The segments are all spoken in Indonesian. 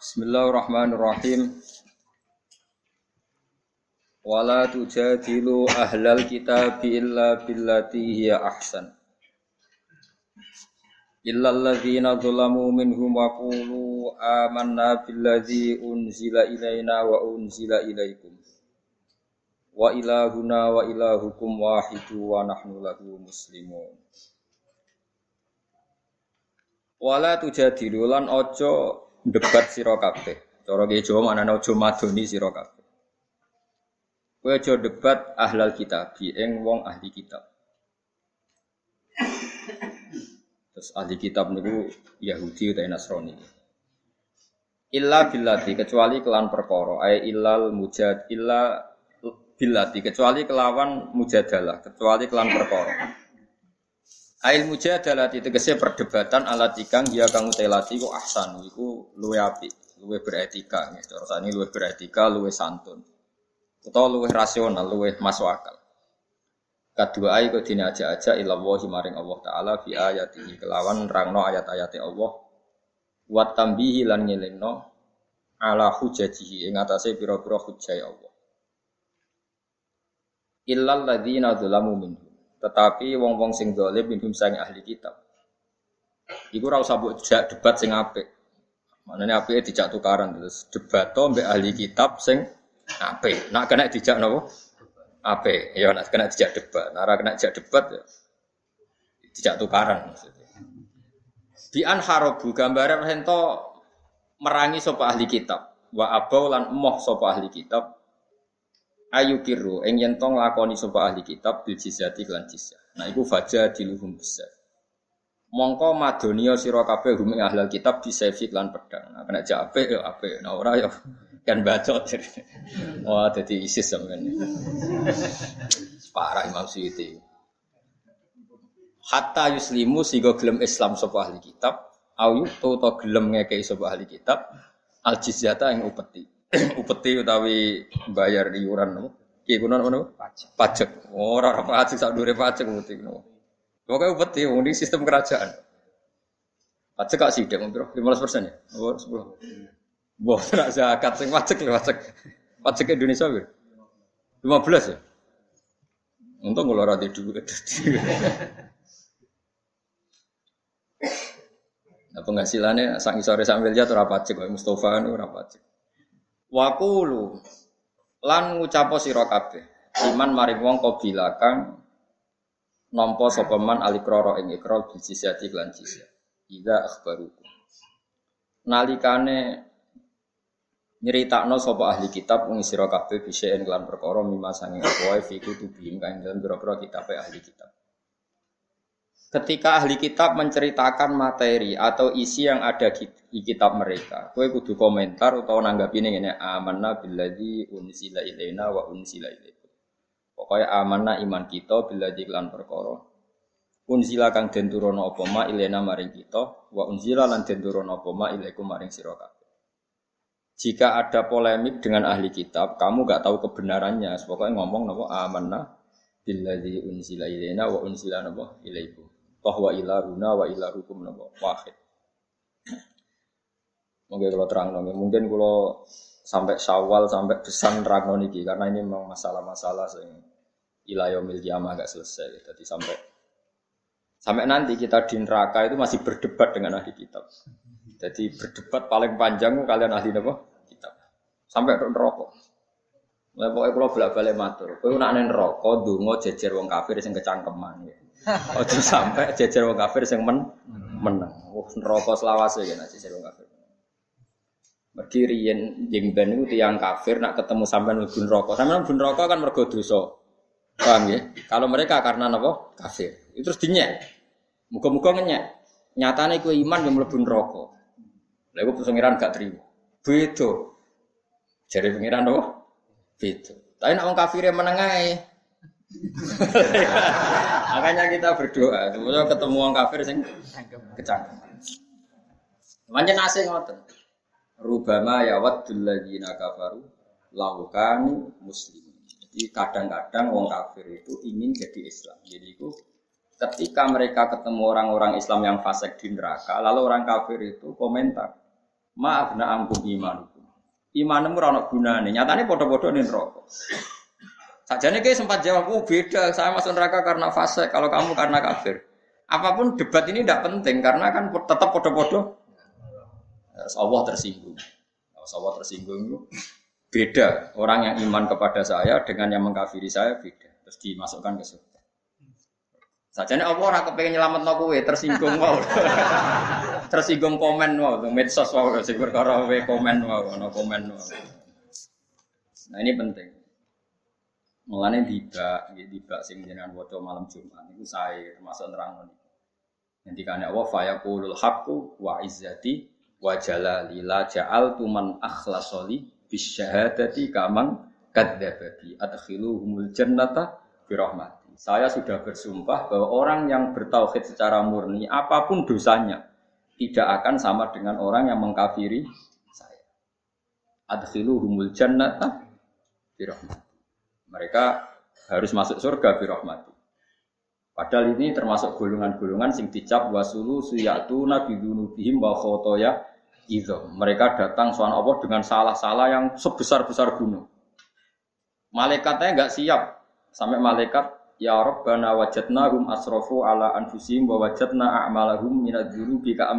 Bismillahirrahmanirrahim. Wala tujadilu ahlal kitabi illa billati hiya ahsan. Illa alladhina zalamu minhum wa qulu amanna billadhi unzila ilaina wa unzila ilaikum. Wa ilahuna wa ilahukum wahidu wa nahnu lahu muslimun. Wala tujadilu lan ojo debat sira kabeh. Cara ge Jawa manane ojo madoni sira kabeh. Kowe aja debat ahlal kitab, ing wong ahli kitab. Terus ahli kitab niku Yahudi utawa Nasrani. Illa billati kecuali kelan perkara, ay illal mujad illa billati kecuali kelawan mujadalah, kecuali kelan perkara. Ail mujadalah tegese perdebatan alat ikang dia kang utelati ku ahsan iku luwe apik, luwe beretika nggih. Cara sani luwe beretika, luwe santun. Utawa luwe rasional, luwe masuk akal. Kedua ayat kau dini aja aja ilawahi maring Allah Taala fi ayat ini kelawan rangno ayat-ayat Allah. Wat tambihi lan ngelingno ala hujajihi ing atase pira-pira hujjah Allah. Illal ladzina dzalamu minhum tetapi wong-wong sing dolim minhum sang ahli kitab. Iku ora usah mbok debat sing apik. Manane apike dijak tukaran terus debat to mbek ahli kitab sing apik. Nak kena dijak napa? Apik. Ya nak kena dijak debat. Nak kena dijak debat ya dijak tukaran maksudnya. Bi an harabu gambare ento merangi sapa ahli kitab. Wa abau lan emoh sapa ahli kitab ayu kiru ing yen tong lakoni sapa ahli kitab bil jizyati lan jizyah. Nah iku faja diluhum besar. Mongko madonia sira kabeh hum ahli kitab disefik lan pedang. Nah kena jape yo ape, nah ora yo kan bacot. Wah dadi ISIS sampean. Parah Imam Suyuti. Hatta yuslimu sigo gelem Islam sapa ahli kitab, au to to gelem ngekei sapa ahli kitab al jizyata ing upeti. Upeti utawi bayar iuran nopo. Ki kuno nopo? Pajak. Pajak. Ora ora pajak sak dure pajak upeti nopo. Pokoke upeti wong di sistem kerajaan. Pajak kak sithik mung piro? 15% ya? Oh, 10. Wah, nak zakat sing pajak lho pajak. Pajak Indonesia piro? 15 ya? Untung kalau ora di duit. Nah, penghasilannya sang sore sambil jatuh rapacek, Mustafa itu rapacek. Wakulu lan ngucapo sira kabeh iman maring wong qabila kang nampa sapa man alikrara ing ikrar bijisiati lan jisya ida akhbaruku nalikane nyeritakno sapa ahli kitab wong sira kabeh bisa lan perkara mimma sange apa fi kutubihim kang dalam pira-pira kitabe ahli kitab Ketika ahli kitab menceritakan materi atau isi yang ada di kitab mereka, kue kudu komentar atau nanggapi ini ini amanah billadzi unsila ilaina wa unsila ilaikum. Pokoknya amanah iman kita billadzi lan perkara. Unsila kang den turono apa ma ilaina maring kita wa unsila lan den turono apa ma ilaikum maring sira kabeh. Jika ada polemik dengan ahli kitab, kamu gak tahu kebenarannya, pokoknya ngomong nopo amanah billadzi unsila ilaina wa unsila nopo ilaikum bahwa ilaruna wa ilarukum napa wahid. Mungkin kalau terang nongin, mungkin kalau sampai syawal sampai besan terang niki karena ini memang masalah-masalah yang ilayomil kiamah agak selesai. Jadi sampai sampai nanti kita di neraka itu masih berdebat dengan ahli kitab. Jadi berdebat paling panjang kalian ahli apa? Kitab. Sampai neraka. Nah, pokoknya kalau bolak balik matur, kau nak dungo jejer wong kafir sing kecangkeman. Ojo sampai jejer wong kafir sing men menang. Oh, neraka selawase ya jejer wong kafir. Mergi riyen jeng ben iku tiyang kafir nak ketemu sampean mlebu neraka. Sampean mlebu neraka kan mergo dosa. Paham ya? Kalau mereka karena napa? Kafir. Itu terus dinyek. Muga-muga ngenyek. Nyatane kowe iman yang mlebu neraka. Lha iku pengiran gak terima. Beda. Jare pengiran napa? Beda. Tapi nak wong kafir menengae. Makanya kita berdoa, semoga ketemu orang kafir sing kecangkem. Manjen nasi ngoten. Rubama ya waddul ladzina kafaru laukanu muslim. Jadi kadang-kadang orang kafir itu ingin jadi Islam. Jadi itu ketika mereka ketemu orang-orang Islam yang fasik di neraka, lalu orang kafir itu komentar, Maaf na angkum iman. Imanmu ora ono gunane. Nyatane padha-padha ning neraka. Sajane kayak sempat jawab, oh beda, saya masuk neraka karena fase, kalau kamu karena kafir. Apa pun debat ini tidak penting karena kan tetap podo-podo. Allah tersinggung. Allah tersinggung itu beda. Orang yang iman kepada saya dengan yang mengkafiri saya beda. Terus dimasukkan ke surga. Sajane Allah ora kepengin nyelametno kowe, tersinggung wow. tersinggung komen wow, medsos wow sing perkara komen wow, ono komen wow. Nah ini penting. Mulane tiba, ya tiba sing jenengan waca malam Jumat itu saya termasuk nerang niku. Ngendikane Allah fa yaqulul haqqu wa izzati wa jalali la ja'altu man akhlasoli bisyahadati kamang kadzdzabati adkhiluhumul jannata bi rahmati. Saya sudah bersumpah bahwa orang yang bertauhid secara murni apa pun dosanya tidak akan sama dengan orang yang mengkafiri saya. Adkhiluhumul jannata bi rahmati. Mereka harus masuk surga birahmati. Padahal ini termasuk golongan-golongan sing dicap wasulu suyatu nabi dunubihim wa khotoya itu. Mereka datang soal Allah dengan salah-salah yang sebesar-besar gunung. Malaikatnya nggak siap sampai malaikat ya Rabbana wajadnahum asrofu ala anfusihim wa wajadna a'malahum minad dzunubi ka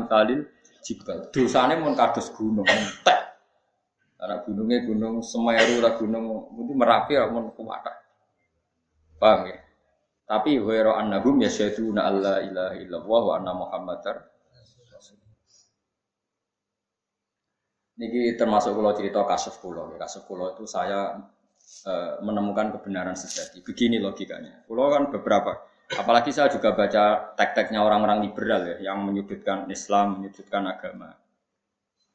jibal. Dosane mun kados gunung entek. Karena gunungnya gunung Semeru lah gunung itu Merapi lah mun kuwatah. Paham ya? Tapi wa annahum yasyaduna alla ilaha illallah wa anna muhammadar Niki termasuk kalau cerita kasus pulau. Kasus pulau itu saya e, menemukan kebenaran sejati. Begini logikanya. Pulau kan beberapa. Apalagi saya juga baca tek-teknya orang-orang liberal ya, yang menyudutkan Islam, menyudutkan agama.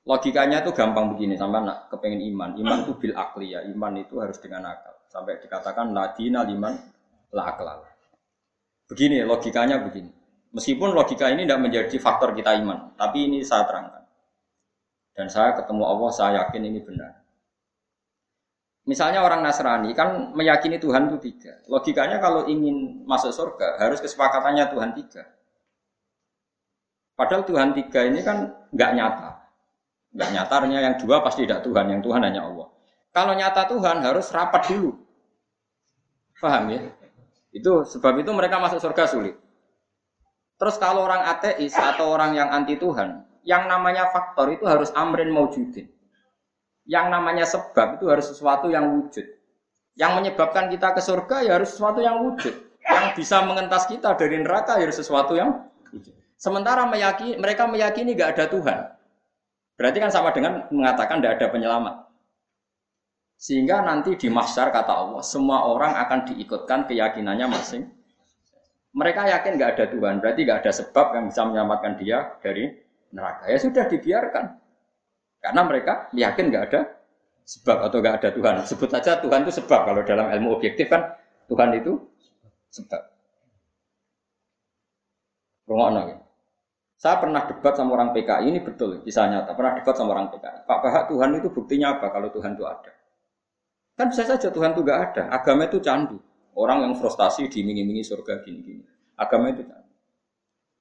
Logikanya tuh gampang begini, sampai nak kepengen iman. Iman itu bil akli ya, iman itu harus dengan akal. Sampai dikatakan ladina liman la aklal. Begini logikanya begini. Meskipun logika ini tidak menjadi faktor kita iman, tapi ini saya terangkan. Dan saya ketemu Allah, saya yakin ini benar. Misalnya orang Nasrani kan meyakini Tuhan itu tiga. Logikanya kalau ingin masuk surga harus kesepakatannya Tuhan tiga. Padahal Tuhan tiga ini kan nggak nyata. Enggak nyatanya yang dua pasti tidak Tuhan, yang Tuhan hanya Allah. Kalau nyata Tuhan harus rapat dulu. Paham ya? Itu sebab itu mereka masuk surga sulit. Terus kalau orang ateis atau orang yang anti Tuhan, yang namanya faktor itu harus amrin maujudin. Yang namanya sebab itu harus sesuatu yang wujud. Yang menyebabkan kita ke surga ya harus sesuatu yang wujud. Yang bisa mengentas kita dari neraka ya harus sesuatu yang wujud. Sementara meyakini, mereka meyakini gak ada Tuhan. Berarti kan sama dengan mengatakan tidak ada penyelamat. Sehingga nanti di mahsyar kata Allah, semua orang akan diikutkan keyakinannya masing. Mereka yakin nggak ada Tuhan, berarti nggak ada sebab yang bisa menyelamatkan dia dari neraka. Ya sudah dibiarkan. Karena mereka yakin nggak ada sebab atau nggak ada Tuhan. Sebut saja Tuhan itu sebab. Kalau dalam ilmu objektif kan Tuhan itu sebab. Rumah saya pernah debat sama orang PKI, ini betul, kisah nyata. Pernah debat sama orang PKI. Pak Bahak, Tuhan itu buktinya apa kalau Tuhan itu ada? Kan bisa saja Tuhan itu gak ada. Agama itu candu. Orang yang frustasi dimingi-mingi surga gini-gini. Agama itu candu.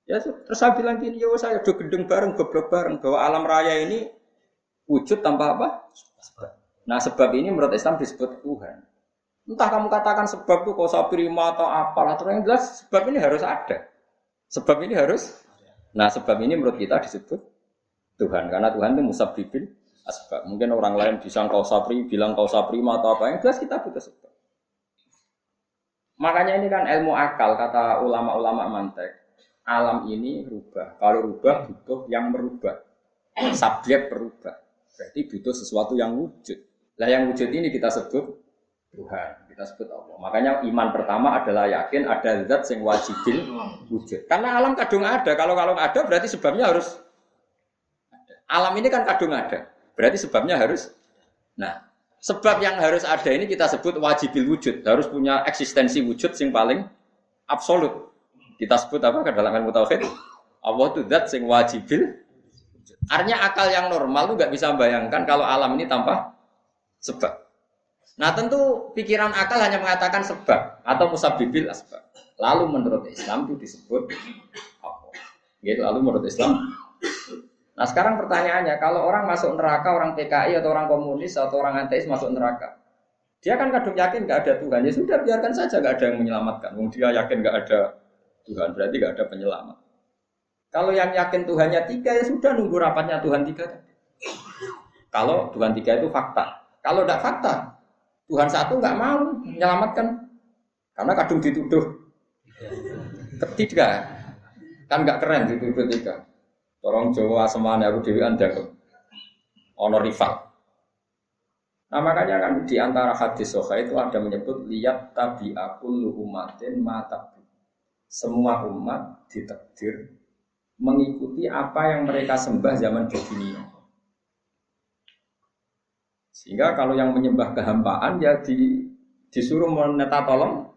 Ya terus saya bilang gini, ya saya udah gedeng bareng, goblok bareng. Bahwa alam raya ini wujud tanpa apa? Nah sebab ini menurut Islam disebut Tuhan. Entah kamu katakan sebab itu kau prima atau apa, atau yang jelas sebab ini harus ada. Sebab ini harus Nah sebab ini menurut kita disebut Tuhan karena Tuhan itu musabibil asbab. Mungkin orang lain bisa kau sapri, bilang kau sapri atau apa yang jelas kita butuh sebab. Makanya ini kan ilmu akal kata ulama-ulama mantek. Alam ini rubah. Kalau rubah butuh yang merubah. Subjek berubah. Berarti butuh sesuatu yang wujud. Lah yang wujud ini kita sebut Tuhan kita sebut Allah. Makanya iman pertama adalah yakin ada zat yang wajibil wujud. Karena alam kadung ada. Kalau kalau ada berarti sebabnya harus. Alam ini kan kadung ada. Berarti sebabnya harus. Nah, sebab yang harus ada ini kita sebut wajibil wujud. Harus punya eksistensi wujud yang paling absolut. Kita sebut apa ke dalam ilmu? Allah itu zat yang wajibil Artinya akal yang normal tuh nggak bisa bayangkan kalau alam ini tanpa sebab. Nah tentu pikiran akal hanya mengatakan sebab atau musabibil asbab. Lalu menurut Islam itu disebut apa? Gitu, lalu menurut Islam Nah sekarang pertanyaannya, kalau orang masuk neraka, orang PKI atau orang komunis atau orang ateis masuk neraka, dia kan kadung yakin nggak ada Tuhan. Ya sudah biarkan saja nggak ada yang menyelamatkan. Wong dia yakin nggak ada Tuhan, berarti nggak ada penyelamat. Kalau yang yakin Tuhannya tiga ya sudah nunggu rapatnya Tuhan tiga. Kalau Tuhan tiga itu fakta. Kalau tidak fakta, Tuhan satu nggak mau menyelamatkan karena kadung dituduh ketiga kan nggak keren dituduh tiga. Tolong Jawa semuanya aku dewi anda ono rival. Nah makanya kan di antara hadis soha itu ada menyebut lihat tabi akul umatin mata semua umat ditakdir mengikuti apa yang mereka sembah zaman dunia. Sehingga kalau yang menyembah kehampaan ya di, disuruh meneta tolong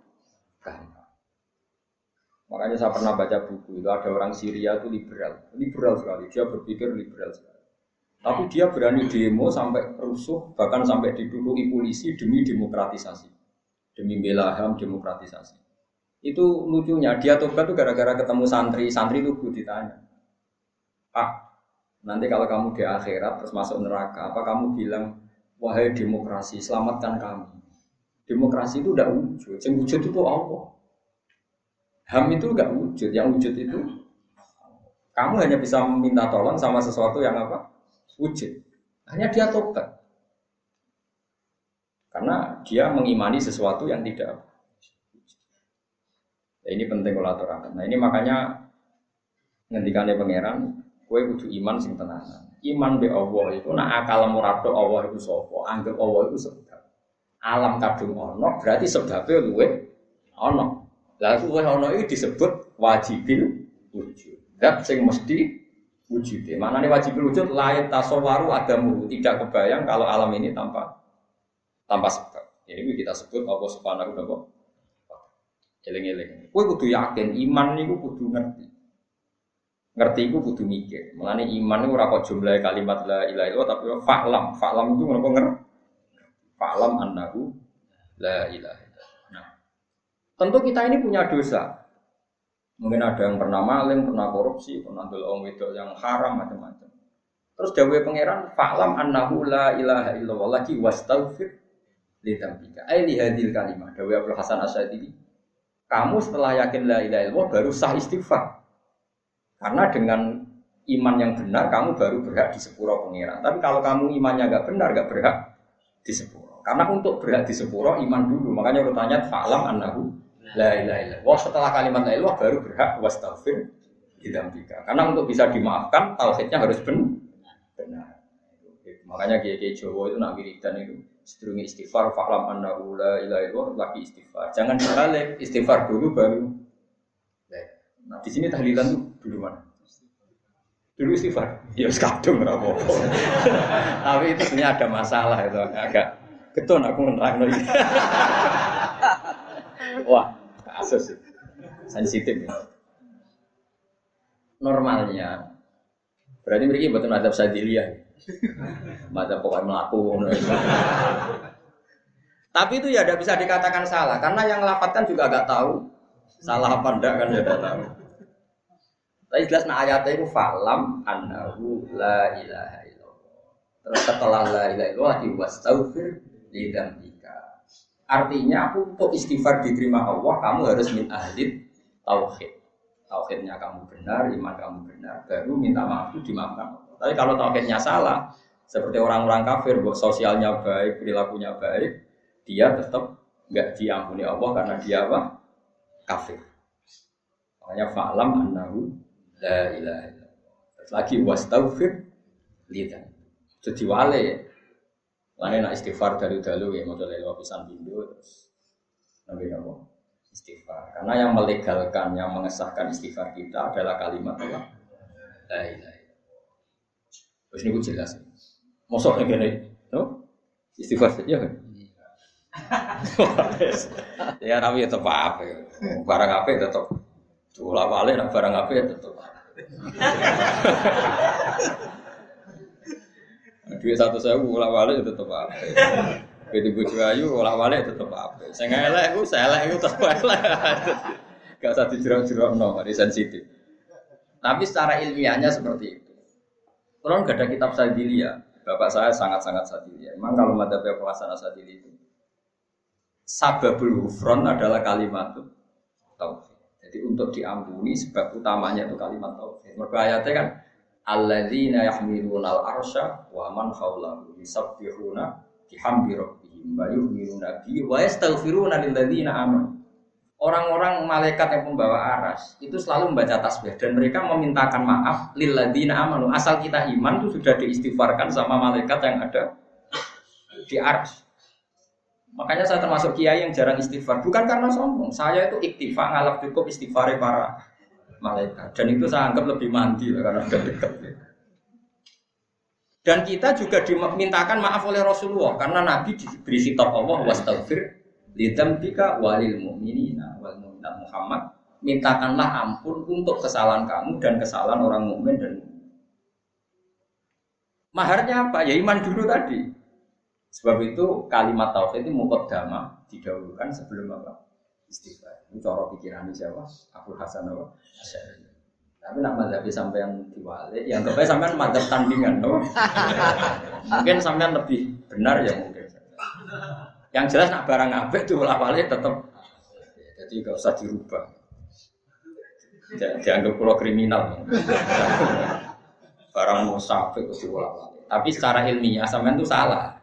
Makanya saya pernah baca buku itu ada orang Syria itu liberal, liberal sekali. Dia berpikir liberal sekali. Tapi dia berani demo sampai rusuh, bahkan sampai diduduki polisi demi demokratisasi, demi bela ham demokratisasi. Itu lucunya dia tobat tuh gara-gara ketemu santri, santri itu ditanya, Pak, nanti kalau kamu di akhirat terus masuk neraka, apa kamu bilang, wahai demokrasi, selamatkan kami. Demokrasi itu udah wujud, yang wujud itu Allah. Ham itu enggak wujud, yang wujud itu kamu hanya bisa meminta tolong sama sesuatu yang apa? Wujud. Hanya dia tobat. Karena dia mengimani sesuatu yang tidak ya, ini penting kalau aturakan. Nah ini makanya ngendikannya pangeran, kue kudu iman sing tenanan. Iman be Allah itu nak akal murado Allah itu sopo, anggap Allah itu sebab. Alam kadung ono berarti sebabnya luwe ono. Lalu kuwi ono iki disebut wajibil wujud. Dat sing mesti wujud. Mana nih wajibil wujud? Lain tasawaru adamu. Tidak kebayang kalau alam ini tanpa tanpa sebab. Ya, ini kita sebut Allah Subhanahu wa taala. Eling-eling. Kowe kudu yakin iman niku kudu ngerti. Ngerti iku kudu mikir. Mulane iman ora kok jumlah kalimat la ilaha illallah tapi fa'lam. Fa'lam itu ngono ngerti. Fa'lam annahu la ilaha Tentu kita ini punya dosa. Mungkin ada yang pernah maling, pernah korupsi, pernah ambil orang itu yang haram macam-macam. Terus dawuh pangeran, "Fa'lam annahu la ilaha illallah lagi wastaghfir li dzambika." Ai li hadil kalimah. Dawuh Abdul Hasan Asy'ari. Kamu setelah yakin la ilaha illallah baru sah istighfar. Karena dengan iman yang benar kamu baru berhak di sepuro pangeran. Tapi kalau kamu imannya nggak benar, nggak berhak di sepuro. Karena untuk berhak di sepuro iman dulu. Makanya urutannya fa'lam annahu La ilaha illallah. Wah setelah kalimat la ilaha baru berhak wastaghfir didambika. Karena untuk bisa dimaafkan tauhidnya harus benar. Makanya kiai kiai Jawa itu nak wiridan itu sedurunge istighfar fa'lam annahu la ilaha illallah lagi istighfar. Jangan dibalik istighfar dulu baru. Nah di sini tahlilan tuh dulu mana? Dulu istighfar. Ya kadung apa Tapi itu sebenarnya ada masalah itu agak keton aku menerang lagi. Wah, kasus sensitif ya. Normalnya berarti mereka betul ada sadiliyah. Mata pokoknya melaku. Tapi itu ya tidak bisa dikatakan salah karena yang lapatkan juga agak tahu salah apa enggak kan ya tidak tahu. Tapi jelas nah ayatnya itu falam annahu la ilaha illallah. Terus setelah la ilaha illallah diwastaghfir li Artinya aku untuk istighfar diterima Allah, kamu harus min ahli tauhid. Tauhidnya kamu benar, iman kamu benar, baru minta maaf itu dimaafkan. Tapi kalau tauhidnya salah, seperti orang-orang kafir, buat sosialnya baik, perilakunya baik, dia tetap nggak diampuni Allah karena dia apa? Kafir. Makanya fa'lam annahu la ilaha illallah. Terus lagi wastaghfir lidan. Jadi wale Lainnya nak istighfar dari dulu ya mau lewat pisan bindo terus nabi nopo istighfar. Karena yang melegalkan, yang mengesahkan istighfar kita adalah kalimat Allah. La ilaha Terus ini gue jelas. Mosok gini, no? Istighfar saja kan? ya tapi tetap apa barang apa tetap Tulah balik, barang apa tetap Duit satu saya ulah balik itu tetap apa? Begitu bujuk ayu ulah balik tetap apa? Saya ngelak, aku saya elek, aku tetap elek. Gak usah dijerok-jerok no, ini sensitif. Tapi secara ilmiahnya seperti itu. Kalau nggak ada kitab Sadili ya, bapak saya sangat-sangat Sadili ya. Memang kalau mata pelaksana Sadili itu sababul hufron adalah kalimat tauhid. Jadi untuk diampuni sebab utamanya itu kalimat tauhid. Mereka ayatnya kan alladzina yahmiluna al-arsya wa man haulahu yusabbihuna bihamdi rabbihim wa yu'minuna bihi wa yastaghfiruna lil ladzina amanu. Orang-orang malaikat yang pembawa aras itu selalu membaca tasbih dan mereka memintakan maaf lil ladzina amanu. Asal kita iman itu sudah diistighfarkan sama malaikat yang ada di aras. Makanya saya termasuk kiai yang jarang istighfar. Bukan karena sombong. Saya itu iktifa ngalap cukup istighfar para malaikat. Dan itu saya anggap lebih mandi karena sudah dekat. Dan kita juga dimintakan maaf oleh Rasulullah karena Nabi diberi kitab Allah wastaghfir lidambika walil mu'minina wal mu'minat Muhammad mintakanlah ampun untuk kesalahan kamu dan kesalahan orang mukmin dan Maharnya apa? Ya iman dulu tadi. Sebab itu kalimat tauhid itu mukaddamah didahulukan sebelum apa? Istighfar. Ini cara pikiran siapa? Abu Hasan apa? Tapi nak madzhab sampean diwali, yang sampai sampean madzhab tandingan, no? mungkin sampean lebih benar ya mungkin. Yang jelas nak barang abek tuh wali tetap, jadi gak usah dirubah. Dianggap pulau kriminal. Barang mau sampai ke Tapi secara ilmiah sampean itu salah.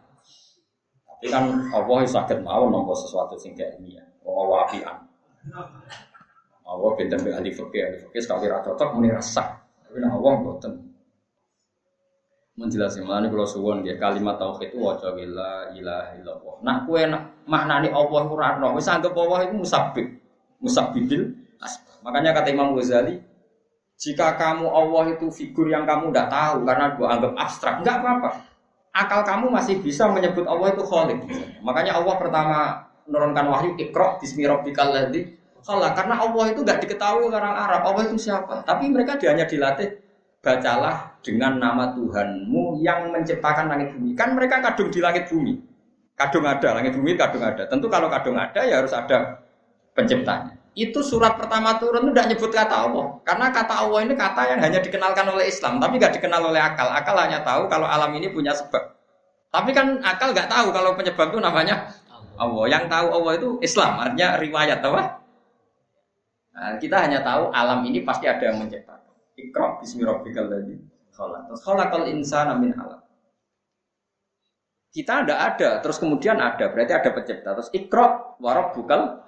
Tapi kan Allah sakit mau nopo sesuatu sing kayak ini ya. Wapian. Allah benten be ahli fikih, ahli fikih sekali rata cocok muni rasa. Tapi nah Allah boten. Menjelaskan mana kalau suwon dia kalimat tauhid itu wajah bila ilah. Nah kue nak maknani Allah itu rano, wis anggap Allah itu musabib, musabbibil Makanya kata Imam Ghazali, jika kamu Allah itu figur yang kamu tidak tahu karena gua anggap abstrak, enggak apa-apa akal kamu masih bisa menyebut Allah itu Khalik. Makanya Allah pertama menurunkan wahyu ikro bismi rabbikal ladzi karena Allah itu nggak diketahui orang Arab. Allah itu siapa? Tapi mereka hanya dilatih bacalah dengan nama Tuhanmu yang menciptakan langit bumi. Kan mereka kadung di langit bumi. Kadung ada, langit bumi kadung ada. Tentu kalau kadung ada ya harus ada penciptanya. Itu surat pertama turun itu tidak nyebut kata Allah. Karena kata Allah ini kata yang hanya dikenalkan oleh Islam, tapi nggak dikenal oleh akal. Akal hanya tahu kalau alam ini punya sebab. Tapi kan akal nggak tahu kalau penyebab itu namanya Allah. Yang tahu Allah itu Islam, artinya riwayat apa? Nah, kita hanya tahu alam ini pasti ada yang menciptakan. Iqra bismi rabbikal ladzi khalaq. Terus insana min alam. Kita ada ada, terus kemudian ada, berarti ada pencipta. Terus ikra warabbukal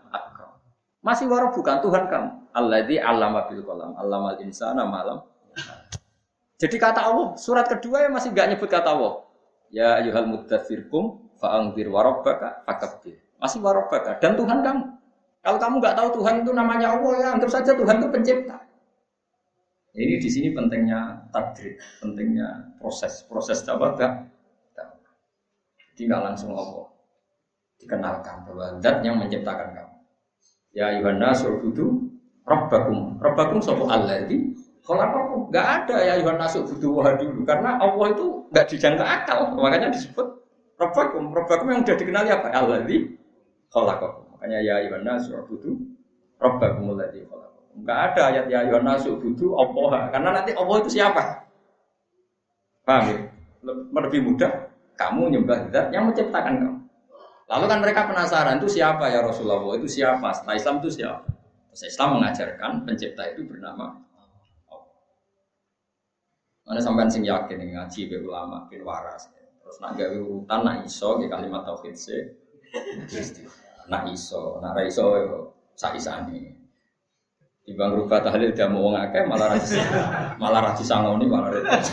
masih waroh bukan Tuhan kamu. Alladzi allama bil qalam, allamal insana malam. Jadi kata Allah, surat kedua yang masih gak nyebut kata Allah. Ya ayuhal muddatsir kum fa'angdir warabbaka fakabbir. Masih warabbaka dan Tuhan kamu. Kalau kamu nggak tahu Tuhan itu namanya Allah ya anggap saja Tuhan itu pencipta. Ini di sini pentingnya tadrid, pentingnya proses proses apa gak? Jadi nggak langsung Allah dikenalkan bahwa zat yang menciptakan kamu. Ya ayuhan nasu budu rabbakum. Rabbakum sapa alladzi khalaqakum. Enggak ada ya ayuhan nasu wah dulu karena Allah itu enggak dijangka akal. Makanya disebut rabbakum. Rabbakum yang sudah dikenali apa? Alladzi khalaqakum. Makanya ya ayuhan nasu budu rabbakum alladzi khalaqakum. Ada ayat ya ayuhan nasu Allah karena nanti Allah itu siapa? Paham ya? Lebih mudah kamu nyembah zat yang menciptakan kamu. Lalu kan mereka penasaran itu siapa ya Rasulullah? Itu siapa? Setelah Islam itu siapa? Terus Islam mengajarkan pencipta itu bernama Allah. Mana sampean sing yakin ngaji be ulama bin waras. Terus nak gawe urutan nak iso ke kalimat tauhid se. Nak iso, nak ra iso sak isane. Di bang rubah tahlil dia mau ngake malah rasi malah rasi sangoni malah repot.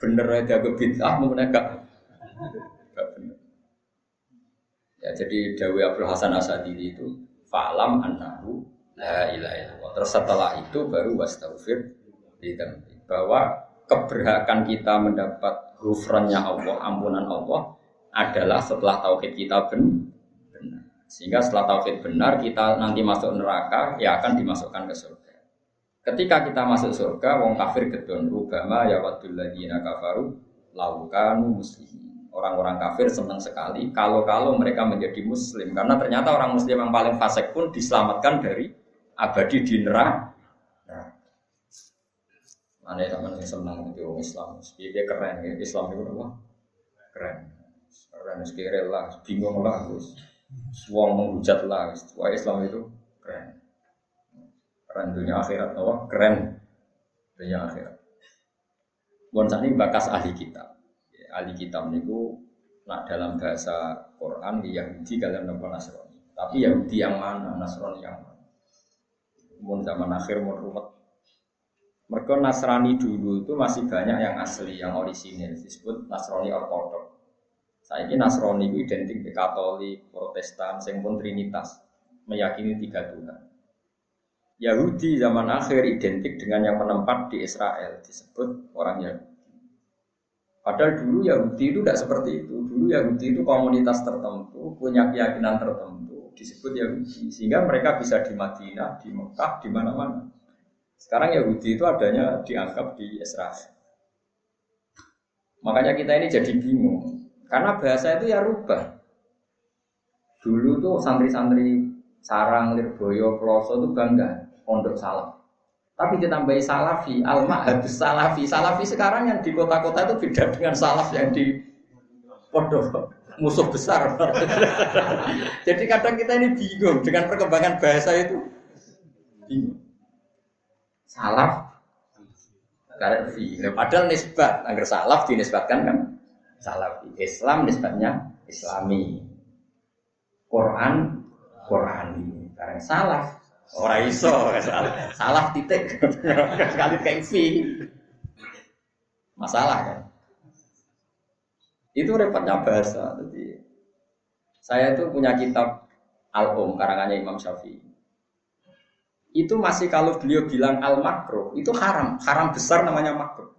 Bener aja gue bid'ah Ya, jadi Dawi Abdul Hasan Asadili itu falam annahu la ilaha illallah. Terus setelah itu baru wastaghfir bahwa keberhakan kita mendapat ghufrannya Allah, ampunan Allah adalah setelah tauhid kita benar. Sehingga setelah tauhid benar kita nanti masuk neraka ya akan dimasukkan ke surga. Ketika kita masuk surga, wong kafir gedon rubama ya wadul ladina kafaru laukanu muslimin orang-orang kafir senang sekali kalau-kalau mereka menjadi muslim karena ternyata orang muslim yang paling fasik pun diselamatkan dari abadi di neraka. Aneh teman yang senang itu Islam. Dia keren ya. Islam itu apa? Keren. Keren sekira lah, bingung lah, terus suang menghujat lah. Wah Islam itu keren. Keren dunia akhirat, apa? Keren dunia akhirat. Bon ini bakas ahli kitab. Ahli kitab niku nak dalam bahasa Quran Yahudi kalian nopo Nasrani. Tapi Yahudi yang mana, Nasrani yang mana? Mun zaman akhir mun rumet. Mereka Nasrani dulu itu masih banyak yang asli, yang orisinil disebut Nasrani Ortodok. Saya ini Nasrani itu identik dengan Katolik, Protestan, sing pun Trinitas, meyakini tiga Tuhan. Yahudi zaman akhir identik dengan yang menempat di Israel, disebut orang Yahudi. Padahal dulu Yahudi itu tidak seperti itu. Dulu Yahudi itu komunitas tertentu, punya keyakinan tertentu, disebut Yahudi. Sehingga mereka bisa di Madinah, di Mekah, di mana-mana. Sekarang Yahudi itu adanya dianggap di Israel. Makanya kita ini jadi bingung. Karena bahasa itu ya rubah. Dulu tuh santri-santri Sarang, Lirboyo, Ploso itu bangga pondok salam. Tapi ditambahi salafi, al habis salafi. Salafi sekarang yang di kota-kota itu beda dengan salaf yang di pondok musuh besar. Jadi kadang kita ini bingung dengan perkembangan bahasa itu. Bingung. Salaf Salafi. Padahal nisbat, agar salaf dinisbatkan kan salafi. Islam nisbatnya islami. Quran Qurani. Karena salaf Orang iso, salah, titik. Sekali kayak V. Masalah kan. Itu repotnya bahasa. Jadi saya itu punya kitab Al-Um karangannya Imam Syafi'i. Itu masih kalau beliau bilang al makro itu haram, haram besar namanya makro.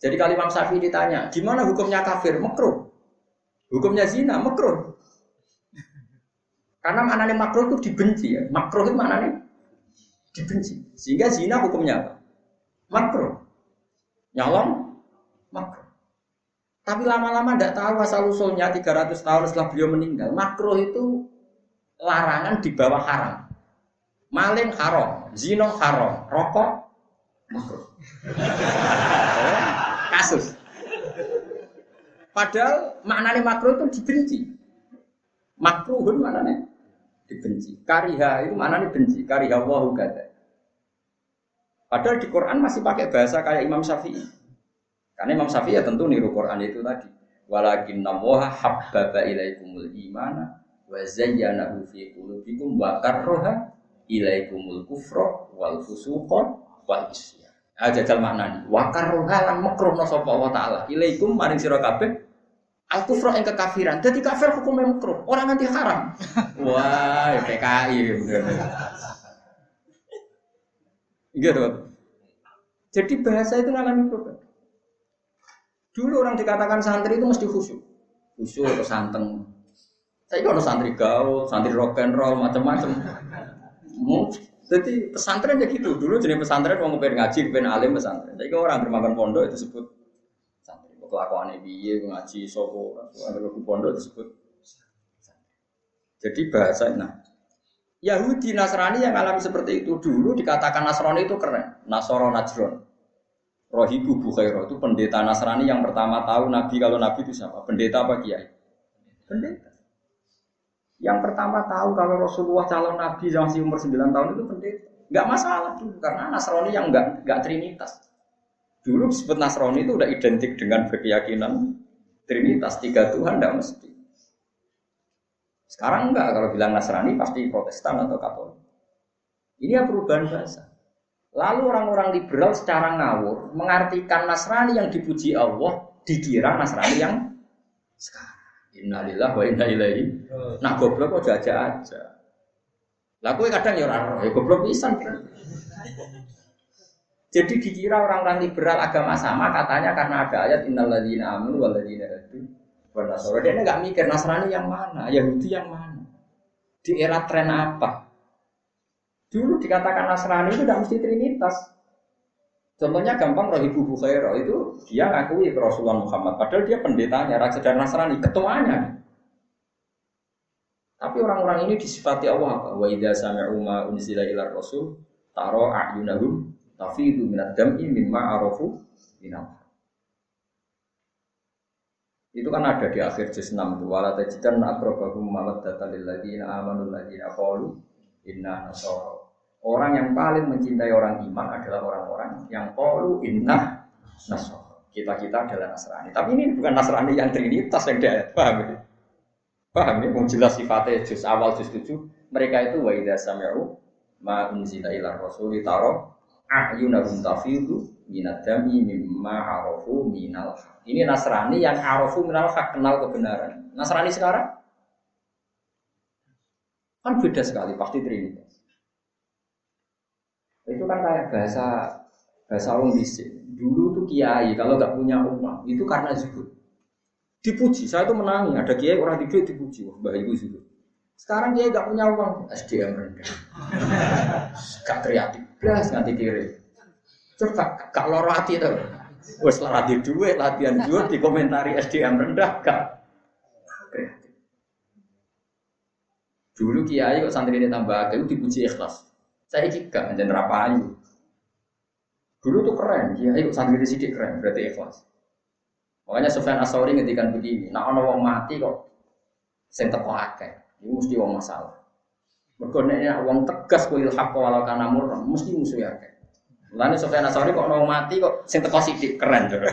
Jadi kalau Imam Syafi'i ditanya, gimana hukumnya kafir? Makro. Hukumnya zina, makro. Karena maknanya makro itu dibenci ya. Makro itu maknanya dibenci. Sehingga zina hukumnya apa? Makro. Nyolong makro. Tapi lama-lama tidak tahu asal usulnya 300 tahun setelah beliau meninggal. Makro itu larangan di bawah haram. Maling haram, zino haram, rokok makro. Kasus. Padahal maknanya makro itu dibenci. Makruhun maknanya dibenci. Kariha itu mana nih benci? Kariha wahu kata. Padahal di Quran masih pakai bahasa kayak Imam Syafi'i. Karena Imam Syafi'i ya tentu niru Quran itu tadi. Walakin namoha habbaba ilaikumul imana wa zayyanahu fi qulubikum wa karroha ilaikumul kufra wal fusuqa wal isyan. Aja jajal maknani. Wa karroha lan makruhna sapa wa taala. Ilaikum maring sira Al kufra yang kekafiran. Jadi kafir hukumnya makruh. Orang nanti haram. Wah, PKI. Gitu. Jadi bahasa itu ngalami problem. Dulu orang dikatakan santri itu mesti khusyuk. Khusyuk atau santeng. Saya kalau santri gaul, santri rock and roll, macam-macam. Jadi pesantren ya gitu. Dulu jadi pesantren mau pengen ngaji, pengen alim pesantren. Jadi orang bermakan pondok itu sebut kelakuan piye ngaji ada ke pondok disebut jadi bahasa nah Yahudi Nasrani yang alami seperti itu dulu dikatakan Nasrani itu keren. Nasoro Najron. Rohibu Bukhairo itu pendeta Nasrani yang pertama tahu Nabi kalau Nabi itu siapa? Pendeta apa kiai? Pendeta. Yang pertama tahu kalau Rasulullah calon Nabi yang masih umur 9 tahun itu pendeta. Nggak masalah tuh karena Nasrani yang nggak nggak trinitas Dulu disebut Nasrani itu udah identik dengan berkeyakinan Trinitas tiga Tuhan tidak mesti. Sekarang enggak kalau bilang Nasrani pasti Protestan atau Katolik. Ini ya perubahan bahasa. Lalu orang-orang liberal secara ngawur mengartikan Nasrani yang dipuji Allah dikira Nasrani yang sekarang. Innalillah wa inna ilaihi. Nah goblok kok aja aja. Lah kowe kadang ya ora ya goblok pisan. Jadi dikira orang-orang liberal agama sama katanya karena ada ayat innalladzina amanu walladzina hadu wan nasara. Dia nggak mikir Nasrani yang mana, Yahudi yang mana. Di era tren apa? Dulu dikatakan Nasrani itu tidak mesti Trinitas. Contohnya gampang Rohibu Bukhairo itu dia ngakui Rasulullah Muhammad, padahal dia pendetanya, dan Nasrani, ketuanya. Tapi orang-orang ini disifati Allah? Wa idza sami'u ma unzila ila rasul taro a'yunahum tafidu minad dam'i mimma arafu minal itu kan ada di akhir juz 6 itu wala tajidan aqrabahum mawaddatan lil ladzina amanu ladzina qalu inna nasara. Orang yang paling mencintai orang iman adalah orang-orang yang qalu inna nasara. Kita-kita adalah Nasrani. Tapi ini bukan Nasrani yang trinitas yang dia paham ya? Paham ya? Mau jelas sifatnya juz awal juz 7 mereka itu wa idza sami'u ma unzila ila rasuli taro a'yunahum tafidu minad dami mimma arafu minal ini Nasrani yang arafu minal hak kenal kebenaran. Nasrani sekarang kan beda sekali pasti trinitas. Itu kan kayak bahasa bahasa orang bisik. Dulu tuh kiai kalau nggak punya uang itu karena zuhud. Dipuji, saya tuh menangi. Ada kiai orang di dipuji, wah baik itu zuhud. Sekarang kiai nggak punya uang, SDM rendah. Gak kreatif, belas nganti kiri. Coba gak loro hati tuh. Wes latih duit, latihan duit dikomentari SDM rendah gak Dulu kiai kok santri ini tambah agak dipuji ikhlas. Saya juga menjadi rapayu. Dulu tuh keren, kiai kok santri ini sidik keren, berarti ikhlas. Makanya Sofyan Asori ngedikan begini, nah wong mati kok sing teko akeh. Ini mesti wong masalah. Mergo nek wong tegas kuil hak walau kana murna, mesti musuh akeh. Lalu Sofyan Asori kok mau mati kok sing teko sithik keren tuh.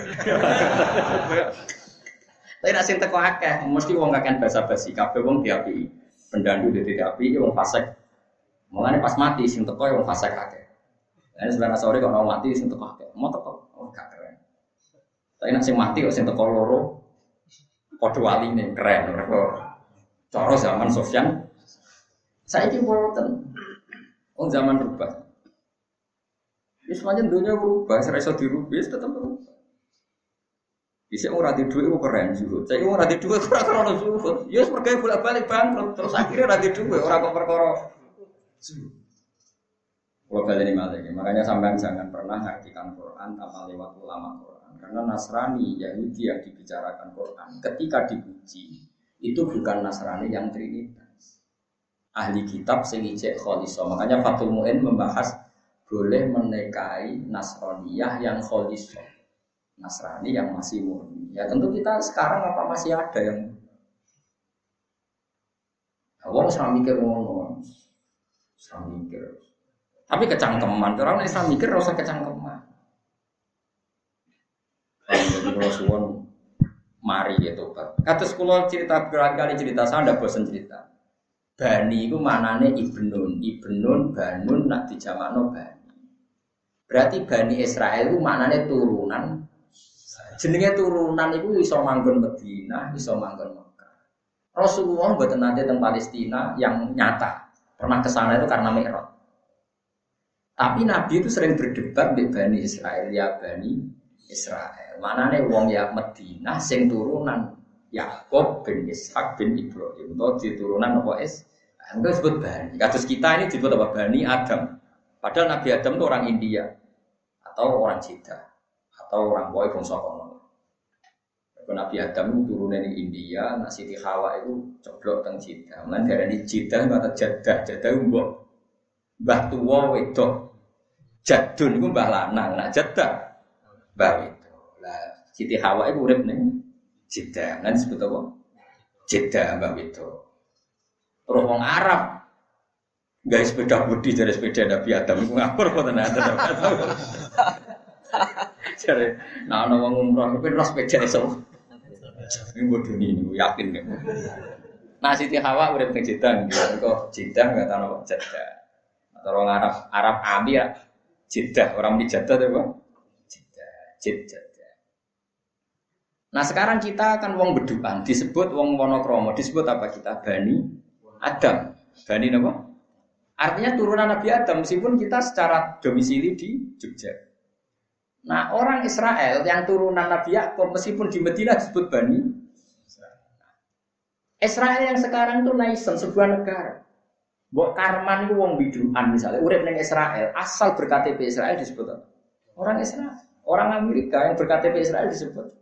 Tapi nak sing teko akeh mesti wong kakek basa-basi kabeh wong diapi. Pendandu di diapi wong fasik. Mulane pas mati sing teko wong fasik akeh. Lalu Sofyan Asori kok mau mati sing teko akeh. Mau teko oh gak keren. Tapi nak sing mati kok sing teko loro padha waline keren. Cara zaman Sofyan saiki wonten. Wong zaman berubah. Ya semuanya dunia berubah, saya iso dirubah, ya tetap berubah. Bisa orang di dua itu keren juga. Saya orang di dua kurang kurang juga. Ya sebagai bolak balik bangkrut, terus akhirnya di dua orang kok perkara. Kalau balik ini malah makanya sampai jangan pernah ngartikan Quran tanpa lewat ulama Quran. Karena Nasrani Yahudi yang dibicarakan Quran ketika dipuji itu bukan Nasrani yang Trinitas. Ahli kitab sing ijek Makanya Fatul Mu'in membahas boleh menikahi Nasraniyah yang kholisah. Nasrani yang masih murni. Ya tentu kita sekarang apa masih ada yang Wong serang mikir ngono. Serang mikir. Tapi kecangkeman, orang Islam mikir rasa kecangkeman. Jadi kalau suwon mari ya tobat. Kata sekolah cerita berkali-kali cerita, saya tidak bosan cerita. Bani itu manane ibnun, ibnun, banun, nak dijamakno bani. Berarti Bani Israel itu maknanya turunan. Jenenge turunan itu iso manggon Medina, iso manggon Mekah. Rasulullah buat nanti tentang Palestina yang nyata. Pernah ke sana itu karena Mi'raj. Tapi Nabi itu sering berdebat di Bani Israel, ya Bani Israel. Mana nih wong ya Medina sing turunan Yakob bin Ishak bin Ibrahim. Itu di turunan apa es? Enggak disebut Bani. Kasus kita ini disebut apa? Bani Adam. Padahal Nabi Adam itu orang India atau orang Cina atau orang boy bangsa kono. Nabi Adam itu turunnya di India, nah Siti Hawa itu coblok teng Cina. Mulai dari Cina kata jadah, jadah mbok mbah tua wedok. Jadun itu mbah lanang, nah jadah mbah itu. Lah Siti Hawa itu urip nih Cina, nanti disebut apa? Cina mbah itu. Terus orang Arab Gak sepeda budi dari sepeda Nabi Adam itu ngapur kok tenan Jadi, nah ana wong umroh tapi ora sepeda iso. Ini bodoh ini, yakin kan. Nah Siti Hawa udah teng Jeddah, kok Jeddah nggak tahu Jeddah. Atau orang Arab Arab Abi ya Jeddah, orang di Jeddah tuh bang. Jeddah, Jeddah. Nah sekarang kita kan wong beduan disebut wong monokromo disebut apa kita Bani Adam Bani apa? Artinya turunan Nabi Adam meskipun kita secara domisili di Jogja. Nah orang Israel yang turunan Nabi Yakub meskipun di Medina disebut Bani Israel yang sekarang itu naisen sebuah negara. Buat Karman itu wong biduan misalnya, urip neng Israel, asal berKTP Israel disebut? Orang Israel. Orang Amerika yang berKTP Israel disebut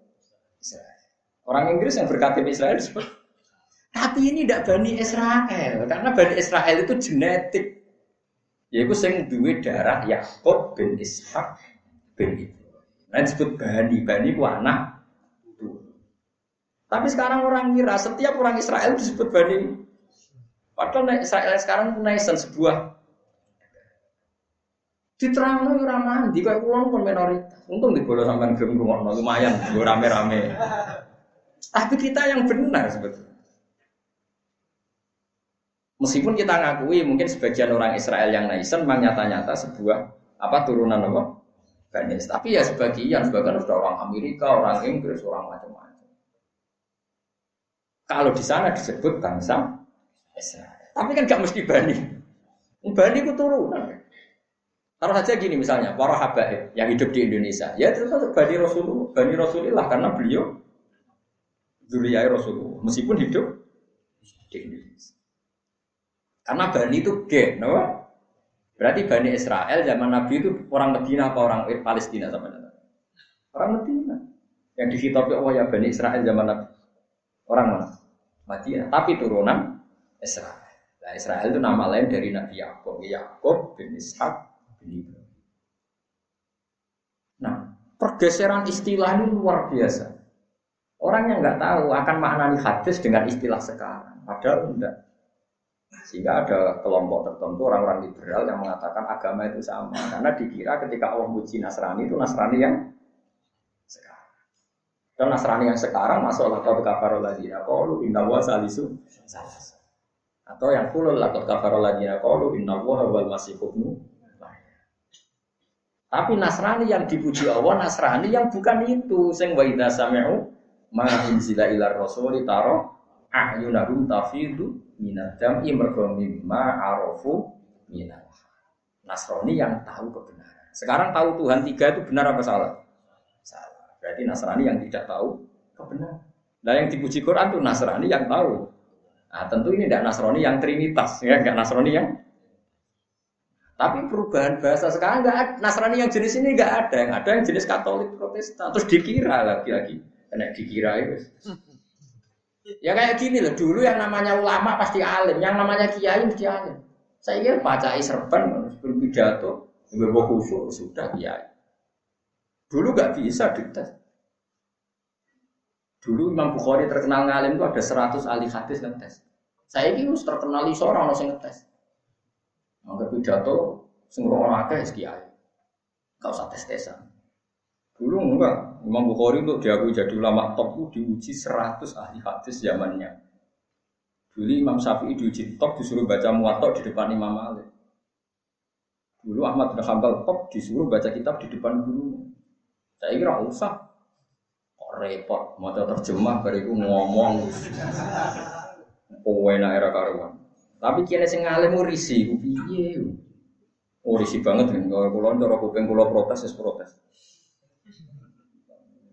Israel. Orang Inggris yang berKTP Israel disebut tapi ini tidak Bani Israel, karena Bani Israel itu genetik. Yaiku sing duwe darah Yakub bin Ishak bin Ibrahim. Nah disebut Bani, Bani ku anak. Tapi sekarang orang kira setiap orang Israel disebut Bani. Padahal Israel sekarang nation sebuah Diterang no ora mandi kayak pulang pun minoritas. Untung di bola sampai gelem ngrungokno lumayan gue rame-rame. Tapi kita yang benar sebetulnya. Meskipun kita ngakui mungkin sebagian orang Israel yang naisen memang nyata-nyata sebuah apa turunan apa Banis. Tapi ya sebagian, sebagian sudah orang Amerika, orang Inggris, orang macam-macam. Kalau di sana disebut bangsa Israel. Tapi kan gak mesti Bani. Bani itu turunan. Taruh saja gini misalnya, para habaib yang hidup di Indonesia, ya itu tetap Bani Rasulullah, Bani Rasulullah karena beliau Zuriyah Rasulullah, meskipun hidup di Indonesia. Karena Bani itu G, no? Berarti Bani Israel zaman Nabi itu orang Medina apa orang Palestina sama Orang Medina. Yang dihitopi Allah ya Bani Israel zaman Nabi. Orang mana? Madinah. Tapi turunan Israel. Nah, Israel itu nama lain dari Nabi Yakub. Yakub bin Ishak Nah, pergeseran istilah ini luar biasa. Orang yang nggak tahu akan maknani hadis dengan istilah sekarang. Padahal enggak. Sehingga ada kelompok tertentu orang-orang liberal yang mengatakan agama itu sama. Karena dikira ketika Allah muji Nasrani itu Nasrani yang sekarang. Dan Nasrani yang sekarang masuk lakot kafarul ladina qalu inna wa salisu Atau yang kulul lakot kafarul ladina qalu inna wa masih tapi Nasrani yang dipuji Allah, Nasrani yang bukan itu. Sing wa idza sami'u ma unzila ila rasuli taro ahyunahum tafidu minad dam'i mergo mimma arafu minal Nasrani yang tahu kebenaran. Sekarang tahu Tuhan tiga itu benar apa salah? Salah. Berarti Nasrani yang tidak tahu kebenaran. Nah yang dipuji Quran itu Nasrani yang tahu. Nah tentu ini tidak Nasrani yang Trinitas, ya enggak Nasrani yang tapi perubahan bahasa sekarang nggak ada. Nasrani yang jenis ini nggak ada. Yang ada yang jenis Katolik Protestan. Terus dikira lagi-lagi. Kena dikira itu. Ya kayak gini loh. Dulu yang namanya ulama pasti alim. Yang namanya kiai mesti alim. Saya kira baca serban, berpidato, berbau khusyuk sudah kiai. Dulu nggak bisa dites. Dulu Imam Bukhari terkenal ngalim itu ada 100 ahli hadis ngetes. Saya ini terkenal iso orang yang ngetes. Maka pidato sing ora akeh kiai. Enggak usah tes-tesan. Dulu enggak, Imam Bukhari untuk diakui jadi ulama top itu diuji 100 ahli hadis zamannya. Dulu Imam Syafi'i diuji top disuruh baca muwatok di depan Imam Malik. Dulu Ahmad bin Hanbal top disuruh baca kitab di depan guru. Saya kira usah. Kok repot, mau terjemah bariku ngomong. Kowe era karuan. Tapi kira sing ngalim risi, piye? Oh risi banget kan, kalau pulau cara kuping pulau protes, ya protes.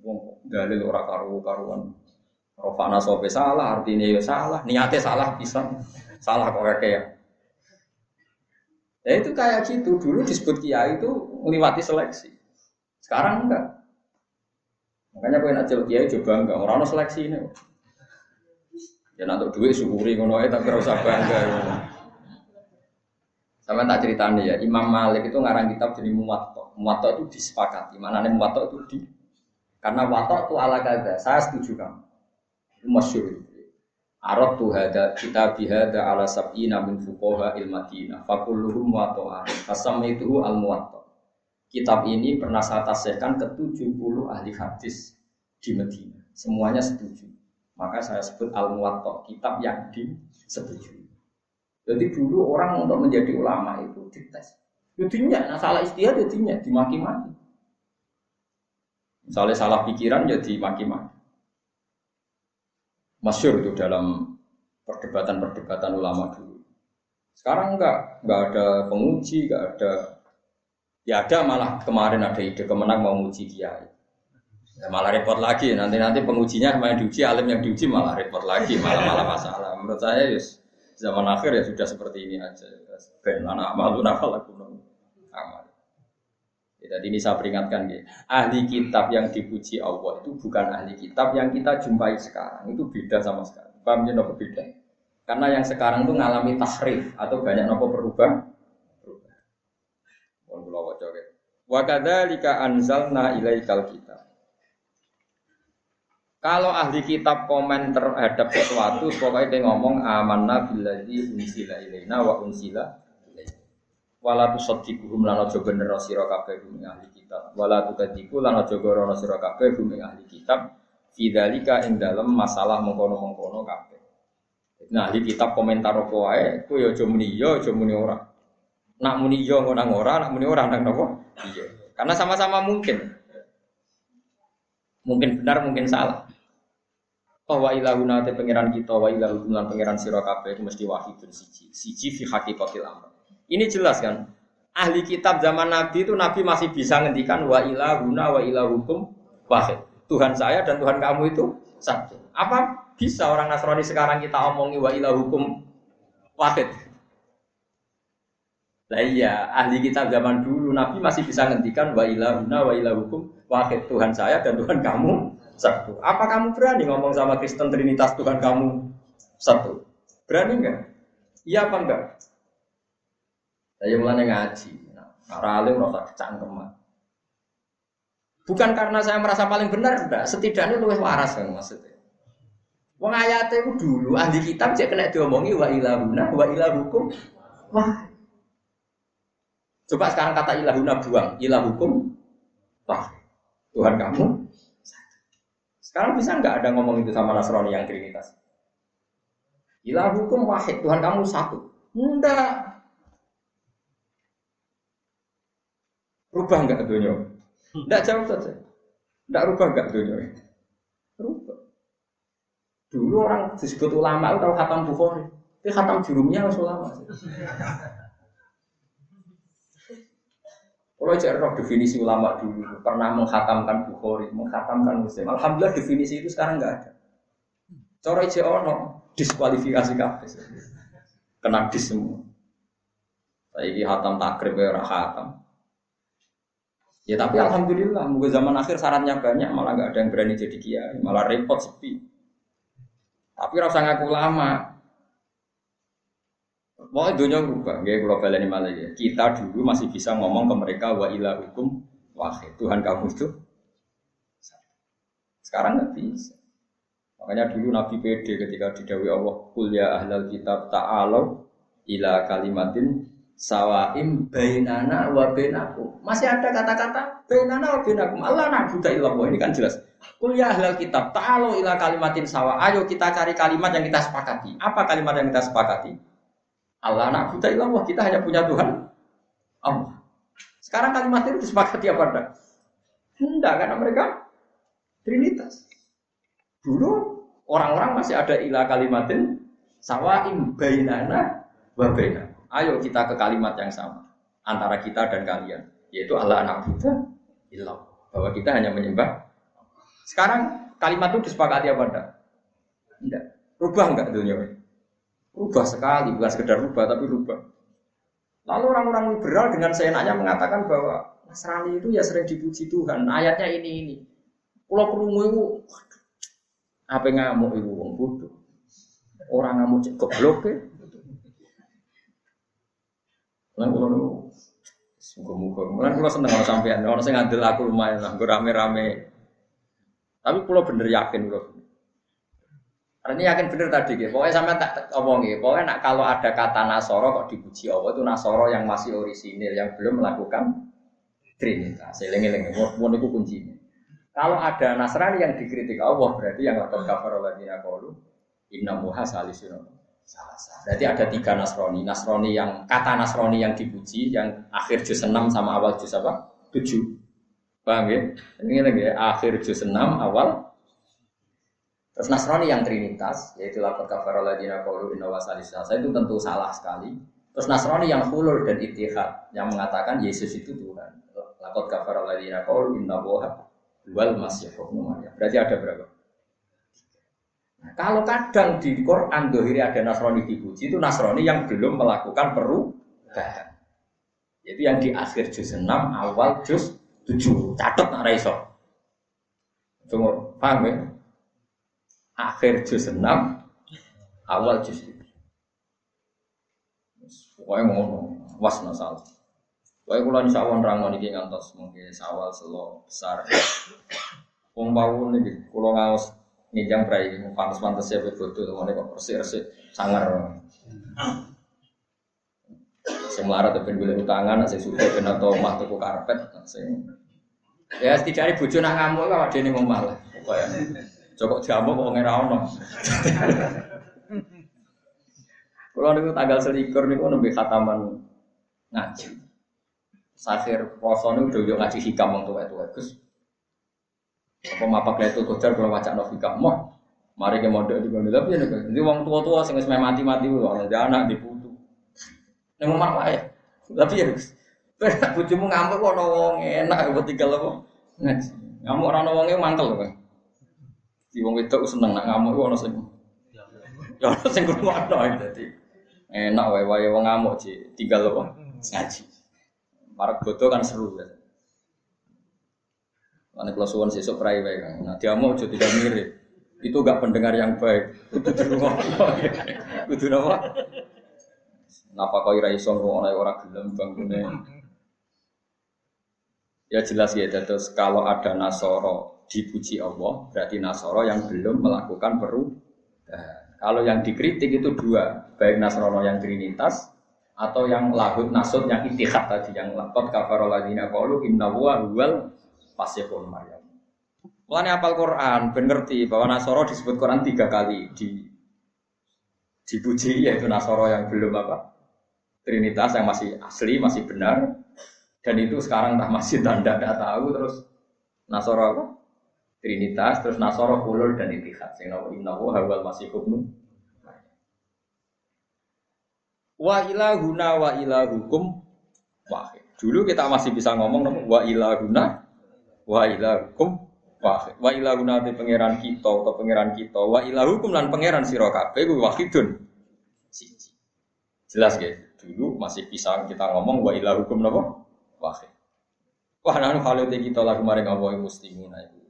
Wong dalil ora karu karuan. Rofana sope salah, artinya ya salah, niatnya salah bisa, salah kok kayak ya. Ya itu kayak gitu, dulu disebut kiai itu melewati seleksi. Sekarang enggak. Makanya pengen aja kiai coba enggak, orang seleksi ini. Ya nanti duit syukuri ngono ae tapi ora usah bangga. Sama tak ceritanya ya, Imam Malik itu ngarang kitab jadi Muwatta. Muwatta itu disepakati. Mana nih Muwatta itu di karena Watta itu ala kada. Saya setuju kamu. Itu masyhur. Arab tuh ada kita bihada ala sab'ina min fuqaha il Madinah. Fakulluhum muwatta'an. Fasam itu al muwatta. Kitab ini pernah saya tasihkan ke 70 ahli hadis di Madinah. Semuanya setuju. Maka saya sebut al muwatta kitab yang disetujui. Jadi dulu orang untuk menjadi ulama itu dites. Jadinya, nah salah istihad jadinya dimaki-maki. Misalnya salah pikiran jadi maki-maki. Masyur itu dalam perdebatan-perdebatan ulama dulu. Sekarang enggak, enggak ada penguji, enggak ada Ya ada malah kemarin ada ide kemenang mau uji kiai. Ya, malah repot lagi. Nanti nanti pengujinya main diuji, alim yang diuji malah repot lagi, malah malah masalah. Menurut saya yes, zaman akhir ya sudah seperti ini aja. Ben anak malu nafal aku amal. Ya, jadi ini saya peringatkan ya. Ahli kitab yang dipuji Allah itu bukan ahli kitab yang kita jumpai sekarang. Itu beda sama sekali. Paham ya beda? Karena yang sekarang itu ngalami tahrif atau banyak nopo berubah. berubah. Pun kula waca ke. Wa kadzalika anzalna ilaikal kitab. Kalau ahli kitab komen terhadap sesuatu, pokoknya dia ngomong amanna billadzi unsila ilaina wa unsila. Wala tusaddiquhum lan aja bener sira kabeh ahli kitab. Wala tukadziku lan aja gorono sira kabeh ahli kitab. Fidzalika ing dalem masalah mengkono-mengkono kabeh. Nah, ahli kitab komentar apa wae, ku ya aja muni ya, aja muni ora. Nak muni ya nang ora, nak muni ora nang napa? Iya. Karena sama-sama mungkin. Mungkin benar, mungkin salah. Oh wa ilahuna te pangeran kita wa ilahum lan pangeran sira kabeh itu mesti wahidun siji. Siji fi haqiqatil amr. Ini jelas kan? Ahli kitab zaman Nabi itu Nabi masih bisa ngendikan wa ilahuna wa wahid. Tuhan saya dan Tuhan kamu itu satu. Apa bisa orang Nasrani sekarang kita omongi wa ilahukum wahid? Lah iya, ahli kitab zaman dulu Nabi masih bisa ngendikan wa ilahuna wa wahid. Tuhan saya dan Tuhan kamu satu. Apa kamu berani ngomong sama Kristen Trinitas Tuhan kamu satu? Berani enggak? Iya apa enggak? Saya mulai ngaji. Nah, alim rasa kecangkeman. Bukan karena saya merasa paling benar, enggak. Setidaknya lebih waras kan maksudnya. Wong ayatnya itu dulu ahli kitab cek kena diomongi wa ilahuna wa ilahukum wah. Coba sekarang kata ilahuna buang, ilahukum wah. Tuhan kamu sekarang bisa nggak ada ngomong itu sama Nasrani yang Trinitas? Ilah hukum wahid, Tuhan kamu satu. Enggak. Rubah nggak dunia? Enggak jauh saja. Enggak rubah nggak dunia? Rubah. Dulu orang disebut ulama itu tahu khatam Bukhari. Itu khatam jurumnya harus ulama. Kalau cek roh definisi ulama dulu pernah menghatamkan Bukhari, menghatamkan Muslim. Alhamdulillah definisi itu sekarang nggak ada. Coro cek ono diskualifikasi kabeh. Kena dis semua. Saya ini hatam takrib ya hatam. Ya tapi alhamdulillah, mungkin zaman akhir sarannya banyak, malah nggak ada yang berani jadi kiai, malah repot sepi. Tapi rasa ngaku lama, Mau dunia berubah, gak kalau baleni malah ya. Kita dulu masih bisa ngomong ke mereka wa ilah hukum wahid. Tuhan kamu itu. Sekarang nggak bisa. Makanya dulu Nabi PD ketika didawi Allah, Kul ya ahlal kitab ta'alau ila kalimatin sawaim bainana wa bainakum. Masih ada kata-kata bainana wa bainakum. Allah na'budu illallah. Ini kan jelas. Kul ya ahlal kitab ta'alau ila kalimatin sawa. Ayo kita cari kalimat yang kita sepakati. Apa kalimat yang kita sepakati? Allah anak buta ilah kita hanya punya Tuhan Allah. Sekarang kalimat itu disepakati apa enggak? Enggak, karena mereka Trinitas. Dulu orang-orang masih ada ilah kalimatin sawaim bainana wa baina. Ayo kita ke kalimat yang sama antara kita dan kalian, yaitu Allah anak buta ilah. Bahwa kita hanya menyembah. Sekarang kalimat itu disepakati apa enggak? Enggak. Rubah enggak dunia ini? Rubah sekali, bukan sekedar rubah tapi rubah. Lalu orang-orang liberal dengan seenaknya mengatakan bahwa Nasrani itu ya sering dipuji Tuhan. Ayatnya ini ini. Pulau kerungu itu, apa ngamuk itu wong bodoh. Orang ngamuk cek goblok ya. Lan kula niku muga-muga. Seneng kalau sampean orang sing ngandel aku lumayan lah, rame-rame. Tapi pulau bener yakin kula. Ini yakin bener tadi gitu. Pokoknya sampai tak omongi. Pokoknya nak kalau ada kata Nasoro kok dipuji Allah itu Nasoro yang masih orisinil yang belum melakukan Trinitas. Selengi-lengi. Mau itu kuncinya. Kalau ada Nasrani yang dikritik Allah berarti yang lakon kafar ladina qalu inna muha salisun Berarti ada tiga Nasrani. Nasrani yang kata Nasrani yang dipuji yang akhir juz 6 sama awal juz apa? 7. Paham ya? Ini lagi ya, akhir juz 6 awal Terus Nasrani yang Trinitas, yaitu lapor kafar ladina qalu inna. Saya itu tentu salah sekali. Terus Nasrani yang hulur dan itihad, yang mengatakan Yesus itu Tuhan. Lapor kafar ladina qalu inna waha wal masih Berarti ada berapa? Nah, kalau kadang di Quran dohiri ada Nasrani dipuji, itu Nasrani yang belum melakukan perubahan. Itu yang di akhir juz 6, awal juz 7. Catat nak raiso. Tunggu, paham ya? Akhir juz 6 awal juz 7 pokoknya ngono was masalah Wae kula insyaallah nerangno niki ngantos mungkin sawal selo besar. Wong bau niki kula ngaos nginjang prai pantes-pantes ya bodo ngene kok resik-resik sangar. Sing melarat ben golek utangan, sing suka ben atau omah tuku karpet, sing Ya setidaknya bojo nak ngamuk kok dene ngomah lah. Kaya Joko jamu kok ora ono. Kalau niku tanggal selikur niku nembe khataman ngaji. Sakhir poso niku udah yo ngaji hikam wong tuwa-tuwa Gus. Apa mapak itu kocar kalau baca no hikam mau. Mari ke modal di kono tapi nek jadi wong tua-tua sing wis mati-mati kuwi ana anak diputu. Ning omah wae. Tapi ya Gus. Bojomu ngamuk kok ana wong enak kok tinggal apa? Ngaji. Ngamuk ora ana wonge mantel kok. Di wong wedok seneng nak ngamuk ana sing. Ya ana sing krungono dadi. Enak wae-wae wong ngamuk sih tinggal apa? Ngaji. Para bodoh kan seru ya. Karena kalau suwon sesuk prai wae kan. Nah dia mau jadi tidak mirip. Itu gak pendengar yang baik. Kudu rumah. Kudu apa? Napa kau ira iso ngono ora gelem bangune. Ya jelas ya terus kalau ada nasoro dipuji Allah berarti nasoro yang belum melakukan perubahan. Kalau yang dikritik itu dua, baik nasrono yang trinitas atau yang lahut nasut yang itihad tadi yang lakot kafarol ladina qalu inna huwa huwal pasifun maryam. Mulane apal Quran ben ngerti bahwa Nasoro disebut Quran tiga kali di dipuji yaitu Nasoro yang belum apa Trinitas yang masih asli masih benar dan itu sekarang tak masih tanda tidak tahu terus Nasoro apa Trinitas terus Nasoro ulul dan itihad sing inna huwa huwal masihun Wa ilahuna wa ilahukum wahid. Dulu kita masih bisa ngomong wa ilahuna wa ilahukum wahid. Wa ilahuna te pangeran kita atau pangeran kita. Wa ilahukum lan pangeran sira kabeh kuwi wahidun. Siji. Jelas ya. Dulu masih bisa kita ngomong wa ilahukum napa? Wahid. Wah nanu kalau kita lagu maring Allah muslimin iku.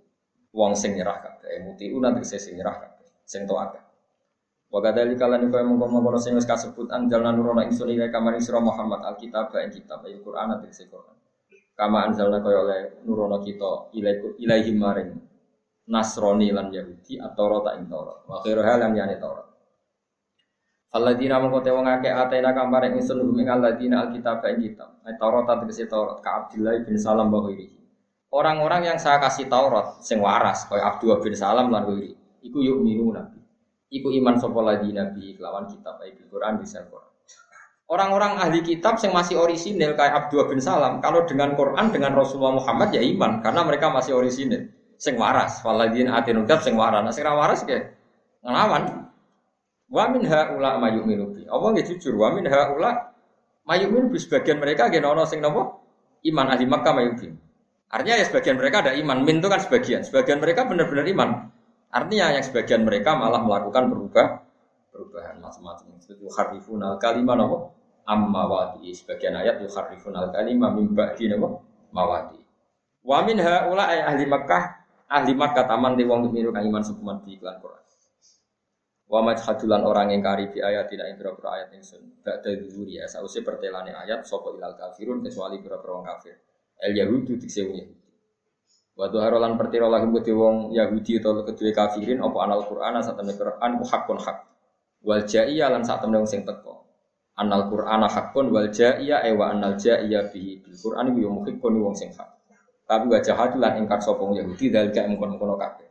Wong sing nyerah kabeh, mutiun nanti sing nyerah kabeh, sing taat. Wa kadzalika kalan kaya mengkono-mengkono sing wis kasebut anjalna nurona ingsun ila kamari sira Muhammad alkitab ing kitab ayat Quran ati Quran. Kama anzalna kaya oleh nurono kita ilaihi maring Nasrani lan Yahudi atau rota ing Taurat. Wa khairu hal yang yani Taurat. Alladzina mengko te wong akeh atena kamare ingsun hum ing alladzina alkitab ing kitab. Taurat tegese Taurat ka Abdullah bin Salam wa Orang-orang yang saya kasih Taurat sing waras kaya Abdullah bin Salam lan wiri. Iku yuk minuna. Iku iman sapa nabi kelawan kitab ayat Quran bisa Quran. Orang-orang ahli kitab yang masih orisinil kayak Abdul bin Salam, kalau dengan Quran dengan Rasulullah Muhammad ya iman karena mereka masih orisinil. Sing waras, waladin atin ucap sing waras. Nah, sing waras ke ngelawan. Wa min haula mayu'minu bi. Allah nggih jujur, wa min haula mayu'minu bi sebagian mereka nggih ana sing napa? Iman ahli Makkah mayu'min. Artinya ya sebagian mereka ada iman, min itu kan sebagian. Sebagian mereka benar-benar iman. Artinya yang sebagian mereka malah melakukan berubah perubahan macam-macam. Itu harifun al kalimah nopo ammawati. Sebagian ayat harifun al kalimah mimba di nopo mawati. Wa min haula ahli Makkah ahli Makkah taman di wong miru iman sukuman di iklan Quran. Wa orang yang kari bi ayat tidak ing pira ayat ingsun. Ba'da dhuhuri ya sause pertelane ayat sapa ilal kafirun kecuali pira-pira kafir. El yahudu dikse wong Waktu harolan pertiro lagi buat wong Yahudi atau kedua kafirin apa anal Quran saat temen Quran ku hakun hak. Wal jaiya lan saat temen sing teko. Anal Quran hakun wal jaiya ewa anal jaiya bihi bil Quran yo muhikun wong sing hak. Tapi wajah hati lan ingkar sopong Yahudi dal gak mengkon-kono kabeh.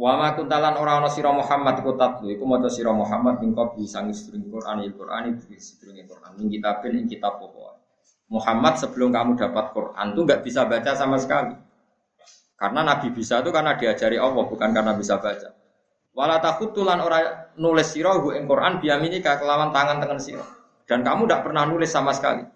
Wa ma kuntalan ora ana sira Muhammad iku tatlu iku maca sira Muhammad ing bisa ngistring Quran il Quran iki sedurunge Quran ing kitabin ing kitab pokok. Muhammad sebelum kamu dapat Quran itu nggak bisa baca sama sekali. Karena Nabi bisa itu karena diajari Allah, bukan karena bisa baca. Wala tulan orang nulis sirahu ing Quran biaminika kelawan tangan tangan sirah. Dan kamu tidak pernah nulis sama sekali.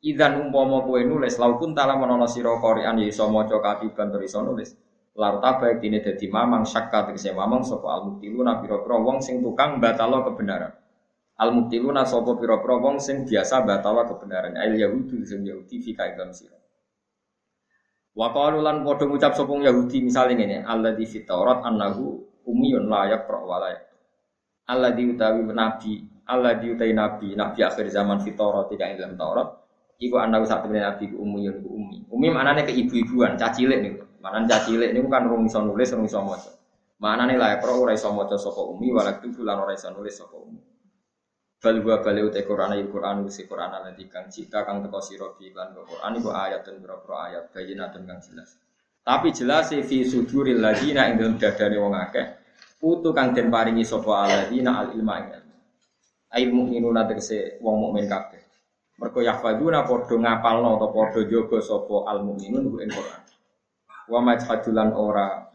Idan umpama kowe nulis laukun tala menono sira Quran ya iso maca katiban iso nulis. Larta baik dini dadi mamang syakka tegese mamang sapa al-muktiluna pira-pira wong sing tukang batalo kebenaran. Al muktiluna sapa pira-pira wong sing biasa batawa kebenaran. Al yahudu sing Yahudi fi kaidam sira. Wa qalu lan padha ngucap sapa Yahudi misale ngene, alladzi fi Taurat annahu umiyun la yaqra wa la Alladzi utawi nabi Allah diutai nabi, nabi akhir zaman fitorat tidak dalam Taurat. Iku anak saat ini nabi ku yang ku umi. Umi mana nih ke ibu-ibuan, cacilik nih. Mana cacilik nih kan rung iso nulis, rung iso. Mana nih lah pro ora iso moco soko umi, walak bulan ora iso nulis soko umi. Bal gua bali utai Quran ayat Quran usi Quran nanti kang cita kang teko sira bi lan Quran iku ayat dan berapa ayat bayinatun kang jelas. Tapi jelas fi suduril ladina ing dalem dadane wong akeh putu kang den paringi sapa aladina al ilma ing ilmu. Ail mukminuna tegese wong mukmin kabeh. Mergo yahfadzuna padha ngapalno atau padha jaga sapa al mukminun ing Quran. Wa majhadulan ora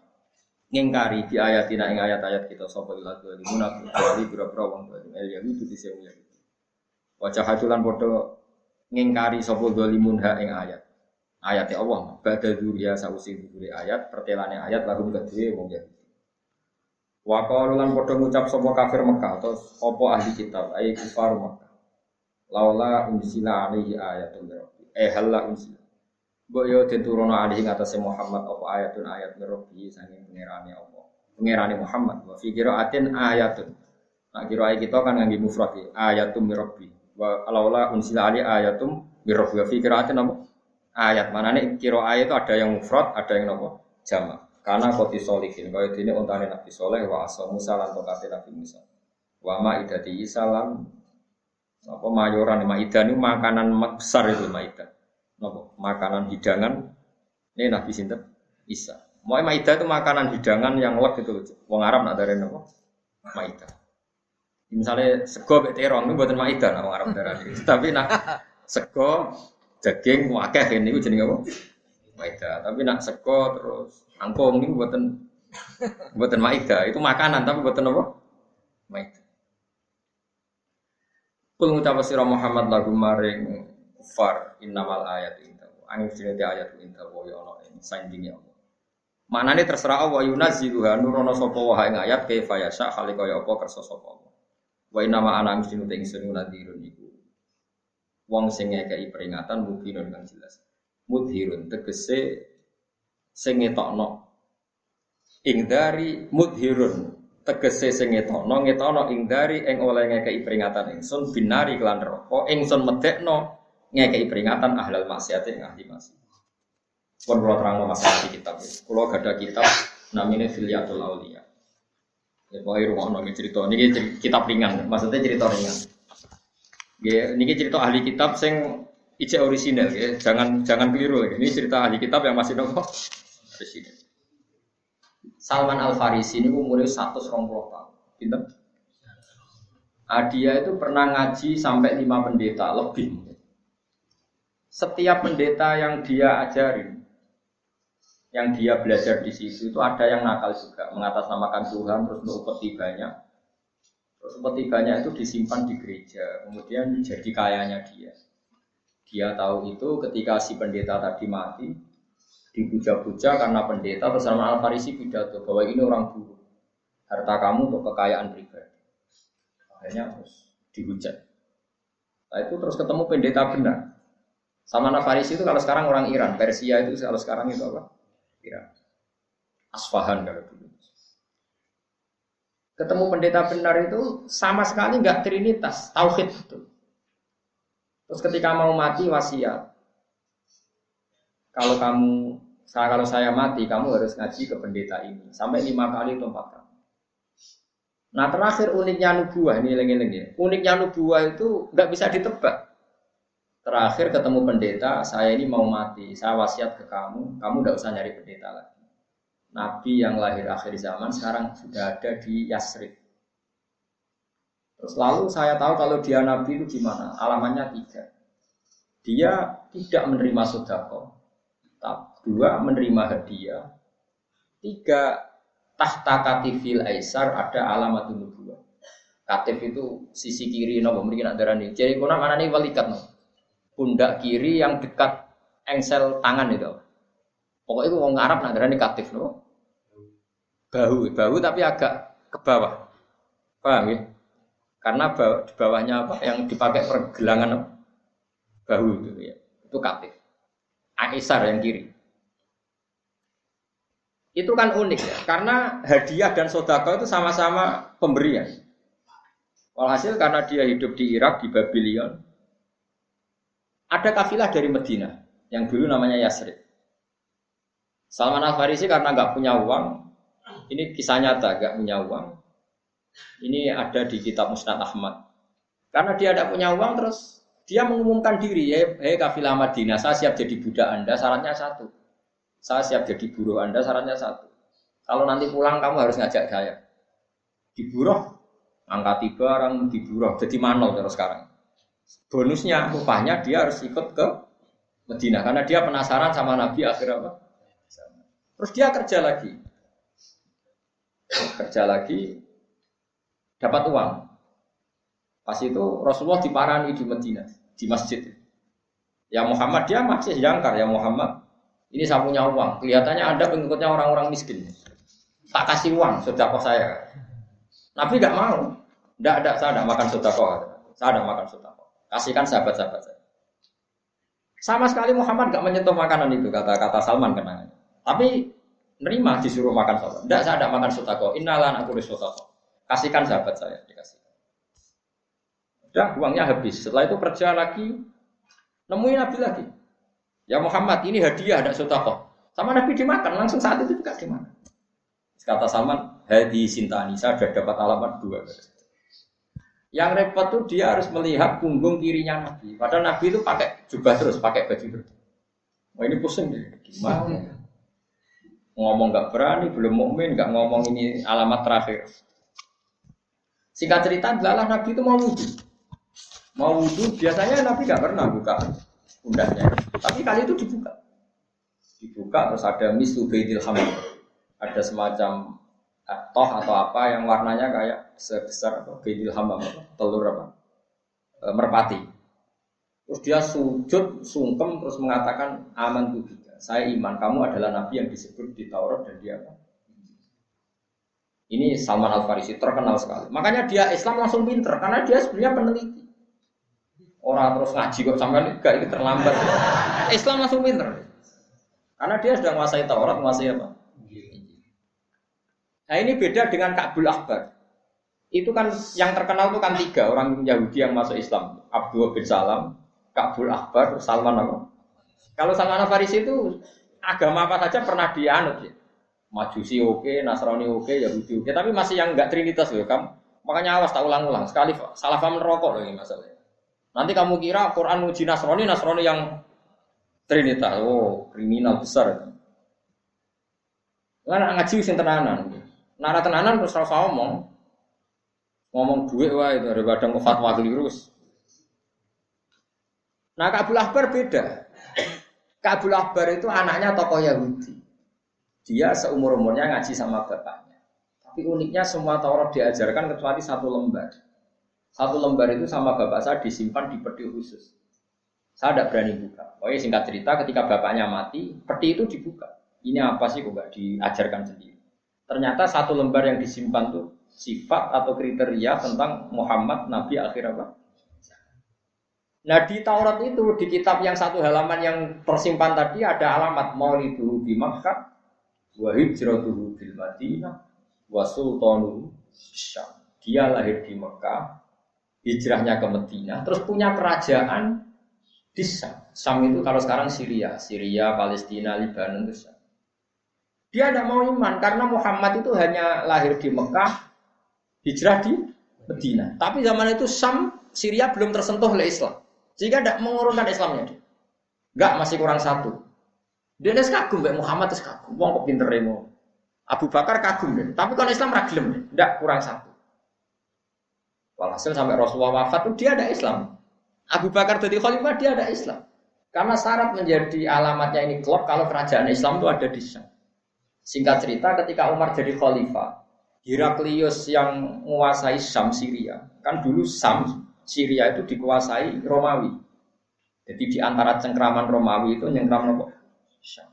ngingkari di ayatina ing ayat-ayat kita sapa ila dzalimun kecuali pira-pira wong zalim el yahudi di sing yahudi wajah hadulan padha ngingkari sapa dzalimun ha ing ayat. Ayat Allah badha dzuriya sausi dzuri ayat pertelane ayat lagu kedue wong yahudi. Wa qalu lan padha ngucap sapa kafir Mekah atau apa ahli kitab ai kufar Mekah. Laula unsila alaihi ayatun rabbi eh halla unsila Mbok yo diturono alih ing atase Muhammad apa ayatun ayat mirrobi saking pangerane apa. Pangerane Muhammad wa fi qiraatin ayatun. Nah kira kita kan ngangge mufrad ya, ayatum mirrobi. Wa alaula unsila ali ayatum mirrobi wa fi qiraatin apa? Ayat manane kira ayat itu ada yang mufrad, ada yang apa? Jamak. Karena koti solihin, kaya ini untane Nabi Soleh wa asa Musa lan tokate Nabi Musa. Wa ma idati salam apa mayoran maidah ini makanan besar itu maidah nopo makanan hidangan ini Nabi Sinten Isa. Mau maida itu makanan hidangan yang lek itu Wong Arab nak dari nopo maida. Misalnya sego bek terong itu buatan maida Wong Arab dari. Tapi nak sego daging wakeh ini itu jadi apa? Maida. Tapi nak sego terus angkong ini buatan buatan maida. Itu makanan tapi buatan apa? Maida. Kul ngucap sira Muhammad lagu maring kufar innamal ayat inta angin sini ayat inta wa ya Allah ini sanjing ya Allah. Ini terserah Allah yunazziluha nurono sapa wa ing ayat kaifa yasha kali kaya apa kersa sapa Allah. Wa innama ana mesti te ingsun nadirun iku. Wong sing ngekeki peringatan mubinun kang jelas. Mudhirun tegese sing ngetokno. Ing dari mudhirun tegese sing ngetokno ngetokno ing dari ing oleh ngekeki peringatan ingsun binari kelan neraka ingsun medekno ngekei peringatan ahlal maksiat yang ahli maksiat. Pun kalau terang masalah di kitab, kalau gak ada kitab namanya Filiatul Aulia. Ya, pokoknya rumah nongin cerita, ini kitab ringan, maksudnya cerita ringan. Ya, ini cerita ahli kitab sing ijek orisinal, ya. jangan jangan keliru. Ya. Ini cerita ahli kitab yang masih nopo orisinal. Salman Al Farisi ini umurnya satu tahun, pinter. Adia itu pernah ngaji sampai lima pendeta lebih setiap pendeta yang dia ajarin, yang dia belajar di situ itu ada yang nakal juga, mengatasnamakan Tuhan, terus untuk upeti banyak. Terus upeti banyak itu disimpan di gereja, kemudian jadi kayanya dia. Dia tahu itu ketika si pendeta tadi mati, dipuja-puja karena pendeta bersama Al Farisi pidato bahwa ini orang buruk, harta kamu untuk kekayaan pribadi. Akhirnya terus dihujat. Nah itu terus ketemu pendeta benar. Sama Farisi itu kalau sekarang orang Iran, Persia itu kalau sekarang itu apa? Iran. Asfahan kalau dulu. Ketemu pendeta benar itu sama sekali nggak trinitas, tauhid itu. Terus ketika mau mati wasiat, kalau kamu saya kalau saya mati, kamu harus ngaji ke pendeta ini sampai lima kali atau empat kali. Nah terakhir uniknya nubuah ini lengi ya. Uniknya nubuah itu nggak bisa ditebak. Terakhir ketemu pendeta, saya ini mau mati, saya wasiat ke kamu, kamu tidak usah nyari pendeta lagi. Nabi yang lahir akhir zaman sekarang sudah ada di Yasrib. Terus lalu saya tahu kalau dia Nabi itu gimana, alamannya tiga. Dia tidak menerima sodako, dua menerima hadiah, tiga tahta katifil aisar ada alamat nubuah. Katif itu sisi kiri nopo mungkin ada darani. Jadi kuna mana nih walikat nopo pundak kiri yang dekat engsel tangan itu. Pokoknya itu orang Arab nak negatif loh. Bahu, bahu tapi agak ke bawah. Paham ya? Karena bawah, di bawahnya apa? Yang dipakai pergelangan bahu itu ya. Itu katif. Aisar yang kiri. Itu kan unik ya, karena hadiah dan sodako itu sama-sama pemberian. Walhasil karena dia hidup di Irak di Babylon, ada kafilah dari Medina yang dulu namanya Yasrib. Salman Al Farisi karena nggak punya uang, ini kisah nyata, nggak punya uang. Ini ada di kitab Musnad Ahmad. Karena dia tidak punya uang, terus dia mengumumkan diri, hei, hey, kafilah Madinah, saya siap jadi budak Anda, syaratnya satu. Saya siap jadi buruh Anda, syaratnya satu. Kalau nanti pulang kamu harus ngajak saya. Di buruh, angkati barang di buruh, jadi manol terus sekarang. Bonusnya, upahnya dia harus ikut ke Medina karena dia penasaran sama Nabi akhir apa? Terus dia kerja lagi, kerja lagi, dapat uang. Pas itu Rasulullah diparani di Medina, di masjid. Ya Muhammad dia masih jangkar ya Muhammad. Ini saya punya uang. Kelihatannya ada pengikutnya orang-orang miskin. Tak kasih uang, kok saya. Nabi nggak mau. Tidak ada, saya tidak makan sodako. Saya tidak makan sodako. Kasihkan sahabat-sahabat saya. Sama sekali Muhammad nggak menyentuh makanan itu, kata-kata Salman kenangan. Tapi nerima disuruh makan sodako. Tidak, saya tidak makan sodako. Innalan aku sodako. Kasihkan sahabat saya, dikasih. Udah, uangnya habis. Setelah itu kerja lagi, nemuin Nabi lagi. Ya Muhammad, ini hadiah, ada sodako. Sama Nabi dimakan, langsung saat itu juga dimakan. Kata Salman, hadi sintani, saya sudah dapat alamat dua. Yang repot tuh dia harus melihat punggung kirinya Nabi. Padahal Nabi itu pakai jubah terus, pakai baju terus. Wah ini pusing deh, gimana? Ngomong nggak berani, belum mukmin, nggak ngomong ini alamat terakhir. Singkat cerita, adalah Nabi itu mau wudhu. Mau wudhu, biasanya Nabi nggak pernah buka pundaknya. Tapi kali itu dibuka. Dibuka terus ada mislu baidil hamil ada semacam toh atau apa yang warnanya kayak sebesar atau bedil hamba telur apa e, merpati. Terus dia sujud sungkem terus mengatakan aman tuh Saya iman kamu adalah nabi yang disebut di Taurat dan dia apa? Ini Salman Al Farisi terkenal sekali. Makanya dia Islam langsung pinter karena dia sebenarnya peneliti. Orang terus ngaji kok sampai enggak itu terlambat. Islam langsung pinter. Karena dia sudah menguasai Taurat, menguasai apa? Nah ini beda dengan Ka'bul Akbar. Itu kan yang terkenal itu kan tiga orang Yahudi yang masuk Islam. Abdul bin Salam, Ka'bul Akbar, Salman apa? Kalau Salman Farisi itu agama apa saja pernah dianut ya. Majusi oke, Nasrani oke, Yahudi oke, tapi masih yang enggak trinitas loh kamu. Makanya awas tak ulang-ulang. Sekali salah paham rokok loh ini masalahnya. Nanti kamu kira Quran uji Nasrani, Nasrani yang trinitas. Oh, kriminal besar. Kan ngaji sing tenanan. Nara tenanan terus rasa ngomong. Ngomong duit wah itu daripada fatwa keliru. Nah Kabul Akbar beda. Kabul Akbar itu anaknya tokoh Yahudi. Dia seumur umurnya ngaji sama bapaknya. Tapi uniknya semua Taurat diajarkan kecuali satu lembar. Satu lembar itu sama bapak saya disimpan di peti khusus. Saya tidak berani buka. Pokoknya singkat cerita ketika bapaknya mati, peti itu dibuka. Ini apa sih kok nggak diajarkan sendiri? Ternyata satu lembar yang disimpan tuh sifat atau kriteria tentang Muhammad Nabi akhir apa? Nah di Taurat itu di kitab yang satu halaman yang tersimpan tadi ada alamat Maulidu di Makkah, wa hijratuhu bil Madinah, wa Syam. Dia lahir di Mekah, hijrahnya ke Madinah, terus punya kerajaan di Syam. Syam itu kalau sekarang Syria, Syria, Palestina, Lebanon itu Syam. Dia tidak mau iman karena Muhammad itu hanya lahir di Mekah, hijrah di Medina. Tapi zaman itu Sam, Syria belum tersentuh oleh Islam. Sehingga tidak mengurungkan Islamnya dia. Enggak, masih kurang satu. Dia ini kagum, Mbak Muhammad itu kagum. Wong kok pinter remo. Abu Bakar kagum deh. Tapi kalau Islam ragilem deh. Tidak, kurang satu. Walhasil sampai Rasulullah wafat itu dia ada Islam. Abu Bakar jadi khalifah dia ada Islam. Karena syarat menjadi alamatnya ini klub kalau kerajaan Islam itu ada di Syam. Singkat cerita ketika Umar jadi khalifah, Heraklius yang menguasai Sam Syria. Kan dulu Sam Syria itu dikuasai Romawi. Jadi di antara cengkraman Romawi itu nyengkram nopo Sam.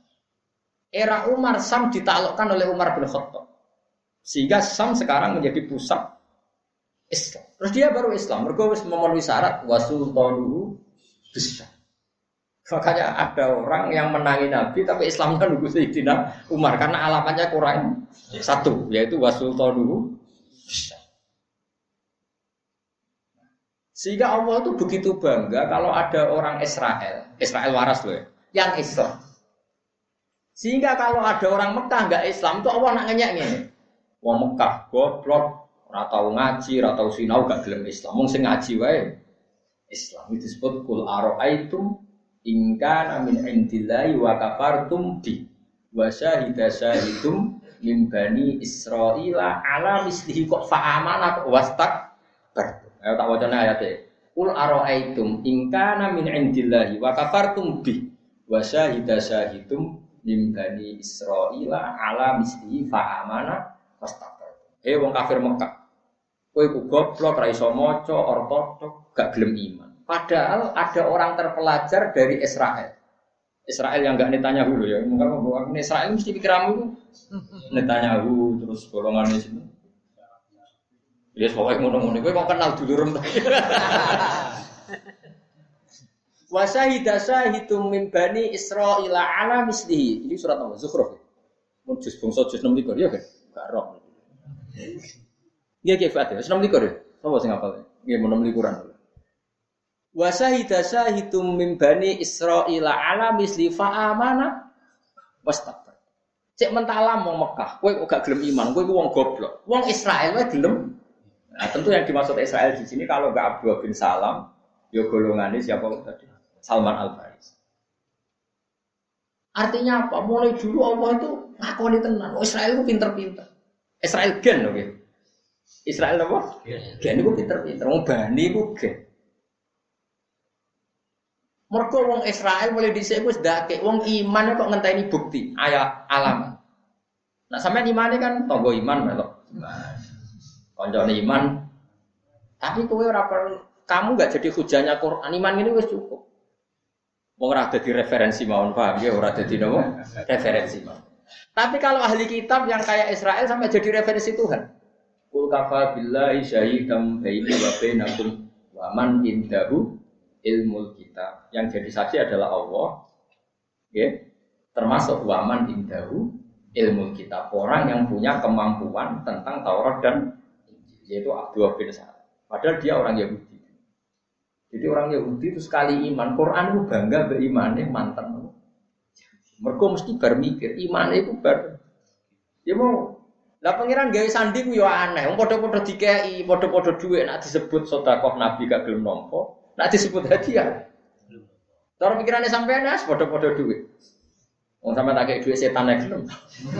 Era Umar Sam ditaklukkan oleh Umar bin Khattab. Sehingga Sam sekarang menjadi pusat Islam. Terus dia baru Islam. Mereka memenuhi syarat wasultanu besar. Makanya ada orang yang menangi Nabi tapi Islamnya nunggu Sayyidina Umar karena alamatnya kurang satu yaitu wasultanuhu Sehingga Allah itu begitu bangga kalau ada orang Israel, Israel waras loh ya, yang Islam. Sehingga kalau ada orang Mekah nggak Islam, tuh Allah nak ngenyek ini. Wong Mekah goblok, ora tau ngaji, ora tau sinau gak gelem Islam. Wong sing ngaji wae Islam itu disebut kul ara'aitum in kana min indillahi wa kafartum bi wa syahida syahidum min bani ala mislihi kok fa'amana kok wastak ber. Ayo tak wacana ayatnya. Kul ara'aitum in kana min indillahi wa kafartum bi wa syahida syahidum min bani Israila ala mislihi fa'amana wastak Eh wong kafir Mekah. Kowe ku goblok, ra iso maca, gak gelem iman. Padahal ada orang terpelajar dari Israel. Israel yang gak ditanya dulu ya. Mungkin mau ini Israel mesti pikiramu itu Netanyahu terus golongan di sini. Ya pokoknya ngono-ngono. Kowe mau kenal dulu rem. Wa syahida syahidum min bani Israil ala mislihi. Ini surat nomor Zukhruf. Mun juz bangsa juz 6 ya kan? Gak roh. Iya kayak Fatih, senam likur ya? Apa sih ngapal? Iya mau enam likuran. Wa syahida syahidum min bani Israil ala misli fa'amana wastakbar. Cek mentalam mau Mekah, kowe kok gak gelem iman, kowe ku wong goblok. Wong Israel wae gelem. Nah, tentu yang dimaksud Israel di sini kalau nggak Abdul bin Salam, yo golongannya siapa tadi? Salman Al Faris. Artinya apa? Mulai dulu Allah itu ngakoni tenan. Oh, Israel itu pinter-pinter. Israel gen oke. Okay? Israel apa? Gen itu pinter-pinter. Wong Bani itu gen. Mereka wong Israel mulai dhisik wis ndake wong iman kok ngenteni bukti, ayat alamat. Nah, sampean imane kan tonggo iman melok. Koncone iman. Tapi kowe ora perlu kamu nggak jadi hujannya Quran iman ini wis cukup. Wong ora dadi referensi mawon paham ya ora dadi nopo? Referensi mawon. Tapi kalau ahli kitab yang kayak Israel sampai jadi referensi Tuhan. Kul kafa billahi syahidam baini wa bainakum wa man indahu ilmu kitab. Yang jadi saksi adalah Allah. Ya. Termasuk waman indahu ilmu kitab. Orang yang punya kemampuan tentang Taurat dan yaitu Abdul bin Sa'ad. Padahal dia orang Yahudi. Jadi orang Yahudi itu sekali iman, Quran itu bangga berimannya mantan. Mereka mesti bermikir, iman itu ber. Ya mau, lah pangeran gaya sandi ku yo aneh. Wong padha-padha dikei, padha-padha nak disebut sedekah Nabi gak gelem nampa, nak disebut hadiah. Cara pikirannya sampean as padha-padha dhuwit. Wong sampean tak kei dhuwit setan nek gelem.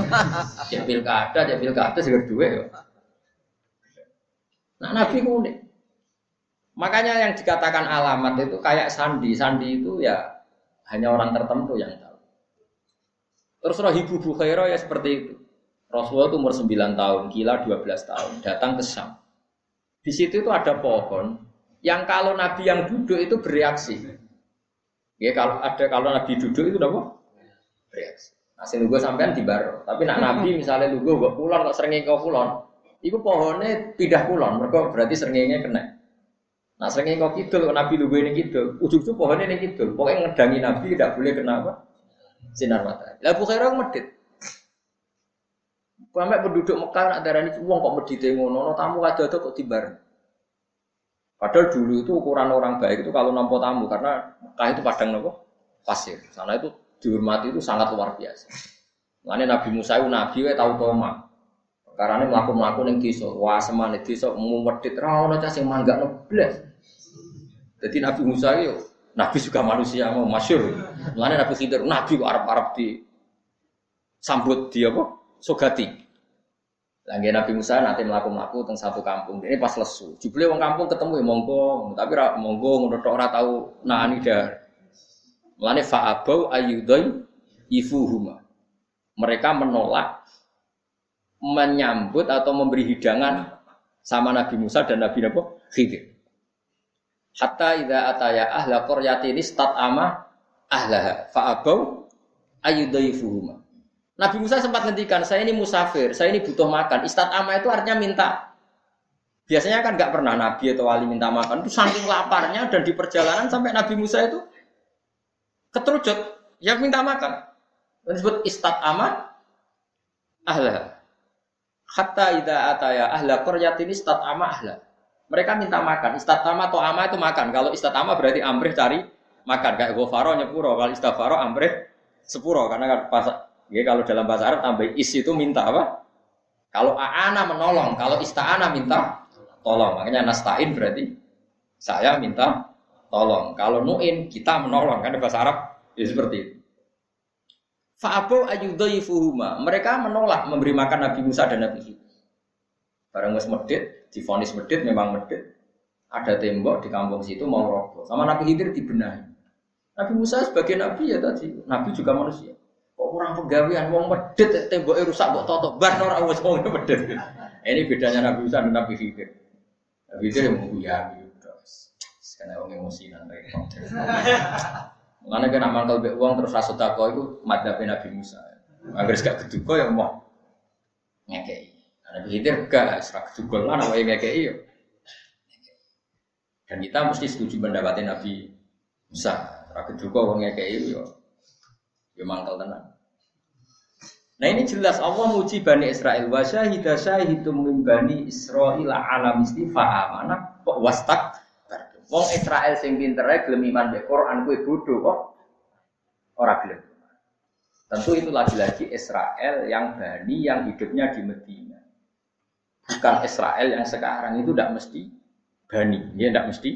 Ya pilkada, ya pilkada seger dhuwit yo. Nah Nabi unik. Makanya yang dikatakan alamat itu kayak sandi. Sandi itu ya hanya orang tertentu yang tahu. Terus Rahibu Bukhairah ya seperti itu. Rasulullah itu umur 9 tahun, gila 12 tahun, datang ke Syam. Di situ itu ada pohon yang kalau Nabi yang duduk itu bereaksi. Ya kalau ada kalau Nabi duduk itu apa? Bereaksi. Nah, sing gue sampean di baro. Tapi nak Nabi misalnya lu gue pulang kok sering kau pulang, itu pohonnya pindah pulang. Mereka berarti seringnya kena. Nah seringnya kau kidul, Nabi lu ini kidul, ujung-ujung pohonnya ini kidul. Pokoknya ngedangi Nabi tidak boleh kenapa? Sinar matahari. Lah Bukhairah medit. Sampai penduduk Mekah nak darani uang kok medite ngono, no, tamu ada tuh kok tibar. Padahal dulu itu ukuran orang baik itu kalau nampo tamu karena Mekah itu padang nopo pasir. Sana itu dihormati itu sangat luar biasa. Makanya Nabi Musa itu Nabi we tahu toma. Karena melakukan melakukan yang desa, wah semane desa medit rawon aja sing mangga neblas. Jadi Nabi Musa itu Nabi juga manusia mau masyur. Makanya Nabi Khidir, Nabi kok Arab-Arab di sambut dia apa? Sogati. Lagi Nabi Musa nanti melakukan melaku tentang satu kampung. Ini pas lesu. Jubli wong kampung ketemu ya monggo, tapi ra, monggo ngono ora tahu nani dah. Mulane fa'abau ayyudai ifuhuma. Mereka menolak menyambut atau memberi hidangan sama Nabi Musa dan Nabi Nabi Khidir. Hatta idza ataya ahla qaryatin ama ahlaha fa'abau ayyudaifuhuma. Nabi Musa sempat ngendikan, saya ini musafir, saya ini butuh makan. ama itu artinya minta. Biasanya kan nggak pernah Nabi atau wali minta makan. Itu saking laparnya dan di perjalanan sampai Nabi Musa itu keterucut, yang minta makan. Dan disebut ama ahla. Hatta idza ataya ahla qaryatin ama ahla. Mereka minta makan. Istatama atau ama itu makan. Kalau istatama berarti amrih cari makan. Kayak gofaro nyepuro. Kalau istafaro amrih sepuro. Karena kan pas, ya, kalau dalam bahasa Arab tambah is itu minta apa? Kalau aana menolong. Kalau ista'ana minta tolong. Makanya nastain berarti saya minta tolong. Kalau nuin kita menolong. Kan bahasa Arab ya seperti itu. Fa'abu ayudhaifuhuma. Mereka menolak memberi makan Nabi Musa dan Nabi Khidir. Barang wis medit, difonis medit memang medit. Ada tembok di kampung situ mau roboh. Sama Nabi Khidir dibenahi. Nabi Musa sebagai nabi ya tadi, nabi juga manusia. Kok kurang pegawaian wong medit temboknya rusak kok toto bar ora wis wong. Ini bedanya Nabi Musa dan Nabi Khidir. Nabi Khidir yang menguyahi terus. Karena wong emosi nanti. Mengenai kan amal kalau uang terus rasa takwa itu madhabnya Nabi Musa. Agar gak keduga ya mau ngekei. Nabi Khidir gak serak keduga lah namanya ngekei ya. Dan kita mesti setuju pendapatnya Nabi Musa. Serak keduga uang ngekei ya. Ya mangkal tenang. Nah ini jelas Allah muji Bani Israel wa syahida syahidum min Bani Israel alam istifa mana kok wastak Wong Israel sing pinter ae gelem iman mbek Quran kuwi bodoh kok ora gelem. Tentu itu lagi-lagi Israel yang Bani yang hidupnya di Medina. Bukan Israel yang sekarang itu tidak mesti Bani, ya tidak mesti.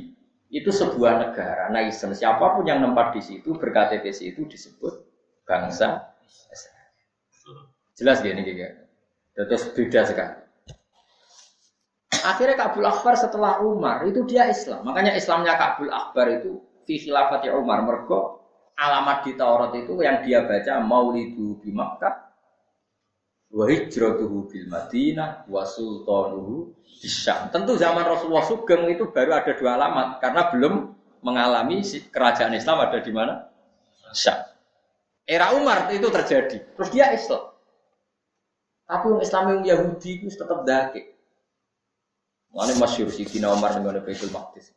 Itu sebuah negara, nation. Siapa pun yang nempat di situ berKTP situ disebut bangsa. Jelas gini gitu. Terus beda sekali. Akhirnya Kabul Akbar setelah Umar itu dia Islam. Makanya Islamnya Kabul Akbar itu fi khilafati Umar mergo alamat di Taurat itu yang dia baca Maulidu di Makkah wa hijratuhu bil Madinah wa sultanuhu di Syam. Tentu zaman Rasulullah Sugeng itu baru ada dua alamat karena belum mengalami kerajaan Islam ada di mana? Syam. Era Umar itu terjadi. Terus dia Islam. Tapi yang Islam yang Yahudi itu tetap. Mana masyur Dina Umar dengan Baitul Maqdis.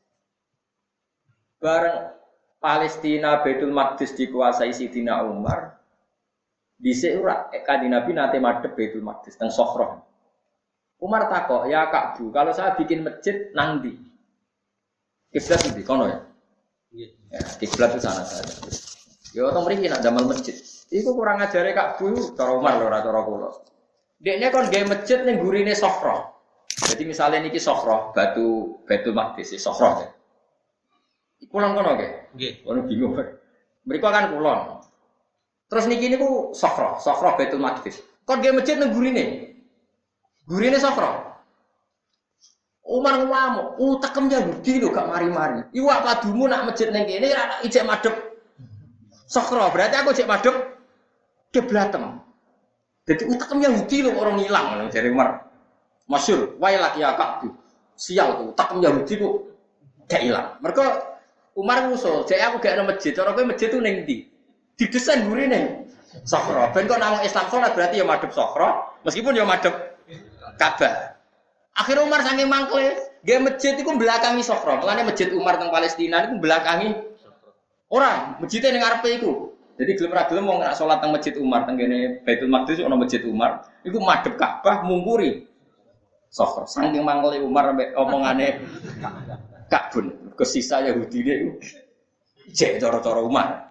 Bareng Palestina Baitul Maqdis dikuasai Sidina Umar, di ora kadi Nabi nate madhep Baitul Maqdis teng Sokhroh. Umar takok, ya Kak Bu, kalau saya bikin masjid nang di kiblat di kono ya. Ya, kiblat itu sana saja. Ya otong mriki nak damel masjid. Iku kurang ajare Kak Bu, cara Umar lho ora cara kula. Dekne kon gawe masjid ning gurine Sokhroh. Jadi misalnya niki sokro batu batu magdis sokro ya. Kulon kono ke? Nggih. Kono bingung. Mereka kan kulon. Terus niki niku sokro, sokro batu magdis. Kon dia masjid nang gurine. Gurine sokro. Umar ngamuk, utekem Yahudi lho gak mari-mari. Iwak padumu nak masjid nang kene ora ijek madhep sokro. Berarti aku ijek madhep deblatem. Jadi utekem Yahudi lho orang hilang dari Umar. Masyur, wailak ya Ka'bu. Sial tuh, tak Yahudi tuh gak hilang. Mereka Umar ngusul, jadi aku gak ada masjid. Orang gue masjid tuh neng di, didesain gurih neng. Sokro, ben kok nama Islam sholat berarti ya madep sokro, meskipun ya madep Ka'bah. Akhirnya Umar saking mangkle, gak masjid itu belakangi sokro. Makanya masjid Umar teng Palestina itu belakangi orang, masjidnya neng Arab itu. Jadi gelem ra gelem nggak sholat teng masjid Umar teng kene Baitul Maqdis ono masjid Umar, itu madep Ka'bah mungkuri Sokhor. Saking mangkle Umar ambek omongane Kabun. Kesisa Yahudi dia itu. Cek cara-cara Umar.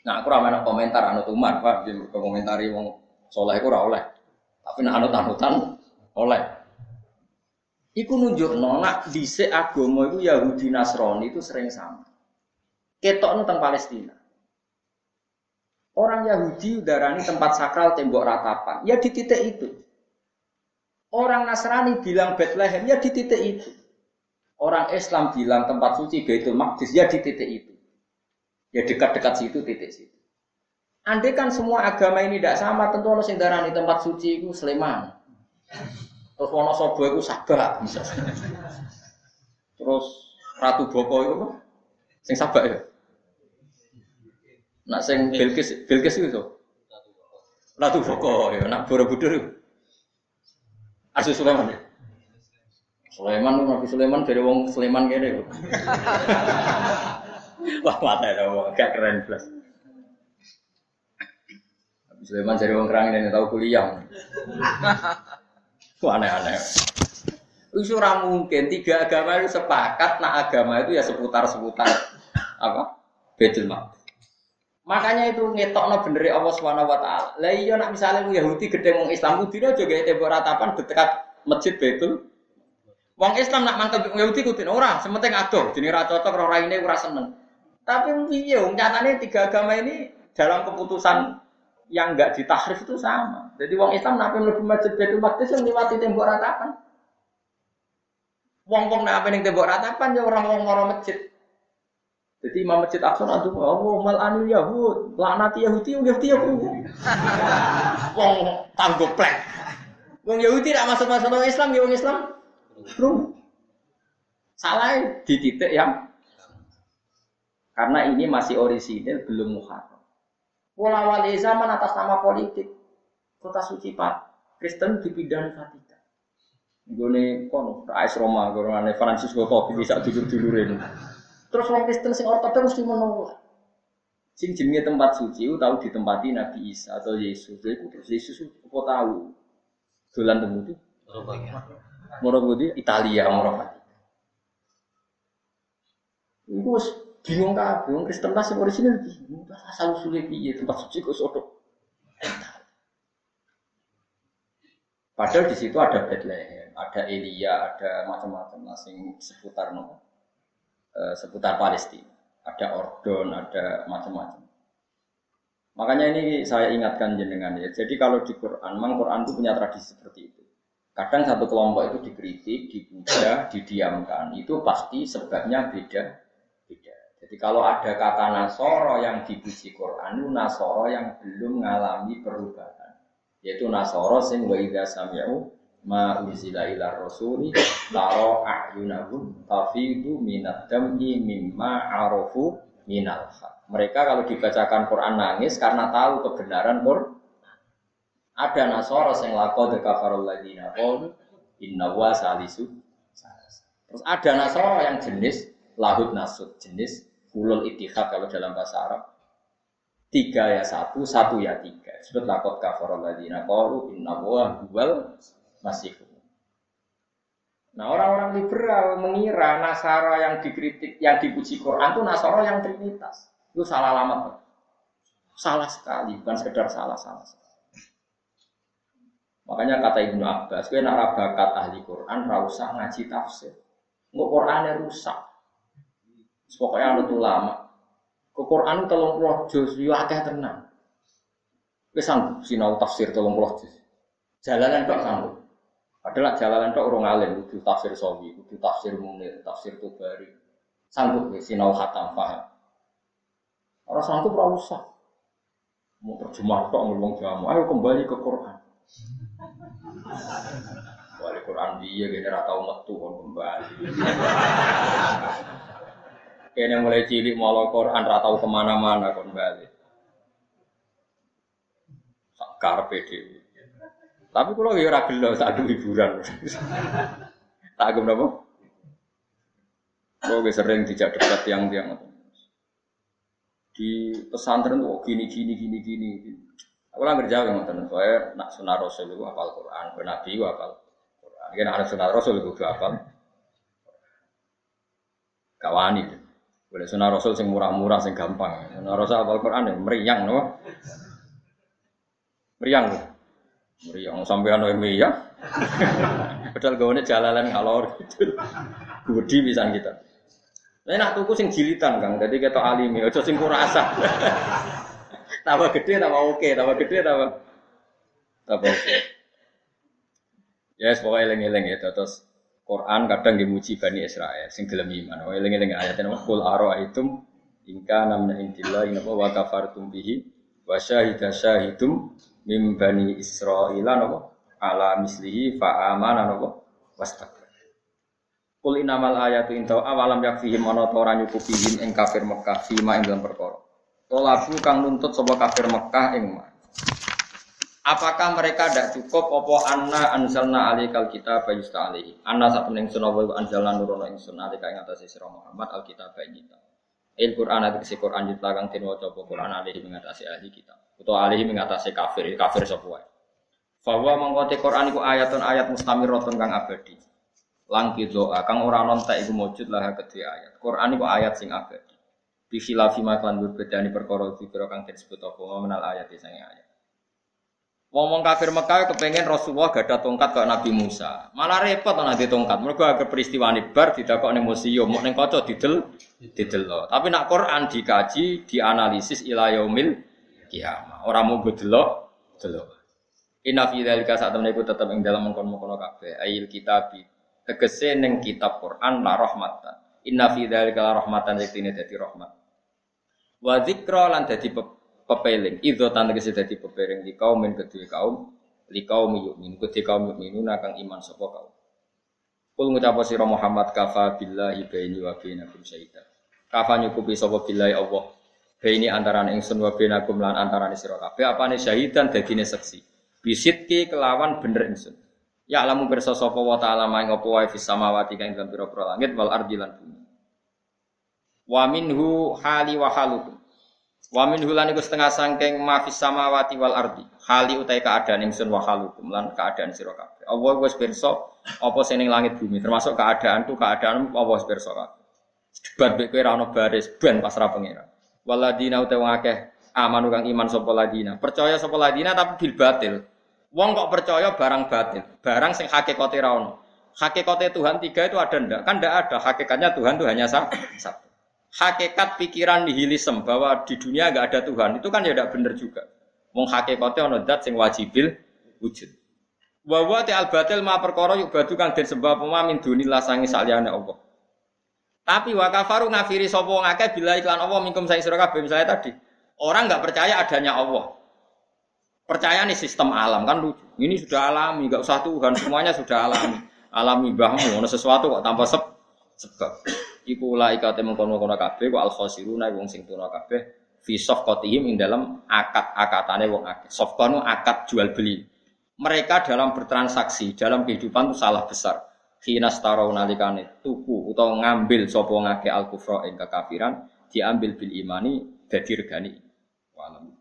Nah, aku ramai komentar anut Umar, Pak. Di komentari wong soleh aku oleh. Tapi nak anut-anutan oleh. Iku nunjuk nona dhisik agama itu Yahudi Nasrani itu sering sama. Ketok tentang Palestina. Orang Yahudi udarani tempat sakral tembok ratapan. Ya di titik itu. Orang Nasrani bilang Bethlehem ya di titik itu. Orang Islam bilang tempat suci Baitul Maqdis ya di titik itu. Ya dekat-dekat situ titik situ. Andai kan semua agama ini tidak sama, tentu orang sing darani tempat suci itu Sleman. Terus Wonosobo itu Sabak bisa. Terus Ratu Boko itu? Sing Sabak ya. Nak sing Bilqis Bilqis itu. Ratu Boko ya, nak Borobudur itu. Asu Sulaiman ya. Sulaiman Nabi Sulaiman dari wong Sulaiman kene. Wah, mata ya, wong gak keren plus. Nabi Sulaiman dari wong kerang ini tahu kuliah. Wah, aneh-aneh. Itu mungkin tiga agama itu sepakat nah agama itu ya seputar-seputar apa? Betul Maqdis. Makanya itu ngetokno bener Allah Subhanahu wa taala. Lah iya nak misalnya Yahudi gede wong Islam kudune aja gawe tembok ratapan dekat masjid Betul. Wong Islam nak mangkel Yahudi kudu ora, sementing adoh, jenenge ra cocok ora raine ora seneng. Tapi piye wong nyatane tiga agama ini dalam keputusan yang enggak ditahrif itu sama. Jadi wong Islam nape mlebu masjid Baitul Maqdis yang liwati tembok ratapan. Wong-wong nak ning tembok ratapan ya orang wong moro masjid. Jadi Imam Masjid Aqsa nanti oh mal anil Yahud, laknati Yahudi, Yahudi ya Wong tanggo plek. Wong Yahudi tidak masuk masuk orang Islam, ya wong Islam. Belum. Salah di titik yang karena ini masih orisinil belum muharram. Pola wali zaman atas nama politik. Kota suci Pak Kristen dipindah Vatikan. Gue kono, Rais Roma, gue Francisco Topi bisa dulur dulurin. Terus orang Kristen sing ortodoks mesti menolak. Sing jenenge tempat suci tahu ditempati Nabi Isa atau Yesus. Jadi terus Yesus kok tahu dolan temu Moro budi Italia moro Iku bingung kabeh wong Kristen tas sing orisinal bingung. Asal usule piye tempat suci kok sotok. Padahal di situ ada Bethlehem, ada Elia, ada macam-macam sing seputar nopo Eh, seputar Palestina. Ada Ordon, ada macam-macam. Makanya ini saya ingatkan jenengan ya. Jadi kalau di Quran, memang Quran itu punya tradisi seperti itu. Kadang satu kelompok itu dikritik, dipuja, didiamkan. Itu pasti sebabnya beda. Beda. Jadi kalau ada kata Nasoro yang dipuji Quran, itu Nasoro yang belum mengalami perubahan. Yaitu Nasoro sing wa idza sami'u ma unzila ila rasuli taro a'yunahum tafidu minad dam'i mimma arafu minal. Mereka kalau dibacakan Quran nangis karena tahu kebenaran Quran. Ada Nasara yang laqad kafarul ladina qalu inna wa salisu. Terus ada Nasara yang jenis lahud nasud, jenis fulul itihad kalau dalam bahasa Arab. Tiga ya satu, satu ya tiga. Sebut lakot kafarul ladina qalu inna wa huwal masih Nah orang-orang liberal mengira Nasara yang dikritik, yang dipuji Quran itu Nasara yang Trinitas. Itu salah lama Salah sekali, bukan sekedar salah, salah. Makanya kata Ibnu Abbas, gue nak bakat ahli Quran, usah ngaji tafsir. Nggak Qurannya rusak. Pokoknya ada lama. Ke Quran tolong puluh juz, yo akeh tenang. Gue sanggup sinau tafsir tolong puluh juz. Jalanan kok sanggup. Adalah jalanan tok orang alim, kudu tafsir sawi, kudu tafsir munir, tafsir tubari. Sanggup ya, sinau khatam paham. Orang sanggup ora usah. Mau terjemah tok ngomong jamu, ayo kembali ke Quran. Wali Quran dia gini rata metu kon kembali. Kene mulai cilik mau Quran rata ke mana-mana kembali. Sakar PDW. Tapi kalau ya ora gelo sak hiburan. tak agem napa? Kok sering dijak debat tiang-tiang di pesantren kok gini gini gini gini. Aku lah kerja yang ngoten, saya nak sunah rasul itu apal Quran, nabi itu apal Quran. Kan ada sunah rasul itu apal. Kawani. Boleh sunah rasul sing murah-murah sing gampang. Sunah rasul apal Quran yang meriang no. Meriang. Meriang sampai anu ya. Padahal gawane jalalan ngalor gitu. Gudi bisa kita. Nah, nak tuku sing jilitan Kang. Jadi kita alimi, aja sing kurasa. tambah gede tambah oke, tambah gede tambah tambah oke. Yes, pokoknya eling-eling ya terus Quran kadang dimuji Bani Israel sing gelem iman. Oh, eling-eling ayat nama kul ara'aitum ingka namna intillah inapa wa kafartum bihi wa syahida syahidum mim bani Israil napa ala mislihi fa amana napa wastakbar. Kul inamal ayatu inta awalam yakfihim ana ta ora nyukupihim ing kafir Mekah fima ing dalam perkara. Tolabu kang nuntut sapa kafir Mekah ing Apakah mereka tidak cukup opo anna anzalna alikal kita bayusta alihi Anna sak pening sunawa anzalna nurono ingsun alika ing atase sira Muhammad alkitab kita. Il Quran ati kesi Quran jitla kang den waca Quran alihi mengatasi ahli kita utawa alihi mengatasi kafir, kafir sapa. Bahwa mengkote Quran iku ayatun ayat mustamiratun kang abadi. Langki doa kang ora nontek iku mujud lah kedhe ayat. Quran iku ayat sing abadi. Bi khilafi ma kan berbedani perkara dikira kang disebut apa menal ayat sing ayat. Ngomong kafir Mekah kepengen Rasulullah gak ada tongkat kok Nabi Musa. Malah repot ana di tongkat. Mergo agak peristiwa ini bar didakok ning museum, mau ning kaca didel didel. Tapi nak Quran dikaji, dianalisis ila yaumil kiamat. Ora mau delok delok. Inna fi dzalika saat temen iku tetep ing dalam mengkon-mengkon kabeh. Ayil kitabi. Tegese ning kitab Quran la rahmatan. Inna fi dzalika la rahmatan yektine dadi rahmat. Wa dzikra lan dadi pepeling. Idho tan tegese dadi pepeling di kaum min kedue kaum li kaum yukmin kedue kaum yukminun kang iman sapa kaum. Kul ngucap sira Muhammad kafa billahi baini wa bainakum syaitan. Kafa nyukupi sapa billahi Allah. Baini antarané ingsun wa bainakum lan antarané sira kabeh apane syahidan dadine saksi. Bisitki kelawan bener ingsun. Ya alamu pirsa sapa wa ta'ala maing apa wae fis samawati kang dalam pira-pira langit wal ardi lan bumi. Wa minhu hali wa halukum. Wa min hulan iku setengah sangking mafis samawati wal ardi. Hali utai keadaan ingsun wa halukum lan keadaan sira kabeh. Allah wis pirsa apa sing langit bumi termasuk keadaan tu keadaan Allah wis pirsa kabeh. Debat kowe ra ono baris ben pasrah pangeran. Waladina utai wong akeh amanu kang iman sapa ladina. Percaya sapa ladina tapi bil batil. Wong kok percaya barang batil, barang sing hakikate ra ono. Hakikate Tuhan tiga itu ada ndak? Kan ndak ada. Hakikatnya Tuhan itu hanya satu hakikat pikiran nihilisme bahwa di dunia nggak ada Tuhan itu kan ya tidak benar juga. Wong hakikatnya ono zat sing wajibil wujud. Wa wa al batil ma perkara yuk batu kang den sembah dunillah sangi saliyane Allah. Tapi wa kafaru ngafiri sapa wong akeh bila iklan Allah minkum saya sira kabeh misalnya tadi. Orang nggak percaya adanya Allah. Percaya nih sistem alam kan lucu. Ini sudah alami, nggak usah Tuhan, semuanya sudah alami. Alami bahmu, ono sesuatu kok tanpa sebab iku ulaika te mengkono-kono kabeh wa al khosiruna wong sing tuna kabeh fi safqatihim ing dalam akad-akatane wong akeh. Safqa akad jual beli. Mereka dalam bertransaksi, dalam kehidupan itu salah besar. Khina starau nalikane tuku utawa ngambil sapa ngake al kufra ing kekafiran diambil bil imani dadi regani. Walam.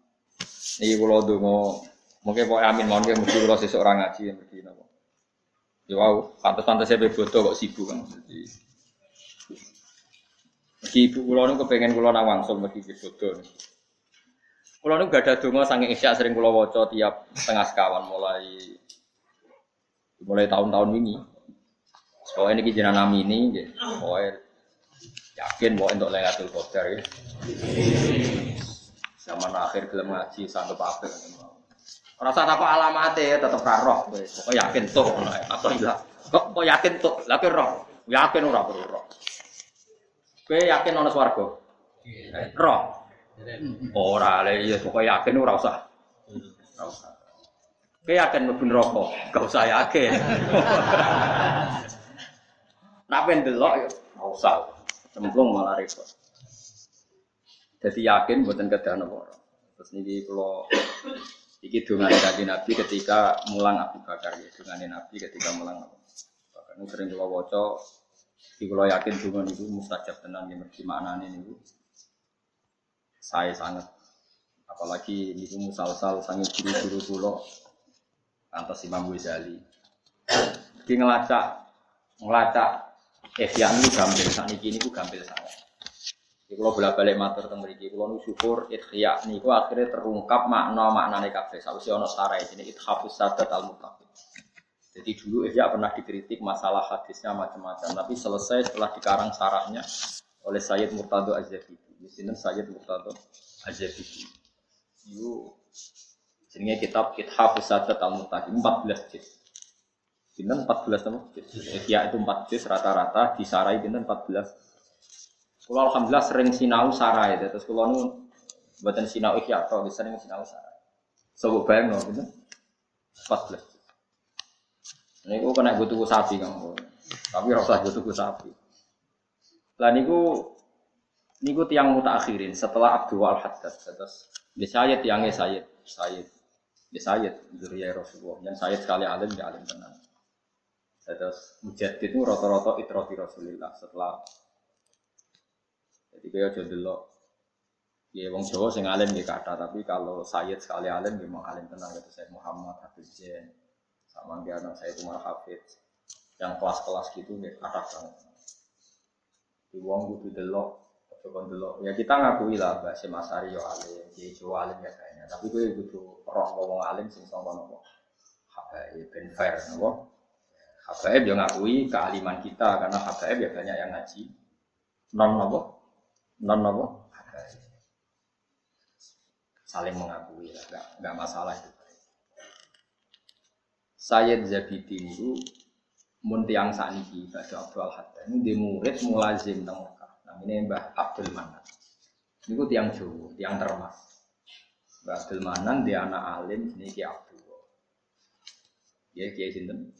Iki kula donga mungkin pokoke amin mawon mesti kula sesuk ora ngaji mesti napa. Ya wow, pantes-pantes saya bodoh kok sibuk kan. Jadi, Meski ibu kula niku kepengen kula nawangsul mergi bodoh. Kula niku gak ada donga saking isya sering kula waca tiap setengah sekawan mulai mulai tahun-tahun ini. Soalnya ini jenengan nami ini, pokoknya yakin mau untuk Lailatul Qadar ya. Zaman akhir gelem ngaji sanggup apa Rasa apa alamatnya tetap roh, pokoknya yakin tuh, atau ilah. Kok yakin tuh, lagi roh, yakin ora perlu roh. Kowe yakin ana swarga? Iya. Roh. Ora le iya pokoke yakin ora usah. Ora usah. Kowe yakin mlebu neraka? Gak usah yakin. Nak delok ya ora usah. Cemplung malah repot. Jadi yakin buatan kedah napa. Terus niki kula iki dongane kanjeng Nabi ketika mulang Abu Bakar ya, dongane Nabi ketika mulang Abu Bakar. Sering kula waca di kalau yakin juga itu mustajab tenang yang mergi maknanya itu saya sangat apalagi itu musal-sal sangat guru-guru kulo atas Imam Ghazali. Di ngelacak ngelacak Ihya gampil saat ini ini gampil sangat. Di kalau bolak balik matur tentang mriki kalau nu syukur Ihya niku akhirnya terungkap makna maknane kabeh. Sausé ana sarai ini ithafus sadat al muttaqin. Jadi dulu Ihya pernah dikritik masalah hadisnya macam-macam, tapi selesai setelah dikarang sarahnya oleh Sayyid Murtado Az-Zabidi. Di sini Sayyid Murtado Az-Zabidi. Itu jenenge kitab Kitab Sadat Al-Mutaqin 14 juz. Pinten 14 nama? Ihya itu 4 juz rata-rata disarai pinten 14. Kalau alhamdulillah sering sinau sarai, terus kalau nu buatan sinau Ihya atau sering sinau sarai. Sobo bayang no, pinten 14. Ini gue kena gue tuku sapi kamu, tapi rasa gue tuku sapi. Lah niku niku tiang muta akhirin setelah Abdul Al Haddad terus di Sayyid tiangnya Sayyid Sayyid di Sayyid Zuriya Rasulullah yang Sayyid sekali alim di alim tenang. Terus mujad itu roto-roto itroti Rasulullah setelah jadi kayak jadi lo Ya wong Jawa sing alim di kata, tapi kalau Sayyid sekali alim memang alim tenang itu saya Muhammad Habib Zain sama dia anak saya itu malah hafid yang kelas-kelas gitu nih kata banget. Di wong kudu delok, coba delok. Ya kita ngakui lah bahasa Mas Ari yo alim, Kiai Jo alim ya kayaknya. Tapi gue kudu roh ngomong alim sing sangka nopo. Habaib ben fair nopo. Habaib yo ngakui kealiman kita karena habaib ya banyak yang ngaji. Non nopo? Non? Habaib. Saling mengakui lah, nggak nggak masalah itu. Sayyid Zabidi itu mun tiang saniki baca Abdul Hatta ini di murid mulazim teng Mekah. Namanya Mbah Abdul Manan. Ini tiang Jawa, tiang termas. Mbah Abdul Manan dia anak alim ini Ki Abdul. Ya Kiai sinten?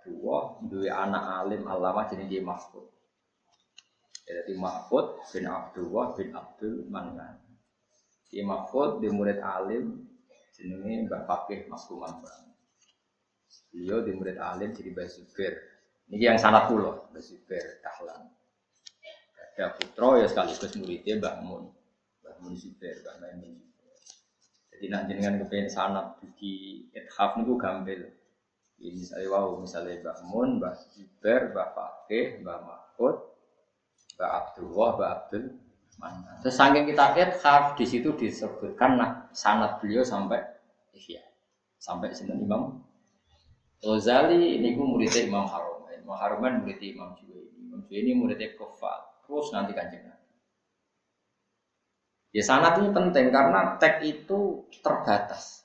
Abdullah dua anak alim alama jadi Kiai Mahfud. Jadi Mahfud bin Abdullah bin Abdul Manan. Kiai Mahfud di murid alim jenenge Mbak Fakih Mas Kuman Beliau di murid alim jadi Mbak Zubair. Ini yang sangat pulau, Mbak Zubair Dahlan. Ada putra ya sekaligus muridnya Mbak Mun. Mbak Mun Zubair, Mbak Maimun Jadi nak jenengan kepengen sanat di ithaf niku gambel. Ini misalnya wow, misalnya Mbak Mun, Mbak Zubair, Mbak Fakih, Mbak Mahfud, Mbak Abdullah, Mbak Abdul Mana. Terus saking kita ithaf di situ disebutkan nah sanat beliau sampai ihya. Sampai sinten Imam Ghazali ini gue muridnya Imam Haruman. Imam Haruman muridnya Imam Juwaini. Imam Juwaini muridnya Kofal. Terus nanti kanjeng Ya sanat ini penting karena teks itu terbatas.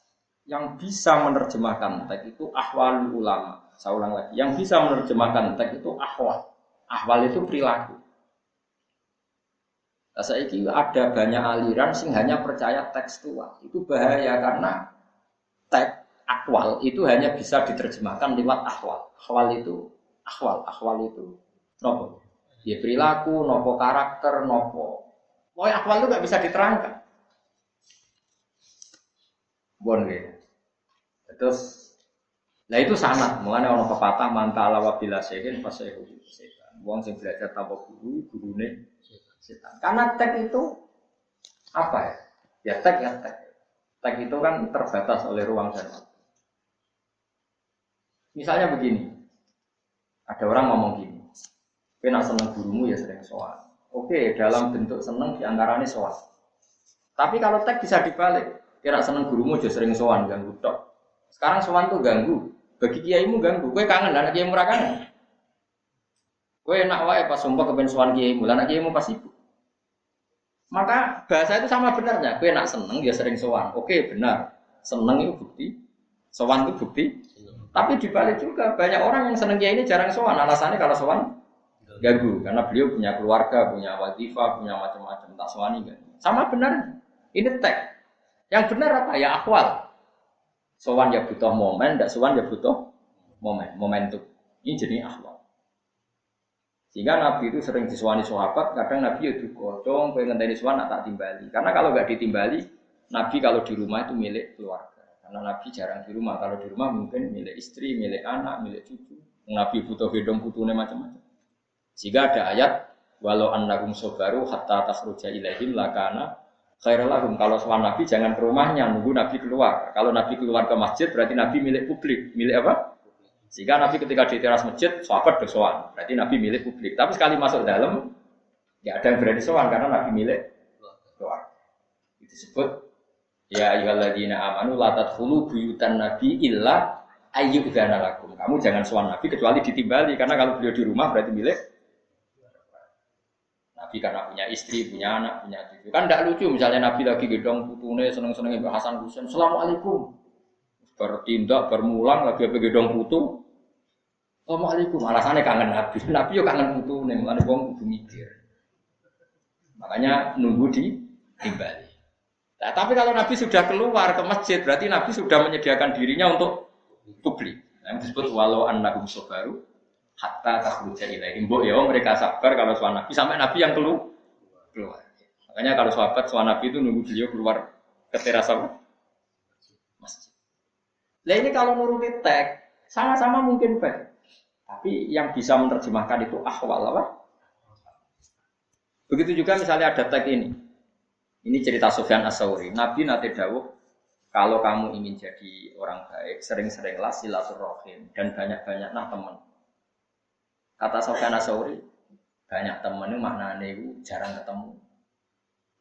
Yang bisa menerjemahkan teks itu ahwal ulama. Saya ulang lagi. Yang bisa menerjemahkan teks itu ahwal. Ahwal itu perilaku. Nah, saya ada banyak aliran sing hanya percaya tekstual. Itu bahaya karena teks akwal itu hanya bisa diterjemahkan lewat akwal. Akwal itu akwal, akwal itu nopo. Ya perilaku, nopo karakter, nopo. Pokoknya akwal itu nggak bisa diterangkan. Bon gitu. Terus, nah itu sanat. Mengenai orang pepatah mantala wabila sehin pas sehu setan. Wong sing belajar tanpa guru, gurune setan. Karena tek itu apa ya? Ya tek ya tek. Tek itu kan terbatas oleh ruang dan waktu. Misalnya begini, ada orang ngomong gini, kena seneng gurumu ya sering soal. Oke, dalam bentuk seneng di antaranya soal. Tapi kalau tag bisa dibalik, kira seneng gurumu aja sering soal ganggu tok. Sekarang soal tuh ganggu, bagi kiaimu ganggu. Gue kangen, anak kiaimu kangen. Gue enak wae pas sumpah kepen soal kiaimu, anak kiaimu pas ibu. Maka bahasa itu sama benarnya. Gue enak seneng dia sering soal. Oke benar, seneng itu bukti. Soal itu bukti. Tapi dibalik juga banyak orang yang seneng ini jarang sowan. Alasannya kalau sowan ganggu karena beliau punya keluarga, punya wadifa, punya macam-macam tak sowani kan. Sama benar. Ini tag. Yang benar apa? Ya akwal. Sowan ya butuh momen, tidak sowan ya butuh momen, momentum. Ini jadi akwal. Sehingga Nabi itu sering disuani sahabat, kadang Nabi itu kocong, pengen ngenteni suan tak timbali. Karena kalau nggak ditimbali, Nabi kalau di rumah itu milik keluarga. Karena Nabi jarang di rumah. Kalau di rumah mungkin milik istri, milik anak, milik cucu. Nabi butuh gedong putune macam-macam. Sehingga ada ayat walau annakum sobaru hatta takhruja ilaihim lakana khairalahum. Kalau soal Nabi jangan ke rumahnya, nunggu Nabi keluar. Kalau Nabi keluar ke masjid berarti Nabi milik publik. Milik apa? Sehingga Nabi ketika di teras masjid, sahabat bersoal. Berarti Nabi milik publik. Tapi sekali masuk dalam, ya ada yang berani soal karena Nabi milik keluar. Itu disebut Ya ayyuhalladzina amanu la tadkhulu buyutan nabi illa ayyudzana lakum. Kamu jangan sowan nabi kecuali ditimbali karena kalau beliau di rumah berarti milik Nabi karena punya istri, punya anak, punya cucu. Kan tidak lucu misalnya Nabi lagi gedong putune seneng-seneng Mbak Hasan Husain. Assalamualaikum. Bertindak, bermulang lagi apa gedong putu. Assalamualaikum. Alasannya kangen Nabi. Nabi yo kangen putu nih, mulane wong kudu mikir. Makanya nunggu di timbali. Nah, tapi kalau Nabi sudah keluar ke masjid, berarti Nabi sudah menyediakan dirinya untuk publik. Yang disebut walau annahum sobaru hatta takhruja ilaihim. Mbok ya mereka sabar kalau suami Nabi sampai Nabi yang keluar. keluar. Makanya kalau sahabat suami Nabi itu nunggu beliau keluar ke teras apa? Masjid. Nah ini kalau nuruti tag sama-sama mungkin baik. Tapi yang bisa menerjemahkan itu ahwal apa? Begitu juga misalnya ada tag ini. Ini cerita Sofyan Asauri. Nabi nate dawuh Kalau kamu ingin jadi orang baik, sering-seringlah silaturahim dan banyak-banyaklah teman. Kata Sofyan Asauri, banyak teman itu maknanya itu jarang ketemu.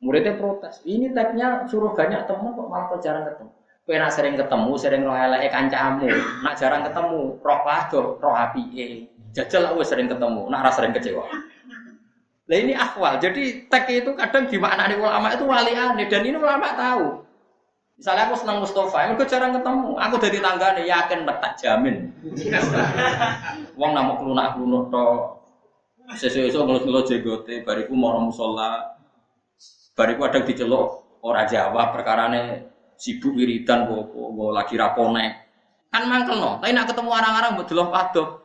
Muridnya protes, ini tagnya suruh banyak teman kok malah kok jarang ketemu. Kue nak sering ketemu, sering roh elek kancamu, nak jarang ketemu, roh pado, roh api Jajal aku sering ketemu, nak rasa sering kecewa. Nah ini akwal, jadi tag itu kadang di makna ulama itu wali aneh dan ini ulama tahu. Misalnya aku senang Mustafa, aku jarang ketemu. Aku dari tangga nih yakin tak jamin. Wong nama kelunak kelunak to. Sesuatu ngelus ngelus jegote, bariku mau musola, bariku ada diceluk orang Jawa perkara nih sibuk wiridan gue lagi rapone. Kan mangkel no, tapi nak ketemu orang-orang betul padok.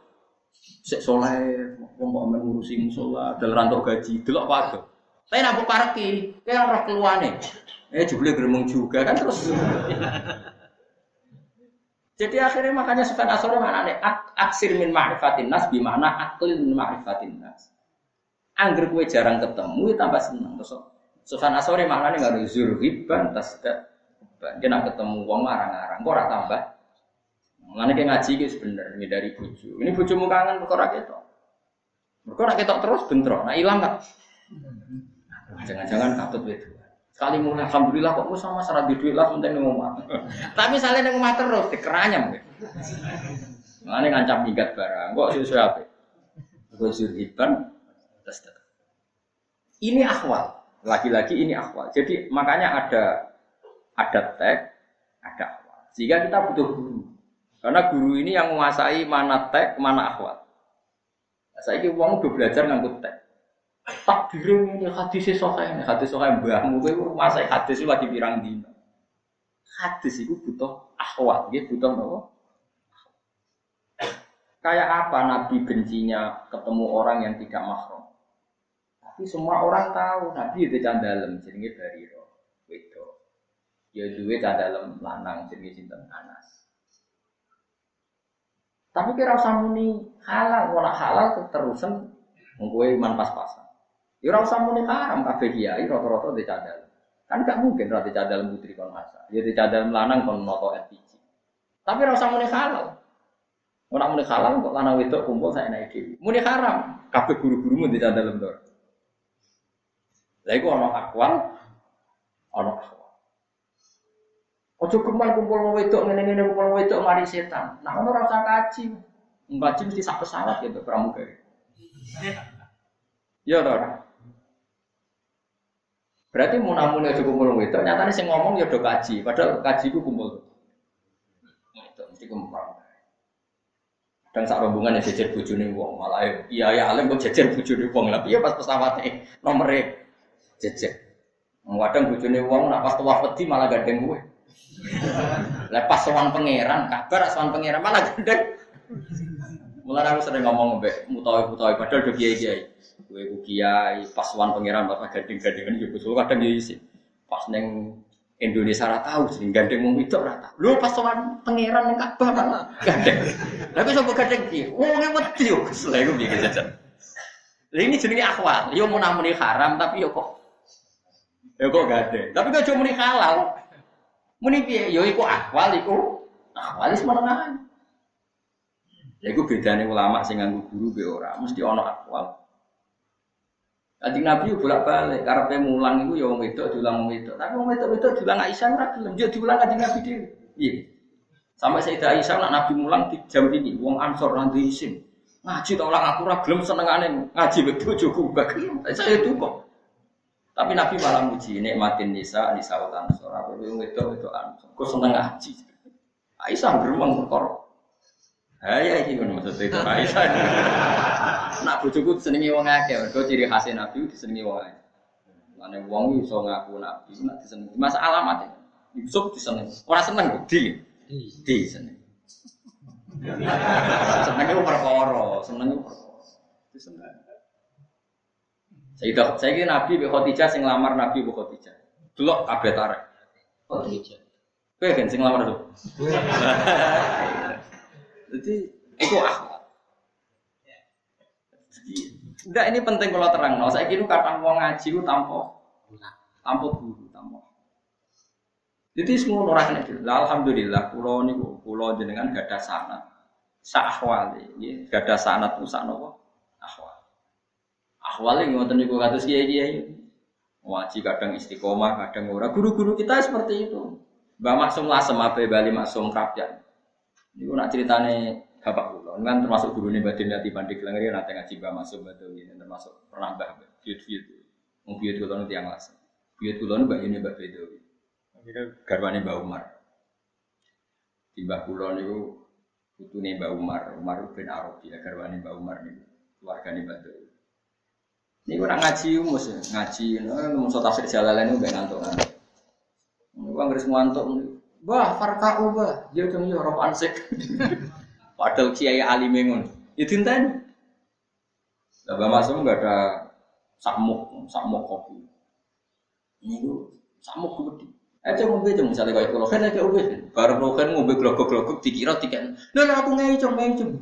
Sek soleh, wong mau mengurusi musola, dalam rantau gaji, delok padok. Tapi nak parki, kayak orang keluane. Eh jubli geremung juga kan terus. Jadi akhirnya makanya Sufyan Asori mana nih? Aksir min ma'rifatin nas bimana aklin min ma'rifatin nas. Angger kue jarang ketemu, ya tambah seneng. Terus Sufyan Asori mana nih nggak zurhiban tasda. Dia nak ketemu wong ngarang-ngarang, kok tambah. Mengenai kayak ngaji gitu sebenarnya dari bucu. Ini bucu kangen ketok. Mereka ora ketok terus bentrok. Nah hilang nggak? Jangan-jangan katut itu. Sekali mulai alhamdulillah kok sama serat di duit lah penting omah. Tapi misalnya ning omah terus dikeranyam. Ngene ngancam minggat barang. Kok sesuai apa? Kok surhiban terus Ini akhwal. Lagi-lagi ini akhwal. Jadi makanya ada ada tag, ada akhwal. Sehingga kita butuh guru. Karena guru ini yang menguasai mana tag, mana akhwal. Nah, saya ini uang udah belajar ngangkut tag takdir ini hadis ini hadis sokai mbahmu kowe masa hadis lagi pirang dino. Hadis itu butuh akhwat dia butuh nopo kayak apa nabi bencinya ketemu orang yang tidak mahram? Tapi semua orang tahu nabi itu candalem jenenge bariro wedo. Ya duwe candalem lanang jenenge sinten Anas. Tapi kira usah muni halal, ora halal terusan ngkowe iman pas-pasan. Ya ora usah muni haram kabeh kiai rata-rata di cadal. Kan gak mungkin ora di cadal putri kon masa. Ya di cadal lanang kon noto LPG. Tapi ora usah muni halal. Ora muni halal kok lanang wedok kumpul saya naik dhewe. Muni haram kabeh guru-gurumu di cadal ndor. Lah iku ana akwal ana akwal. Ojo kemal kumpul wong wedok ngene-ngene kumpul wedok mari setan. Nah ono ora usah kaji. Ngaji mesti sak pesawat gitu pramugari. Ya toh. Berarti mau namun aja kumpul itu, nyatanya sih ngomong ya udah kaji, padahal kaji itu kumpul. Itu mesti kumpul. Dan saat rombongan ya jejer bujuni wong, malah iya ya alim kok jejer bujuni wong, tapi ya pas pesawatnya nomornya jejer. Kadang bujuni wong, nak pas tuah peti malah gandeng gue. Lepas sowan pangeran, kabar sowan pangeran malah gandeng. Mulai aku sering ngomong mbek mutawi-mutawi padahal udah kiai-kiai. Gue ku kiai, pas wan pangeran bapak gading-gadingan juga so kadang ya isi. Pas neng Indonesia tahu sering gandeng mau itu rata. Lu pas wan pangeran neng Ka'bah malah gandeng. Tapi sopo gandeng ki, wong wedi yo kesel iku piye jajan. Lah ini jenenge akhwal. Yo mau namuni haram tapi yo kok yo kok gandeng. Tapi kok cuma muni halal. Muni piye? Yo iku akhwal iku akhwal wis menengahan. Ya iku bedane ulama sing nganggo guru be ora, mesti ana akwal. Kanjeng Nabi bolak-balik, karepe mulang iku ya wong wedok diulang wong wedok. Tapi wong wedok-wedok diulang Aisyah ora gelem, dia diulang Kanjeng Nabi dhewe. Iya. Sampai Sayyidah Aisyah nak Nabi mulang di jam ini, wong Ansor nang isin. Ngaji tak ulang aku ora gelem senengane ngaji mek bojoku gak Saya itu kok. Tapi Nabi malah muji nikmatin nisa nisa Ansor. Apa wong wedok wedok Ansor. Kok seneng ngaji. Aisyah beruang perkara. Ha ya iki ngono maksud itu Aisyah. Nak bojoku disenengi wong akeh, mergo ciri khas Nabi disenengi wong akeh. Mane wong iso ngaku Nabi, nak disenengi. Mas alamat Yusuf disenengi. Ora seneng di. Di seneng. Seneng itu perkara, seneng itu perkara. Diseneng. Sayyidah, saya kira Nabi Mbak Khadijah sing lamar Nabi Mbak Khadijah. Delok kabeh tarik. Khadijah. Kowe kan sing lamar tuh. Jadi itu akhlak. Enggak ini penting kalau terang. No. Saya kira kata mau ngaji itu tanpa tanpa guru, tanpa. Jadi semua orang kena Alhamdulillah, pulau ini pulau jenengan gak ada sanat. Sahwali, ya, gak ada sanat tuh sanowo ahwal. Ahwal yang ngotot niku kados kiai kiai. Wajib kadang istiqomah, kadang ora. Guru-guru kita seperti itu. Mbak Maksum Lasem, Abe Bali Maksum Kapyan. Ini nak ceritane bapak kulo, kan termasuk guru nih batin di Pandik Lengeri, nanti ngaji Mbak Maksum betul ini termasuk pernah Mbak Biut Biut. Mau Biut kulo nanti yang Lasem. Biut kulo nih Mbak ini Mbak Bedowi. Akhirnya garwane Mbak Umar. Di Mbak kulo niku putune Mbak Umar, Umar bin Arabi, ya garwane Mbak Umar nih keluarga nih Mbak Dewi. Ini orang ngaji umus ngaji, nggak so tafsir jalalan itu ngantuk ngantuk. Ini gua nggak ngantuk, bah farka bah, dia cuma ya roh ansik. Padahal kiai ali mengun, itu ya tinta Lah masuk nggak ada samuk, samuk kopi. Samuk gede. Eh gue cuma misalnya kayak kalau kayak gue, baru lo kan ngombe glogok-glogok dikira tiket. Nah, aku ngai cuma ngai cuma.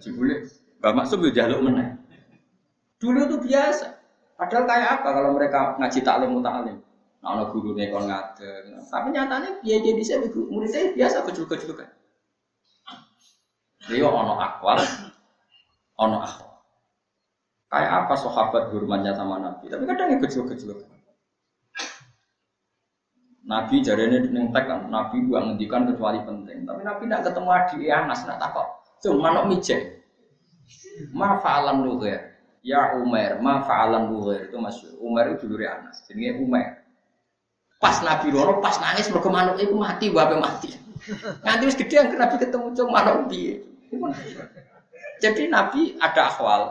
Cibule, Mbak Maksum ya jaluk meneng. Dulu itu biasa. Padahal kayak apa kalau mereka ngaji taklim mutalim? Nah, ono guru nekon ngadeng. Tapi nyatanya dia jadi saya muridnya biasa kecil-kecil kan. Dia ono akwal, ono akwal. Kayak apa sahabat hormatnya sama Nabi? Tapi kadang yang kecil-kecil kan. Nabi jarinya neng kan, Nabi gua ngendikan kecuali penting. Tapi Nabi tidak ketemu adik Anas, nak takut. Cuma nok mijek. Ma fa'alan nughair. Ya Umar, ma fa'alan nughair itu masyhur. Umar itu dulure Anas, jenenge Umar. Pas Nabi loro pas nangis mergo manuk iku mati wae mati. Nanti wis gede yang Nabi ketemu cung manuk piye. Jadi Nabi ada akhwal.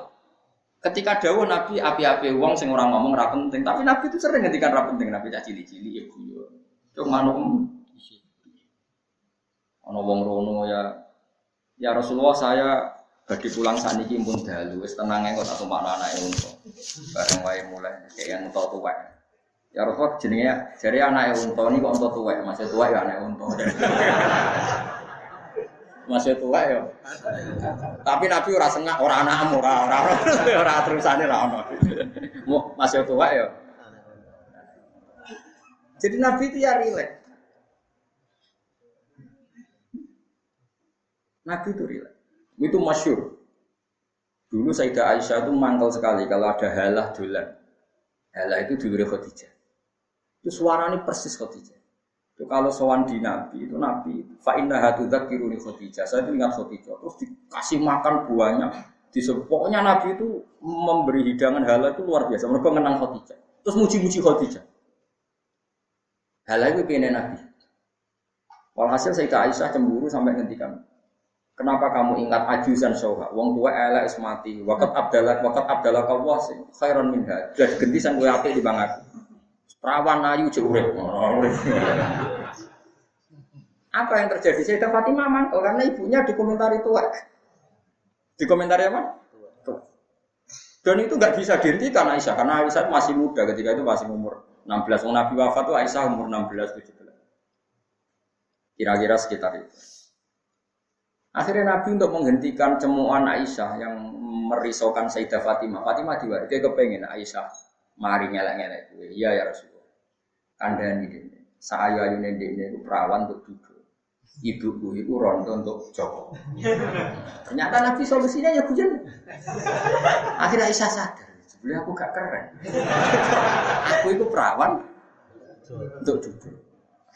Ketika dawuh Nabi api-api wong sing ora ngomong ra penting, tapi Nabi itu sering ngendikan ra penting, Nabi cah cili-cili ya guyu. Cung manuk ana wong rono ya ya Rasulullah saya Bagi pulang saat ini pun dalu, wis tenang kok tak mana anak unta. Bareng wae mulai kayak unta tuwek. Ya Rasul jenenge jare anak unta ini kok unta tuwek, masih tua ya anak unta. masih tua ya. Tapi Nabi ora sengak, ora anakmu, ora ora ora terusane ora ono. Masih tua ya. Jadi Nabi itu ya rileks. Nabi itu rileks. Itu masyur. Dulu Sayyidah Aisyah itu mangkal sekali kalau ada halah dolan. Halah itu dulu Khadijah. Itu suaranya persis Khadijah. Itu kalau sowan di Nabi, itu Nabi, fa'inna hatudak kiruni Khadijah. Saya itu ingat Khadijah. Terus dikasih makan buahnya. Di pokoknya Nabi itu memberi hidangan halah itu luar biasa. Mereka mengenang Khadijah. Terus muji-muji Khadijah. Halah itu pengen Nabi. Walhasil Sayyidah Aisyah cemburu sampai ngendikan. Kenapa kamu ingat ajusan soha? Wong tua elek is mati. Wakat abdallah, wakat abdallah kau wasi. Khairon minha. Jadi gentisan gue api di bang aku. Perawan ayu jurek. Apa yang terjadi? Saya dapat Fatimah karena ibunya di komentar itu. Di komentar apa? Dan itu nggak bisa dihentikan Aisyah karena Aisyah masih muda ketika itu masih umur 16. Nabi wafat itu Aisyah umur 16 17. Kira-kira sekitar itu. Akhirnya Nabi untuk menghentikan cemuan Aisyah yang merisaukan Sayyidah Fatimah. Fatimah diwari, dia kepengen Aisyah mari ngelak-ngelak gue. Iya ya Rasulullah. Kandani ini. Saya ayu nende ini perawan untuk duduk. Ibuku itu rondo untuk Joko. Ternyata Nabi solusinya ya hujan. Akhirnya Aisyah sadar. Sebenarnya aku gak keren. aku itu perawan untuk duduk.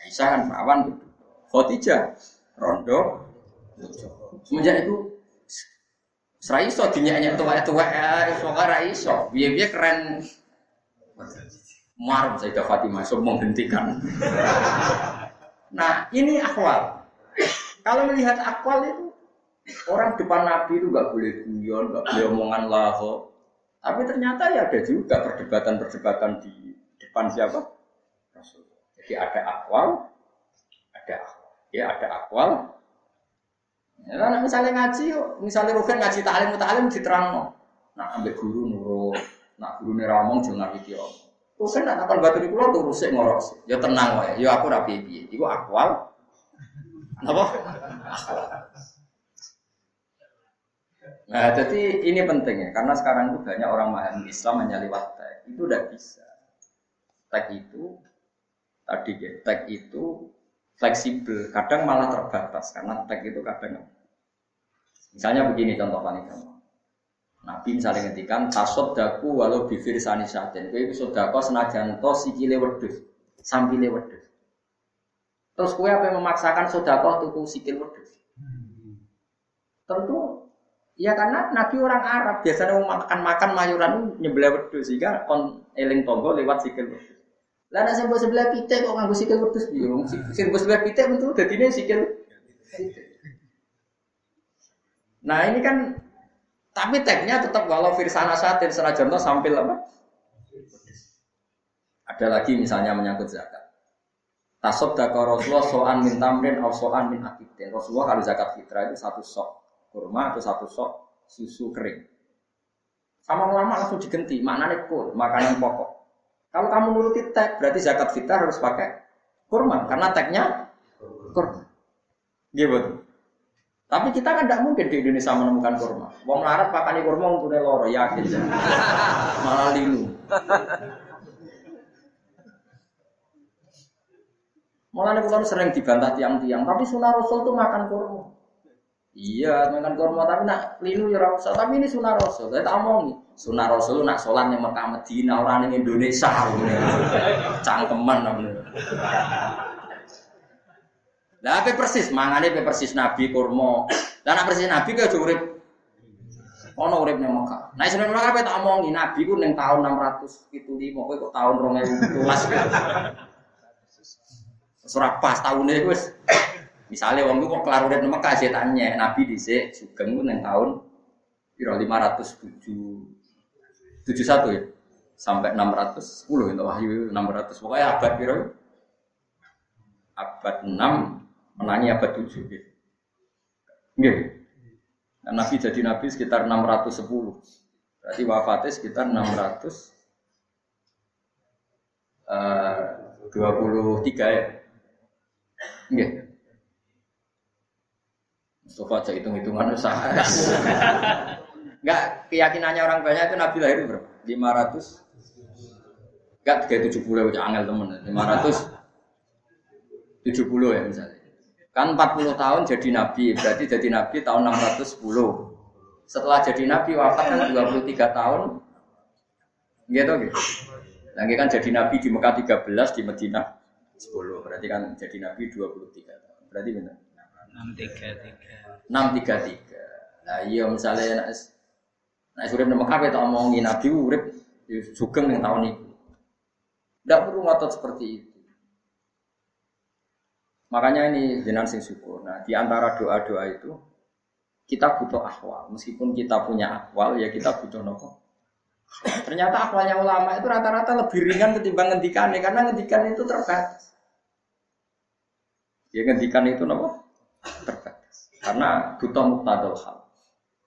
Aisyah kan perawan untuk duduk. Khotijah rondo Semenjak itu Serai iso dinyanyi tua-tua ya, semoga rai iso. Biar-biar keren. Marah saya Fatimah, so menghentikan. nah ini akwal. Kalau melihat akwal itu orang depan Nabi itu nggak boleh guyon, nggak boleh omongan laho. Tapi ternyata ya ada juga perdebatan-perdebatan di depan siapa? Rasul. Jadi ada akwal, ada. Ya ada akwal, Ya, misalnya ngaji, misalnya Rufen ngaji ta'alim ta'alim diterang. Nah, ambil guru nah guru nih ramong jangan gitu. Rufen nak akan batu di pulau tuh rusek ngorok Ya tenang wae, ya aku rapi piye. Iku akwal. Apa? Akwal. Nah, jadi ini penting ya, karena sekarang itu banyak orang memahami Islam hanya lewat teks. Itu udah bisa. Teks itu tadi ya, tag itu fleksibel, kadang malah terbatas karena tag itu kadang misalnya begini contoh paling gampang. Nabi misalnya ngendikan tasod daku walau bibir sani saten. Kowe iku sedekah senajan to sikile wedhus, sampile wedhus. Terus kue apa yang memaksakan sedekah tuku sikil wedhus? Tentu ya karena Nabi orang Arab biasanya mau makan makan mayuran nyebelah wedhus sehingga kon eling tonggo lewat sikil wedhus. Lah nek sebelah pitik kok nganggo sikil wedhus bingung. Sikil sebelah pitik tentu dadine sikil. Nah ini kan tapi tagnya tetap walau firsana satin senajan sampil apa? Ada lagi misalnya menyangkut zakat. Tasod daka Rasulullah so'an min tamrin atau so'an min akidin. Rasulullah kalau zakat fitrah itu satu sok kurma atau satu sok susu kering. Sama ulama langsung diganti, maknanya kur, makanan pokok. Kalau kamu nuruti tag, berarti zakat fitrah harus pakai kurma, karena tagnya kurma. Gitu. Tapi kita kan tidak mungkin di Indonesia menemukan kurma. Wong larat pakani kurma untuk loro yakin. Malah linu. Malah kalau sering dibantah tiang-tiang, tapi sunnah Rasul itu makan kurma. Iya, makan kurma tapi nak linu ya rasa. Tapi ini sunnah Rasul. Saya tak omong Sunnah Rasul nak sholat yang Mekah Medina orang yang Indonesia. Cangkeman namanya. Lah apa persis? Mangane pe persis? Nabi kurma. Lah nek persis Nabi ke urip? Ono urip ning Mekah. Nah sebenarnya Mekah tak omongi Nabi ku ning tahun 675 kowe kok tahun 2017. Surah pas tahunnya wis. Misalnya wong kok kelar urip ning Mekah tanya Nabi dhisik sugeng ku ning tahun piro 507 71 ya? Sampai 610 itu wahyu 600 pokoknya abad piro? Abad 6 menangi abad 7 gitu. Nggih. Nah, Nabi jadi nabi sekitar 610. Berarti wafatnya sekitar 600 uh, 23 ya. Nggih. Mustafa aja hitung-hitungan usah. Enggak, keyakinannya orang banyak itu Nabi lahir berapa? 500 Enggak 370 ya angel temen 570 ya misalnya Kan 40 tahun jadi nabi, berarti jadi nabi tahun 610. Setelah jadi nabi wafat kan 23 tahun. Gitu gitu. Lagi kan jadi nabi di Mekah 13, di Madinah 10. Berarti kan jadi nabi 23 tahun. Berarti benar. 633. 633. Nah, iya misalnya nak Nah, urip nang Mekah kita omongi Nabi urip sugeng yang tahun itu. Tidak perlu ngotot seperti itu. Makanya ini jenang sing syukur. Nah, di antara doa-doa itu kita butuh akwal. Meskipun kita punya akwal, ya kita butuh nopo. Ternyata akwalnya ulama itu rata-rata lebih ringan ketimbang ngendikan karena ngendikan itu terbatas. Ya ngendikan itu nopo terbatas. Karena butuh muktadal hal.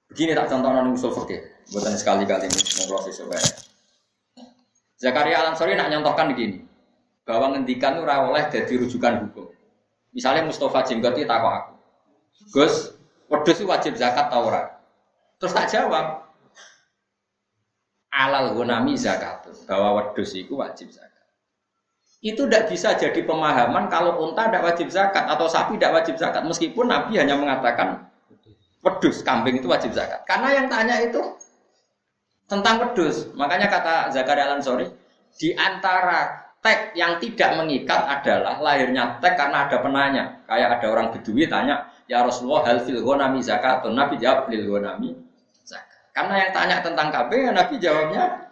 Begini tak contoh non usul fikih. Buatan sekali-kali ngobrol sesuai. Zakaria Alam Sori nak nyontohkan begini bahwa ngendikan itu oleh jadi rujukan hukum. Misalnya Mustafa Jenggot itu takut aku. Gus, wedus itu wajib zakat tau ora? Terus tak jawab. Alal gunami zakat. Bahwa wedus itu wajib zakat. Itu tidak bisa jadi pemahaman kalau unta tidak wajib zakat atau sapi tidak wajib zakat. Meskipun Nabi hanya mengatakan wedus, kambing itu wajib zakat. Karena yang tanya itu tentang wedus. Makanya kata Zakaria Al-Ansori, di antara Tag yang tidak mengikat adalah lahirnya tag karena ada penanya. Kayak ada orang bedui tanya, ya Rasulullah hal fil ghanami zakatun. Nabi jawab lil ghanami zakat. Karena yang tanya tentang KB, ya Nabi jawabnya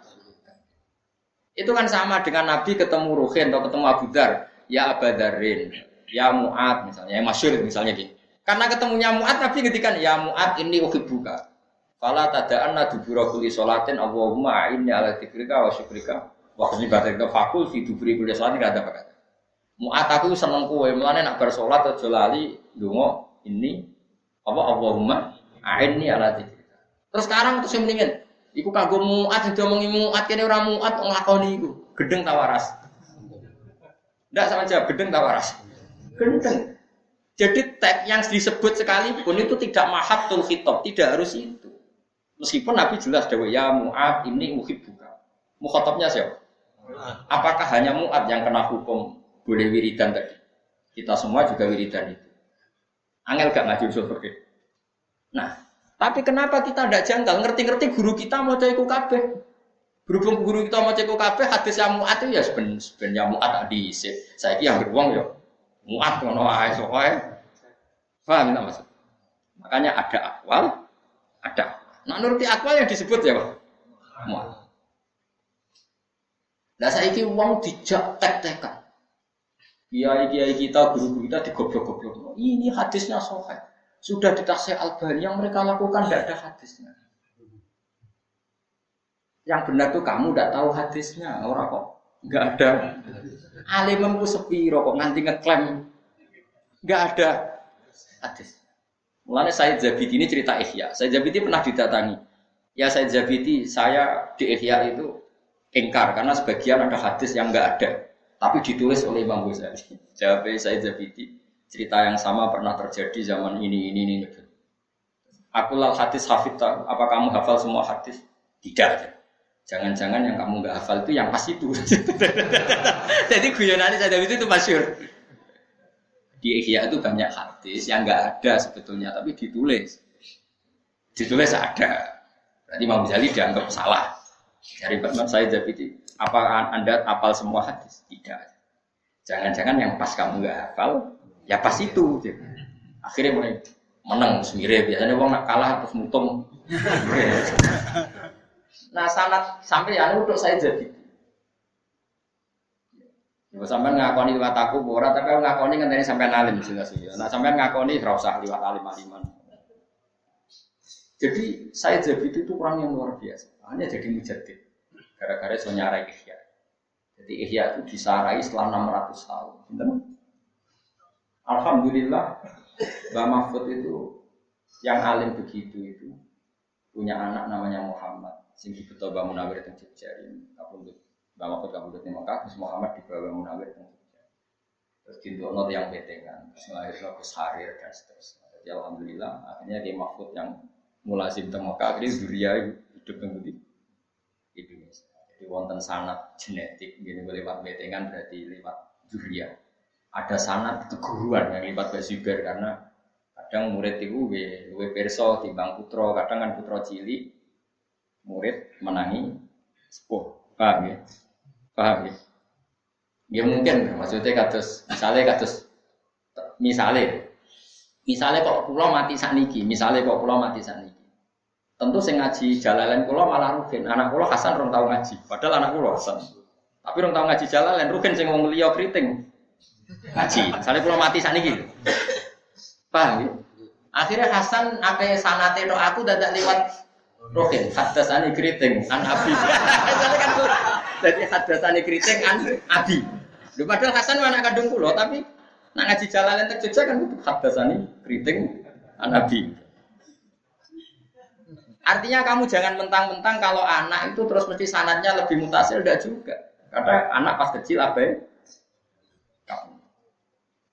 itu kan sama dengan Nabi ketemu Ruhin atau ketemu Abu Dar, ya Abadarin, ya Mu'ad misalnya, yang masyur misalnya gitu. Karena ketemunya Mu'ad, Nabi ngetikan, ya Mu'ad ini buka. Fala tada'an dubura kulli sholatin Allahumma inni ala tikrika wa syukrika Waktu ini kata itu fakul fi dubri kuliah sholat tidak ada apa. Muat aku seneng kue, mulane nak bersolat atau lali dungo ini apa Allahumma aini ala dzikri. Terus sekarang terus mendingan Iku kagum muat itu omongi muat kene ora muat nglakoni iku. Gedeng tawaras. Ndak sama aja gedeng tawaras. Gedeng. Jadi tag yang disebut sekalipun itu tidak mahatul khitab, tidak harus itu. Meskipun Nabi jelas dewa ya muat ini uhib buka. Mukhatabnya siapa? Apakah hanya muat yang kena hukum boleh wiridan tadi. Kita semua juga wiridan itu. Angel gak ngaji usul fikih. Nah, tapi kenapa kita tidak janggal? Ngerti-ngerti guru kita mau cek kabeh. Berhubung guru kita mau cek kabeh, hadis yang muat itu ya seben seben yang muat di Saya yang beruang ya muat ngono ae soalnya. Paham tidak maksud? Makanya ada akwal, ada. Nah nuruti akwal yang disebut ya Pak. Muat. Saya ini uang dijak tek-tekan. Kiai kiai kita, guru guru kita digoblok-goblok. Ini hadisnya sohail sudah di tasya Albani yang mereka lakukan tidak ada hadisnya. Yang benar tuh kamu tidak tahu hadisnya, orang kok nggak ada. Alimemku sepi kok nganti ngeklaim nggak ada hadis. Mulanya saya Zabiti ini cerita Ihya. Saya Zabiti pernah didatangi. Ya saya Zabiti, saya di Ihya itu engkar karena sebagian ada hadis yang nggak ada, tapi ditulis oleh Imam Ghazali. Jawab saya Zabiti, cerita yang sama pernah terjadi zaman ini ini ini. Aku lal hadis hafidta, apa kamu hafal semua hadis? Tidak. Jangan-jangan yang kamu nggak hafal itu yang pas itu. Jadi guyonan saya itu itu masyur. Di Ihya itu banyak hadis yang nggak ada sebetulnya, tapi ditulis. Ditulis ada. Berarti Imam Ghazali dianggap salah. Dari Batman saya jadi apa anda hafal semua hadis? Tidak. Jangan-jangan yang pas kamu nggak hafal ya pas itu gitu. akhirnya mulai menang semire biasanya uang nak kalah terus mutung nah sanat sampai ya untuk saya jadi Ya, sampai ngakoni liwat aku, ora tapi ngakoni ngenteni sampai alim ya. Nah sampai ngakoni ora usah liwat alim aliman. Jadi saya jadi itu kurang yang luar biasa. Hanya jadi mujadid. Gara-gara so nyarai ihya. Jadi ihya itu disarai setelah 600 tahun. Alhamdulillah Mbak Mahfud itu yang alim begitu itu punya anak namanya Muhammad sing dibeto Mbak Munawir teng Jogja ini Mbak Mahfud kapundhut di Mekah terus Muhammad dibawa Munawir teng Jogja terus not yang betengan terus melahirkan Gus Harir dan seterusnya jadi Alhamdulillah akhirnya dia Mahfud yang mulasim teng Mekah akhirnya Zuria hidup di Indonesia. Jadi wonten sanat genetik gini lewat betengan berarti lewat Zuria. Ada sanat keguruan yang lipat Basuber karena kadang murid itu gue gue perso timbang putro kadang kan putro cili murid menangi sepuh. Paham ya? Paham ya? Ya mungkin maksudnya kados misalnya kados misalnya misalnya kok pulau mati saniki misalnya kok pulau mati saniki tentu saya ngaji jalalan pulau malah rugen anak pulau Hasan rong tahu ngaji padahal anak pulau Hasan tapi rong tahu ngaji jalalan rugen saya ngomong liya keriting ngaji. Misalnya kalau mati saat ini, paham ya? Akhirnya Hasan apa sanate do aku dadak lewat rohin hadasani keriting an abi. Jadi kan jadi hadasani keriting an abi. Padahal Hasan anak kandung pulau tapi nak ngaji jalan yang terjejak kan itu hadasani keriting an abi. Artinya kamu jangan mentang-mentang kalau anak itu terus mesti sanatnya lebih mutasil, tidak juga. Karena anak pas kecil apa ya?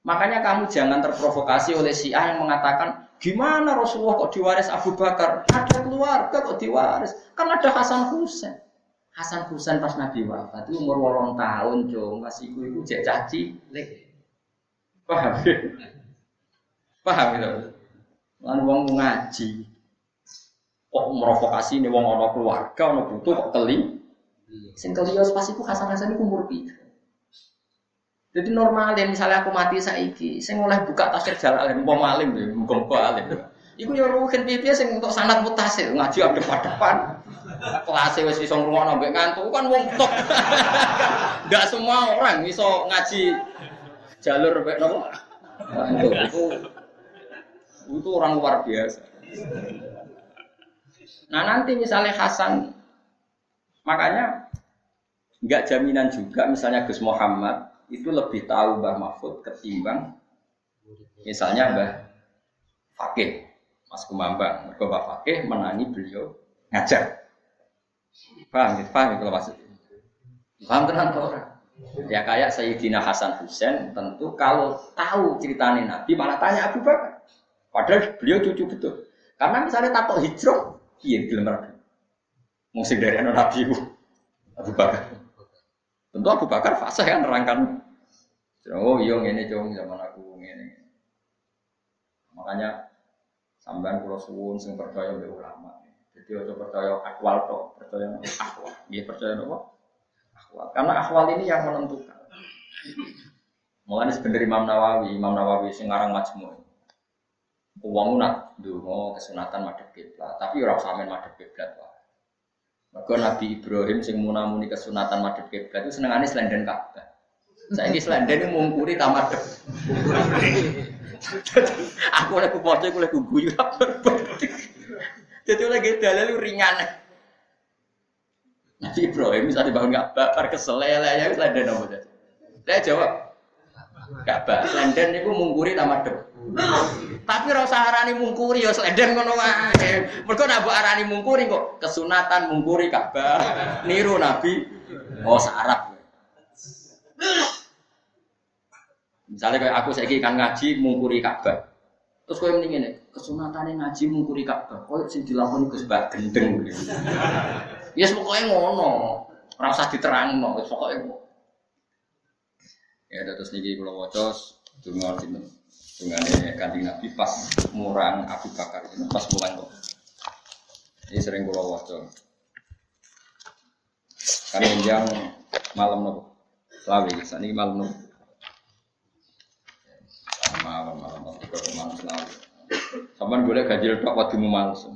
Makanya kamu jangan terprovokasi oleh si A yang mengatakan, gimana Rasulullah kok diwaris Abu Bakar? Ada keluarga kok diwaris? Kan ada Hasan Husain. Hasan Husain pas Nabi wafat itu umur wolong tahun, jo masih ibu ibu cek caci. Paham? Paham gitu? Lan wong ngaji. Kok merovokasi nih wong ono keluarga, ono butuh kok teli? Sing kelios pas iku Hasan Hasan iku umur piro? Jadi normal ya misalnya aku mati saiki, saya mulai buka tafsir jalan mau malim muka alim. Iku yo rugen piye sing untuk sanat mutasil ngaji ada depan. Kelas wis iso ngrungokno mbek ngantuk kan wong top. Enggak semua orang iso ngaji jalur mbek nopo. Itu itu orang luar biasa. Nah nanti misalnya Hasan, makanya nggak jaminan juga misalnya Gus Muhammad itu lebih tahu Mbah Mahfud ketimbang misalnya Mbah Fakih, Mas Kumambang. Mereka Mbah Fakih menangi beliau ngajar. Paham gitu, paham itu maksudnya. Paham tenang orang. Ya kayak Sayyidina Hasan Husain tentu kalau tahu ceritanya Nabi malah tanya Abu Bakar. Padahal beliau cucu betul. Karena misalnya takut hijrah, iya gelem Musik dari anak Nabi Abu Bakar. Tentu Abu Bakar fase kan nerangkan Oh iya ini cung zaman aku ini. Makanya sampean kula suwun sing percaya mbek ulama. Jadi ojo percaya akwal to, percaya akwal. Iya percaya apa? Akwal. Karena akwal ini yang menentukan. Mulane sebenarnya Imam Nawawi, Imam Nawawi sing ngarang Majmu. Uang nak dungo kesunatan madhep kiblat, tapi ora usah men madhep kiblat wae. Nabi Ibrahim sing munamuni kesunatan madhep kiblat itu senengane slenden Ka'bah. Saiki slenden mungkuri ta madhep. Aku lek kupoco aku lek guyu. Jadi lagi dalil ringan. Nabi Ibrahim bisa dibangun Ka'bah, par kesel ya slenden apa saja. Saya jawab, Ka'bah, slenden itu mungkuri ta madhep. Tapi ora usah arani mungkuri ya slender ngono wae. Mergo nek mbok arani mungkuri kok kesunatan mungkuri Ka'bah. Niru Nabi oh sarap. Misalnya kayak aku saiki kan ngaji mungkuri Ka'bah. Terus kowe mending ngene, kesunatane ngaji mungkuri Ka'bah. Koyo sing dilakoni Gus Mbak gendeng. Ya yes, pokoknya ngono. Ora usah diterangno, wis pokoke Ya terus niki kula waca donga sinten dengan kanjeng Nabi pas murang Abu Bakar itu pas mulang kok. Ini sering kulo waca. Kan yang malam nopo. Selawi, saat ini malam nopo. Malam malam nopo ke malam selawi. Sampai boleh gajil tok waktu mu males.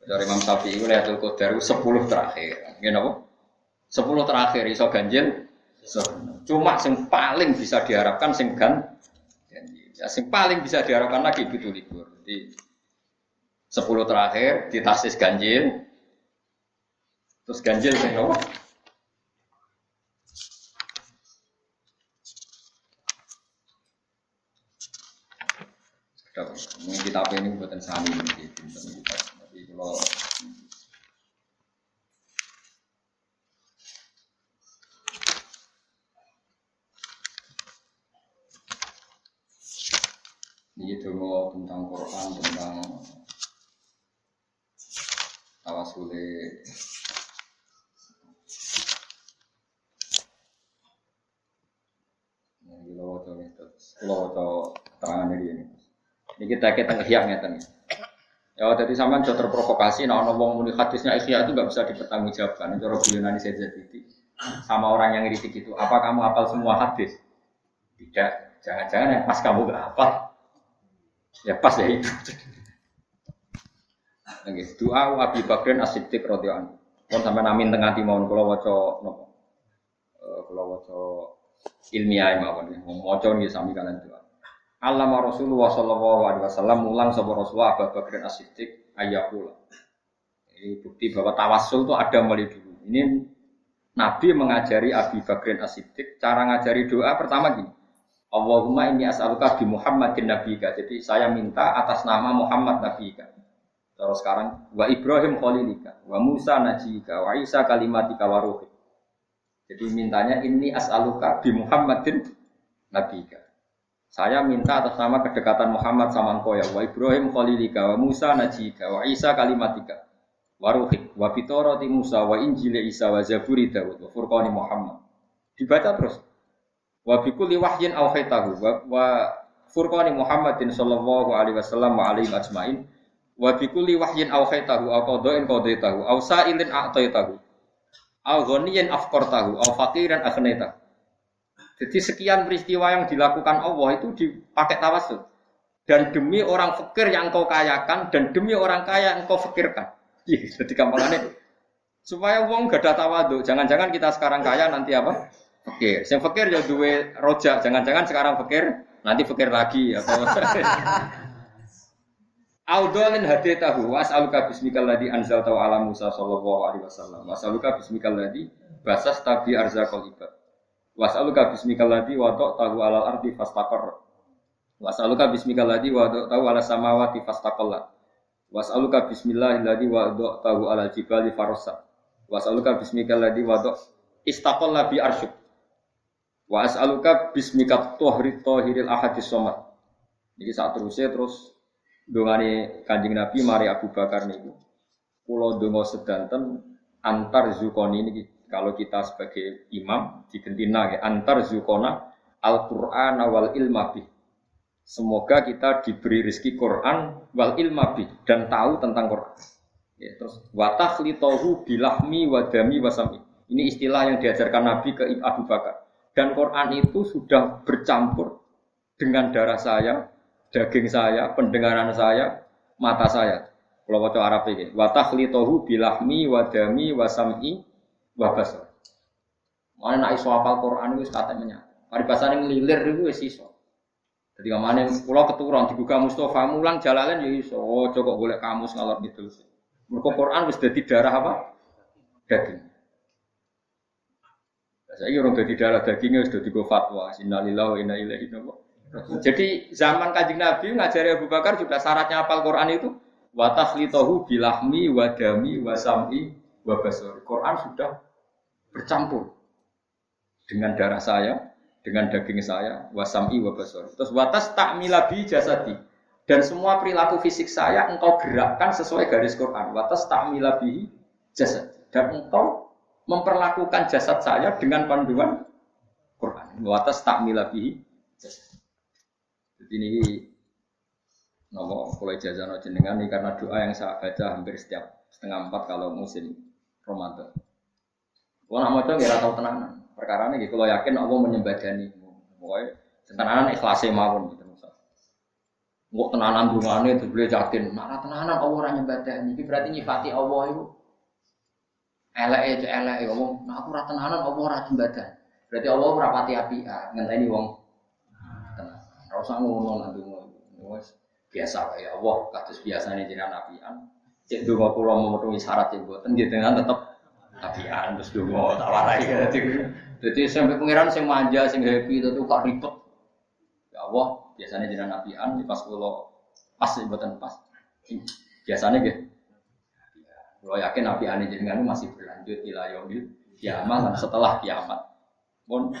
Dari Imam Syafi'i itu lihat Qadar sepuluh terakhir. Gini apa? Sepuluh terakhir iso ganjil cuma yang paling bisa diharapkan sing gan ya sing paling bisa diharapkan lagi itu libur. Jadi sepuluh terakhir di tasis ganjil terus ganjil sing apa? Mungkin kita ini buatan sani ini, Ini dulu tentang Quran, tentang tawasule Ini waca lo waca terangan ini. Ini kita kita ngehyak ngeten. Ya, jadi sama jauh terprovokasi, nah orang ngomong muni hadisnya ikhya itu nggak bisa dipertanggungjawabkan. Itu bulan saya jadi sama orang yang ngiritik itu. Apa kamu hafal semua hadis? Tidak. Jangan-jangan yang pas kamu gak hafal, Ya pas ya itu. Nggih, doa Abi Bakrin As-Siddiq radhiyallahu anhu. Pun sampai namin tengah di mohon kula waca napa? Eh kula waca ilmiah mawon. Maca nggih sami kalian doa. Allama Rasulullah sallallahu alaihi wasallam mulang sapa Rasulullah Abu Bakrin As-Siddiq ayakula. Ini bukti bahwa tawassul itu ada mulai dulu. Ini Nabi mengajari Abi Bakrin As-Siddiq cara ngajari doa pertama gini. Allahumma ini as'aluka bi Muhammadin nabiyika. Jadi saya minta atas nama Muhammad nabiyika. Terus sekarang wa Ibrahim khalilika, wa Musa najika, wa Isa kalimatika wa ruhi. Jadi mintanya ini as'aluka bi Muhammadin nabiyika. Saya minta atas nama kedekatan Muhammad sama engkau ya. Wa Ibrahim khalilika, wa Musa najika, wa Isa kalimatika. Wa ruhi, wa fitorati Musa, wa Injil Isa, wa Zaburi Dawud, wa Furqani Muhammad. Dibaca terus. Wa bi kulli wahyin awhaytahu wa, wa furqani Muhammadin sallallahu alaihi wasallam wa alaihi ajmain wa bi kulli wahyin awhaytahu aw qada'in qadaitahu aw sa'ilin a'taitahu aw ghaniyan afqartahu aw faqiran aghnaytahu. Jadi sekian peristiwa yang dilakukan Allah itu dipakai tawassul. Dan demi orang fakir yang engkau kayakan dan demi orang kaya yang engkau fakirkan. Iya, jadi gampangannya supaya uang gak ada tawadu. Jangan-jangan kita sekarang kaya nanti apa? Fakir. Yang fakir ya duwe rojak. Jangan-jangan sekarang fakir, nanti fakir lagi atau Audolin hadi tahu was'aluka bismikal ladzi anzalta ala Musa sallallahu alaihi wasallam. Was'aluka bismikal ladzi basas tabi arzaqal ibad. Was'aluka bismikal ladzi wadok tahu alal ardi fastaqar. Was'aluka bismikal ladzi wadok tahu ala samawati fastaqallat. Was'aluka bismillahilladzi wadok tahu alal jibali farasa. Was'aluka bismikal ladzi wadok istaqalla bi arsyuk. Wa as'aluka bismika tuhri tohiril ahadis somat. Jadi saat terusnya terus dongane kanjeng Nabi mari Abu Bakar niku. Pulau dongo sedanten antar zukoni ini kalau kita sebagai imam digentina ya, antar zukona al-Qur'an wal ilma bih. Semoga kita diberi rezeki Quran wal ilma bih dan tahu tentang Quran. Ya, terus watakhlitahu bilahmi wadami wasami. Ini istilah yang diajarkan Nabi ke Abu Bakar. Dan Quran itu sudah bercampur dengan darah saya, daging saya, pendengaran saya, mata saya. Kalau baca Arab ini, watakhlitahu bilahmi wadami wasami wabasar. Mana nak iso apal Quran itu katanya Paribasane ngelilir itu wis iso. Jadi ke mana pulau keturun dibuka Mustafa mulang jalalan ya iso. Oh, coba boleh kamus ngalor gitu. Mereka Quran wis dadi darah apa? Daging. Saya orang dadi darah dagingnya wis dadi go fatwa. Innalillahi wa inna ilaihi Jadi zaman kanjeng Nabi ngajari Abu Bakar juga syaratnya apal Quran itu wa takhlitahu bilahmi wa dami wa sam'i wa basari. Quran sudah bercampur dengan darah saya, dengan daging saya, wasami wabasor. Terus watas tak milabi jasadi. Dan semua perilaku fisik saya engkau gerakkan sesuai garis Quran. Watas tak milabi jasad. Dan engkau memperlakukan jasad saya dengan panduan Quran. Watas tak milabi jasad. Jadi ini nomor mulai jazano jenengan ini karena doa yang saya baca hampir setiap setengah empat kalau musim Ramadan. Kalau nak mau coba ya tahu tenanan. Perkara ini kalau yakin Allah menyembadani. Pokoknya tenanan ikhlasnya mawon gitu misal. Nggak tenanan dungane boleh yakin. Nah tenanan Allah orang nyembadani. Ini berarti nyifati Allah itu. Elek itu elek ya Allah. Nah aku rata tenanan Allah orang nyembadani. Berarti Allah rapati api. Ngenteni wong. Tenang. Rasa ngono nanti biasa ya Allah. Kados biasa nih jenengan apian. Cek dua pulau memenuhi syarat yang buatan gitu kan tetap apian terus dulu tak warai gitu. Jadi sampai pangeran sing manja, sing happy itu kok ribet. Ya Allah, biasanya jenengan nabian di pas kulo pas buatan pas. Biasanya gitu. Kalau yakin nabi ane jenengan masih berlanjut ila yaumil kiamat setelah kiamat. Pun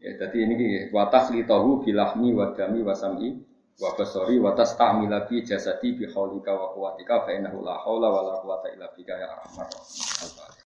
ya jadi ini gitu. Wa tahu bilahmi wa dami wa sam'i wa tastamila bi jasadi bi wa quwwatika fa innahu la haula wa la quwwata bika ya arhamar